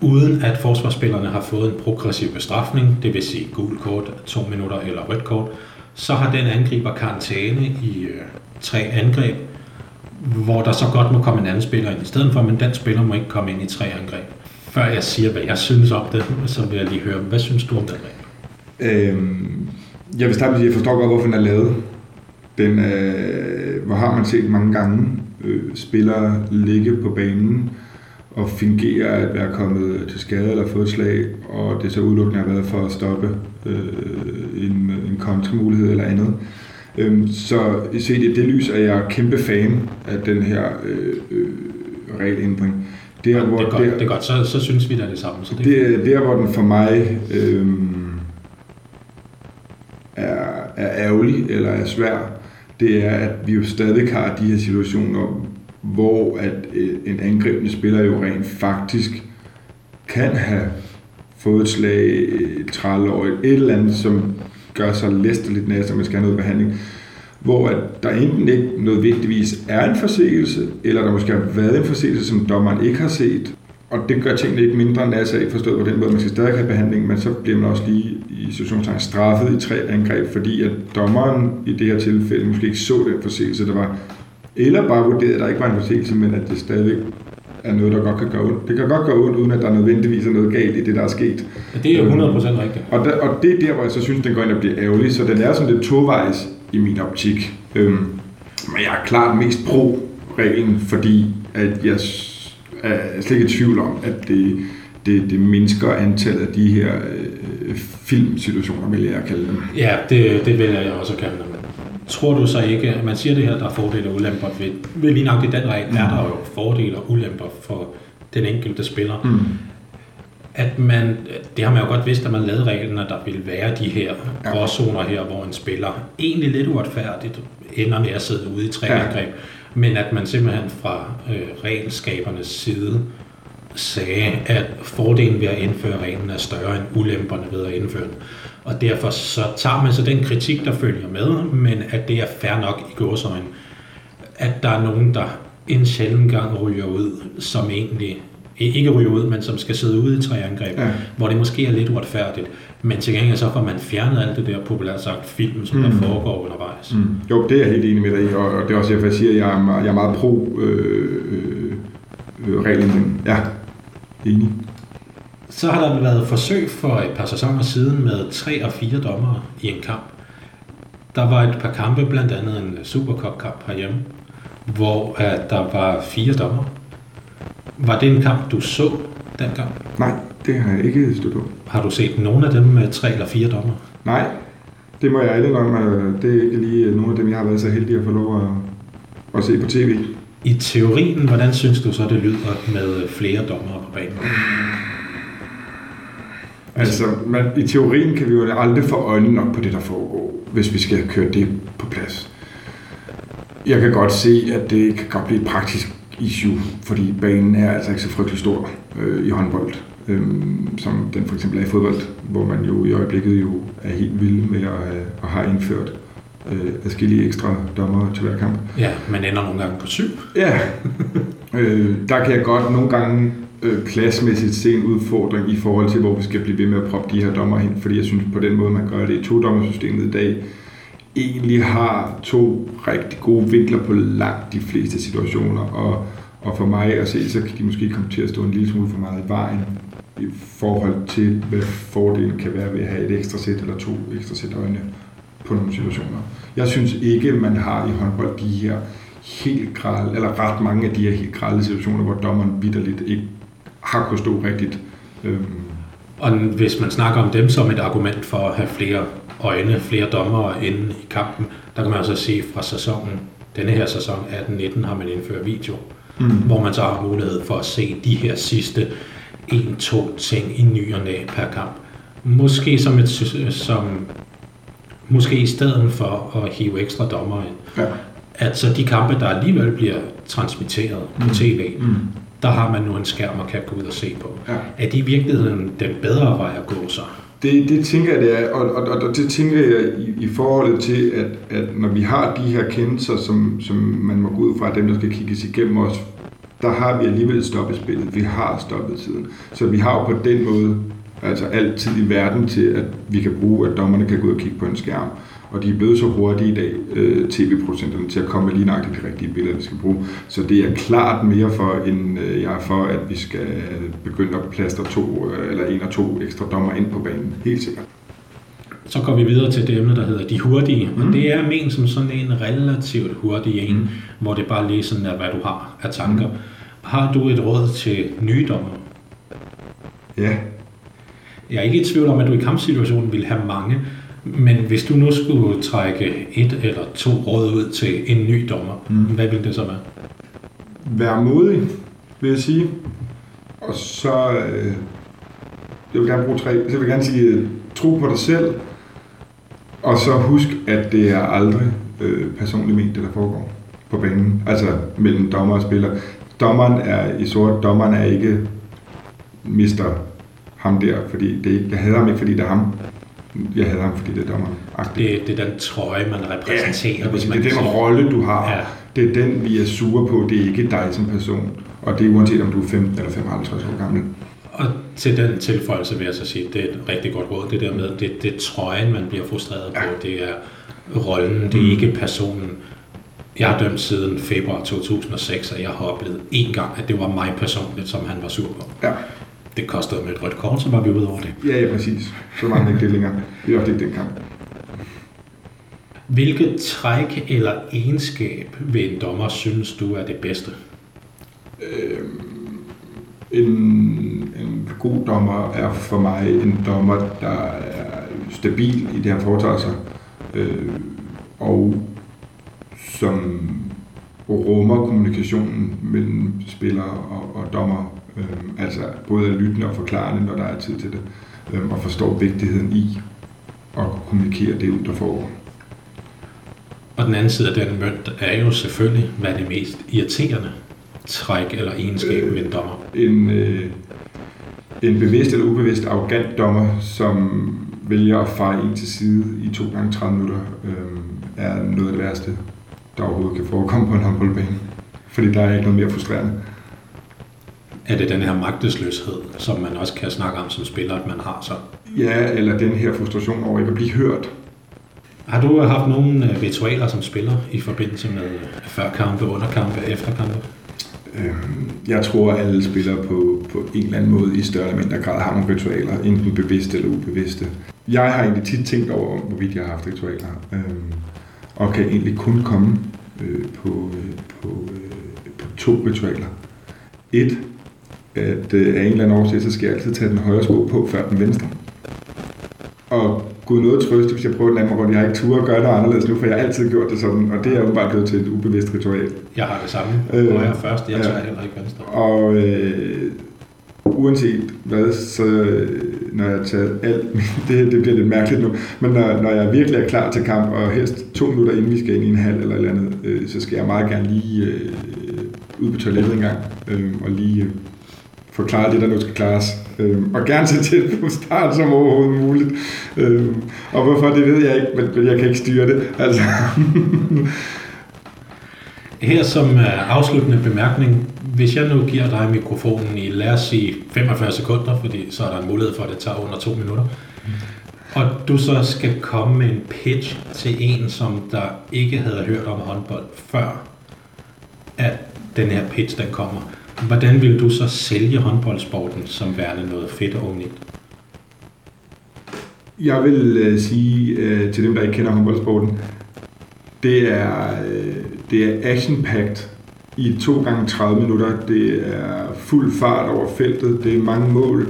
S1: uden at forsvarsspillerne har fået en progressiv bestrafning, det vil sige gul kort, to minutter eller rødt kort, så har den angriber karantæne i øh, tre angreb, hvor der så godt må komme en anden spiller ind i stedet for, men den spiller må ikke komme ind i tre angreb. Før jeg siger, hvad jeg synes om det, så vil jeg lige høre, hvad synes du om den regel?
S2: Øhm, jeg vil starte med at jeg forstår godt, hvorfor den er lavet. Den, øh, hvor har man set mange gange øh, spillere ligge på banen og fingere at være kommet til skade eller fået slag, og det så udelukkende har været for at stoppe øh, en, en kontramulighed eller andet. Øhm, så set i det lys er jeg kæmpe fan af den her øh, øh, regelændring.
S1: Der, hvor det, er godt, der, det er godt, så, så synes vi da det samme. Så det,
S2: det er der, hvor den for mig øh, er, er ærgerlig eller er svær, det er, at vi jo stadig har de her situationer, hvor at øh, en angrebende spiller jo rent faktisk kan have fået et slag, et trælår, et eller andet, som gør sig læsterligt næste, at man skal have noget behandling, hvor at der enten ikke nødvendigvis er en forseelse, eller der måske har været en forseelse, som dommeren ikke har set, og det gør tingene ikke mindre NASA ikke forstået på den måde, man skal stadig have behandling, men så bliver man også lige i situationstegn straffet i tre angreb, fordi at dommeren i det her tilfælde måske ikke så den forseelse, der var, eller bare vurderede, at der ikke var en forseelse, men at det stadig er noget, der godt kan gøre ondt. Det kan godt gøre ondt, uden at der nødvendigvis er noget galt i det, der er sket.
S1: Ja, det er jo 100% øhm, rigtigt.
S2: Og, der, og det er der, hvor jeg så synes, den går ind og bliver ærgerlig, så den er sådan lidt tovejs i min optik. Øhm, men jeg er klart mest pro-reglen, fordi at jeg er slet ikke i tvivl om, at det, det, det mindsker antallet af de her øh, filmsituationer, vil jeg kalde dem.
S1: Ja, det, det vil jeg også kalde dem. Tror du så ikke, at man siger det her, der er fordele og ulemper ved, ved lige nok i den regel, mm. er der jo fordele og ulemper for den enkelte spiller. Mm. At man, det har man jo godt vidst, at man lavede reglen, at der ville være de her ja. gråzoner her, hvor en spiller egentlig lidt uretfærdigt ender med at sidde ude i tre ja. angreb, men at man simpelthen fra øh, regelskabernes side sagde, at fordelen ved at indføre reglen er større end ulemperne ved at indføre den. Og derfor så tager man så den kritik, der følger med, men at det er fair nok i gåsøjne, at der er nogen, der en sjældent gang ryger ud, som egentlig ikke ryger ud, men som skal sidde ude i tre angreb, ja. hvor det måske er lidt uretfærdigt. Men til gengæld så får man fjernet alt det der populært sagt film, som mm. der foregår undervejs. Mm.
S2: Jo, det er jeg helt enig med dig i, og det er også derfor, jeg siger, at jeg er, jeg er meget pro øh, øh, øh reglen. Ja, enig.
S1: Så har der været forsøg for et par sæsoner siden med tre og fire dommere i en kamp. Der var et par kampe, blandt andet en Supercup-kamp herhjemme, hvor at der var fire dommer. Var det en kamp, du så dengang?
S2: Nej, det har jeg ikke stået på.
S1: Har du set nogen af dem med tre eller fire dommer?
S2: Nej, det må jeg alle om. Det er ikke lige nogle af dem, jeg har været så heldig at få lov at, at se på tv.
S1: I teorien, hvordan synes du så, det lyder med flere dommere på banen?
S2: Altså, man, i teorien kan vi jo aldrig få øjnene nok på det, der foregår, hvis vi skal køre det på plads. Jeg kan godt se, at det kan godt blive et praktisk issue, fordi banen er altså ikke så frygtelig stor øh, i håndbold, øh, som den for eksempel er i fodbold, hvor man jo i øjeblikket jo er helt vild med at, have, at have indført øh, adskillige ekstra dommer til hver kamp.
S1: Ja, man ender nogle gange på syv.
S2: Ja, <laughs> øh, der kan jeg godt nogle gange øh, pladsmæssigt se en udfordring i forhold til, hvor vi skal blive ved med at proppe de her dommer hen, fordi jeg synes på den måde, man gør det i to-dommersystemet i dag, egentlig har to rigtig gode vinkler på langt de fleste situationer, og, og for mig at se, så kan de måske komme til at stå en lille smule for meget i vejen i forhold til, hvad fordelen kan være ved at have et ekstra sæt eller to ekstra sæt øjne på nogle situationer. Jeg synes ikke, man har i håndbold de her helt græl, eller ret mange af de her helt grælde situationer, hvor dommeren vidderligt ikke har kunnet stå rigtigt. Øhm.
S1: Og hvis man snakker om dem som et argument for at have flere øjne, flere dommere inde i kampen, der kan man altså se fra sæsonen, denne her sæson 18-19 har man indført video, mm. hvor man så har mulighed for at se de her sidste en-to ting i ny og næ per kamp. Måske som et, som, måske i stedet for at hive ekstra dommer ind. Ja. at så de kampe, der alligevel bliver transmitteret på tv, mm. Der har man nu en skærm og kan gå ud og se på.
S2: Ja.
S1: Er det i virkeligheden den bedre vej at gå så?
S2: Det, det tænker jeg, det er, og, og, og det tænker jeg i, i forholdet til, at, at når vi har de her kendelser, som, som man må gå ud fra, dem der skal kigges igennem os, der har vi alligevel stoppet spillet. Vi har stoppet tiden. Så vi har jo på den måde altså altid i verden til, at vi kan bruge, at dommerne kan gå ud og kigge på en skærm. Og de er blevet så hurtige i dag, øh, tv-producenterne, til at komme med lige nøjagtigt de rigtige billeder, vi skal bruge. Så det er klart mere for, end øh, jeg er for, at vi skal begynde at plaster to øh, eller en og to ekstra dommer ind på banen. Helt sikkert.
S1: Så går vi videre til det emne, der hedder de hurtige. Mm. Og det er men som sådan en relativt hurtig en, mm. hvor det bare lige sådan er, hvad du har af tanker. Mm. Har du et råd til nye dommer?
S2: Ja,
S1: Jeg er ikke i tvivl om, at du i kampsituationen vil have mange, men hvis du nu skulle trække et eller to råd ud til en ny dommer, mm. hvad ville det så være?
S2: Vær modig, vil jeg sige. Og så... Øh, jeg vil gerne bruge tre. Så jeg vil gerne sige, øh, tro på dig selv. Og så husk, at det er aldrig øh, personligt ment, det der foregår på banen. Altså mellem dommer og spiller. Dommeren er i sort. Dommeren er ikke mister ham der, fordi det ikke- jeg hader ham ikke, fordi det er ham. Jeg hader ham, fordi det er. Agtigt.
S1: Det, det er den trøje, man repræsenterer,
S2: Ja,
S1: hvis
S2: det er den rolle, du har.
S1: Ja.
S2: Det er den, vi er sure på. Det er ikke dig som person. Og det er uanset om du er 15 eller 55 år gammel.
S1: Og til den tilføjelse vil jeg så sige, det er et rigtig godt råd, det der med, det, det er trøjen, man bliver frustreret på, det er rollen, det er ikke personen. Jeg har dømt siden februar 2006, og jeg har oplevet en gang, at det var mig personligt, som han var sur på.
S2: Ja,
S1: Det kostede med et rødt kort, så var vi ude over det.
S2: ja, ja præcis. Så mange ikke det længere. Det er også ikke den kamp.
S1: Hvilket træk eller egenskab ved en dommer synes du er det bedste?
S2: En, en god dommer er for mig en dommer, der er stabil i det, han foretager sig. Øh, og som rummer kommunikationen mellem spillere og, og dommer. Øh, altså både er lyttende og forklarende, når der er tid til det. Øh, og forstår vigtigheden i at kommunikere det ud, der foregår.
S1: Og den anden side af den mønt er jo selvfølgelig, hvad er det mest irriterende træk eller egenskab ved en dommer.
S2: en, øh, en bevidst eller ubevidst arrogant dommer, som vælger at feje en til side i to gange 30 minutter, øh, er noget af det værste, der overhovedet kan forekomme på en håndboldbane. Fordi der er ikke noget mere frustrerende.
S1: Er det den her magtesløshed, som man også kan snakke om som spiller, at man har så?
S2: Ja, eller den her frustration over ikke at blive hørt.
S1: Har du haft nogle øh, ritualer som spiller i forbindelse med førkampe, underkampe, efterkampe?
S2: Øh, jeg tror, at alle spillere på, på en eller anden måde i større eller mindre grad har nogle ritualer, enten bevidste eller ubevidste. Jeg har egentlig tit tænkt over, hvorvidt jeg har haft ritualer, øh, og kan egentlig kun komme øh, på, øh, på, øh, på to ritualer. Et, at øh, af en eller anden årsag, så skal jeg altid tage den højre sko på før den venstre. Og Gud noget trøst, hvis jeg prøver den anden rundt. Jeg har ikke tur at gøre noget anderledes nu, for jeg har altid gjort det sådan, og det er jo bare blevet til et ubevidst ritual.
S1: Jeg har det samme.
S2: Øh,
S1: Øh, jeg først, jeg
S2: ja.
S1: tager heller ikke venstre.
S2: Og øh, uanset hvad, så øh, når jeg har taget alt, <laughs> det, det bliver lidt mærkeligt nu, men når, når jeg virkelig er klar til kamp, og helst to minutter inden vi skal ind i en halv eller et eller andet, øh, så skal jeg meget gerne lige øh, ud på toilettet en gang, øh, og lige få klaret det, der nu skal klares. Øh, og gerne så tæt på start som overhovedet muligt. Øh, og hvorfor, det ved jeg ikke, men, men jeg kan ikke styre det. Altså. <laughs>
S1: Her som øh, afsluttende bemærkning, hvis jeg nu giver dig mikrofonen i, lad os sige, 45 sekunder, fordi så er der en mulighed for, at det tager under to minutter, og du så skal komme med en pitch til en, som der ikke havde hørt om håndbold før, at den her pitch den kommer. Hvordan vil du så sælge håndboldsporten som værende noget fedt og unikt?
S2: Jeg vil øh, sige øh, til dem, der ikke kender håndboldsporten, det er, øh, det er action-packed i 2 gange 30 minutter. Det er fuld fart over feltet. Det er mange mål.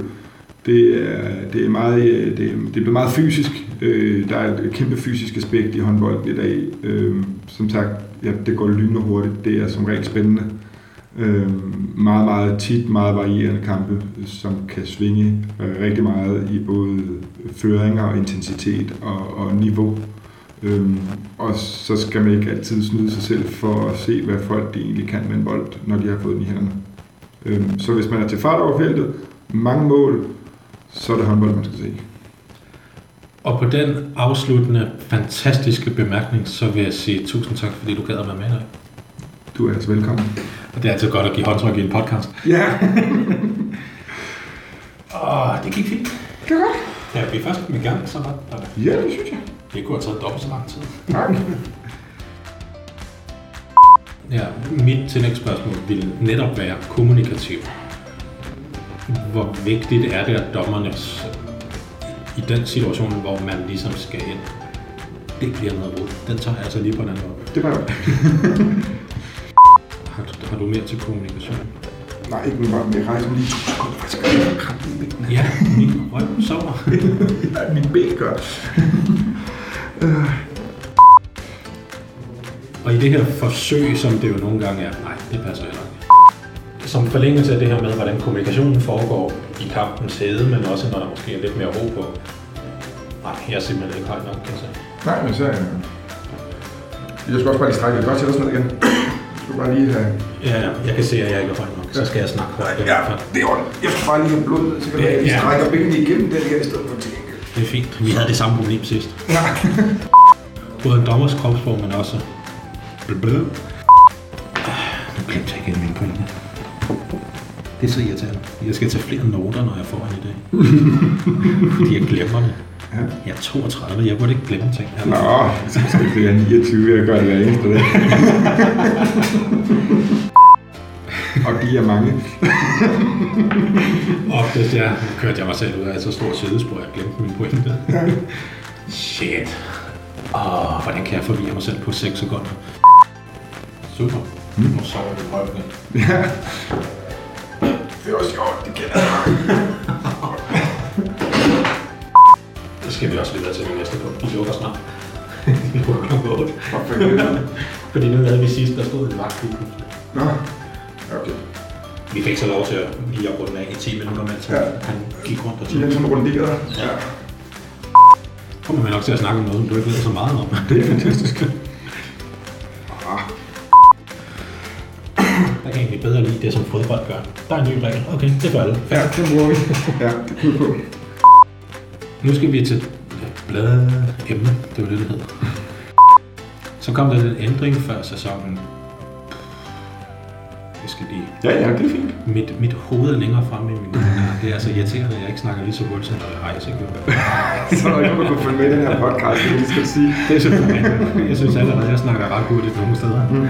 S2: Det er, det er, meget, øh, det er, det er meget fysisk. Øh, der er et kæmpe fysisk aspekt i håndbolden i dag. Øh, som sagt, ja, det går lynende hurtigt. Det er som regel spændende. Øh, meget, meget tit, meget varierende kampe, som kan svinge øh, rigtig meget i både føringer og intensitet og, og niveau. Øhm, og så skal man ikke altid snyde sig selv for at se, hvad folk de egentlig kan med en bold, når de har fået den i hænderne. Øhm, så hvis man er til fart over feltet, mange mål, så er det håndbold, man skal se.
S1: Og på den afsluttende, fantastiske bemærkning, så vil jeg sige tusind tak, fordi du gad at være med i.
S2: Du er altså velkommen.
S1: Det er altid godt at give håndtryk i en podcast.
S2: Ja, <laughs>
S1: Åh, det gik fint.
S2: det er godt.
S1: Ja, vi er først kommet i gang, så var det.
S2: Ja, det synes jeg.
S1: Det kunne have taget dobbelt så lang tid.
S2: Tak.
S1: Ja, mit tillægsspørgsmål vil netop være kommunikativ. Hvor vigtigt er det, at dommerne i den situation, hvor man ligesom skal ind, det bliver noget råd. Den tager jeg altså lige på den anden måde.
S2: Det var godt. <laughs>
S1: Har, du- har du mere til kommunikation?
S2: Nej, ikke med rejse lige to sekunder. Skal jeg krampe i benene.
S1: Ja, min røv sover. <laughs>
S2: Ja, mit ben gør.
S1: Og i det her forsøg, som det jo nogle gange er, nej, det passer heller ikke. Som forlængelse af det her med, hvordan kommunikationen foregår i kampens hede, men også når der måske er lidt mere ro på. Nej, jeg er simpelthen ikke højt nok, kan jeg sige.
S2: Nej, men så... øh, Jeg skal også bare lige strække. Kan godt sætte os ned igen. Skal bare lige have...
S1: Ja, jeg kan se, at jeg ikke er højt nok, så skal jeg snakke højt. i
S2: Ja, det er ordentligt. Jeg skal bare lige have blod ned, så kan jeg lige
S1: ja.
S2: strække benene igennem den her i stedet for til gengæld.
S1: Det er fint. Vi havde det samme problem sidst.
S2: Ja.
S1: Både en dommers kropsform, men også... Ah, Nu glemte jeg igen min pointe. Det er så irriterende. Jeg skal tage flere noter, når jeg får en idé. <laughs> Fordi jeg glemmer det.
S2: Ja.
S1: Jeg er 32, jeg burde ikke glemme ting. Jeg
S2: Nå, jeg skal ikke være 29, jeg gør det hver eneste dag. Og de er mange.
S1: Oftest, ja, nu kørte jeg mig selv ud af så stort sædespor, jeg glemte min pointe. Shit. Åh, hvordan kan jeg forvirre mig selv på 6 sekunder? Super. Nu sover jeg højt igen.
S2: Ja. Det er også sjovt, det kender jeg. <laughs>
S1: Skal vi også videre til det næste punkt. Vi lukker snart. <laughs> Vi lukker klokken 8.
S2: Hvor fanden er det?
S1: Fordi nu havde vi sidst, der stod en vagt.
S2: Nå, okay.
S1: Vi fik så lov til at lige at runde af i 10 minutter, mens
S2: Ja.
S1: ja. han gik rundt og
S2: De
S1: tog.
S2: sådan runderet. Ja.
S1: kommer vi nok til at snakke om noget, som du ikke ved så meget om. <laughs>
S2: Det er fantastisk. Ah,
S1: Jeg kan egentlig bedre lide det, som fodbold gør. Der er en ny regel. Okay, det gør alle.
S2: ja, det bruger vi. Ja, det kunne vi på.
S1: Nu skal vi til blade emne. Det var det, det hed. Så kom der en ændring før sæsonen. Jeg skal lige...
S2: Ja, ja, det er fint.
S1: Mit, mit hoved er længere fremme i min Det er så irriterende, at jeg ikke snakker lige så hurtigt, når jeg. Ikke? <laughs>
S2: Så er der ikke der kunne følge med i den her podcast, det skal sige.
S1: Det er selvfølgelig. Jeg synes allerede, at jeg snakker ret hurtigt nogle steder.
S2: Mm.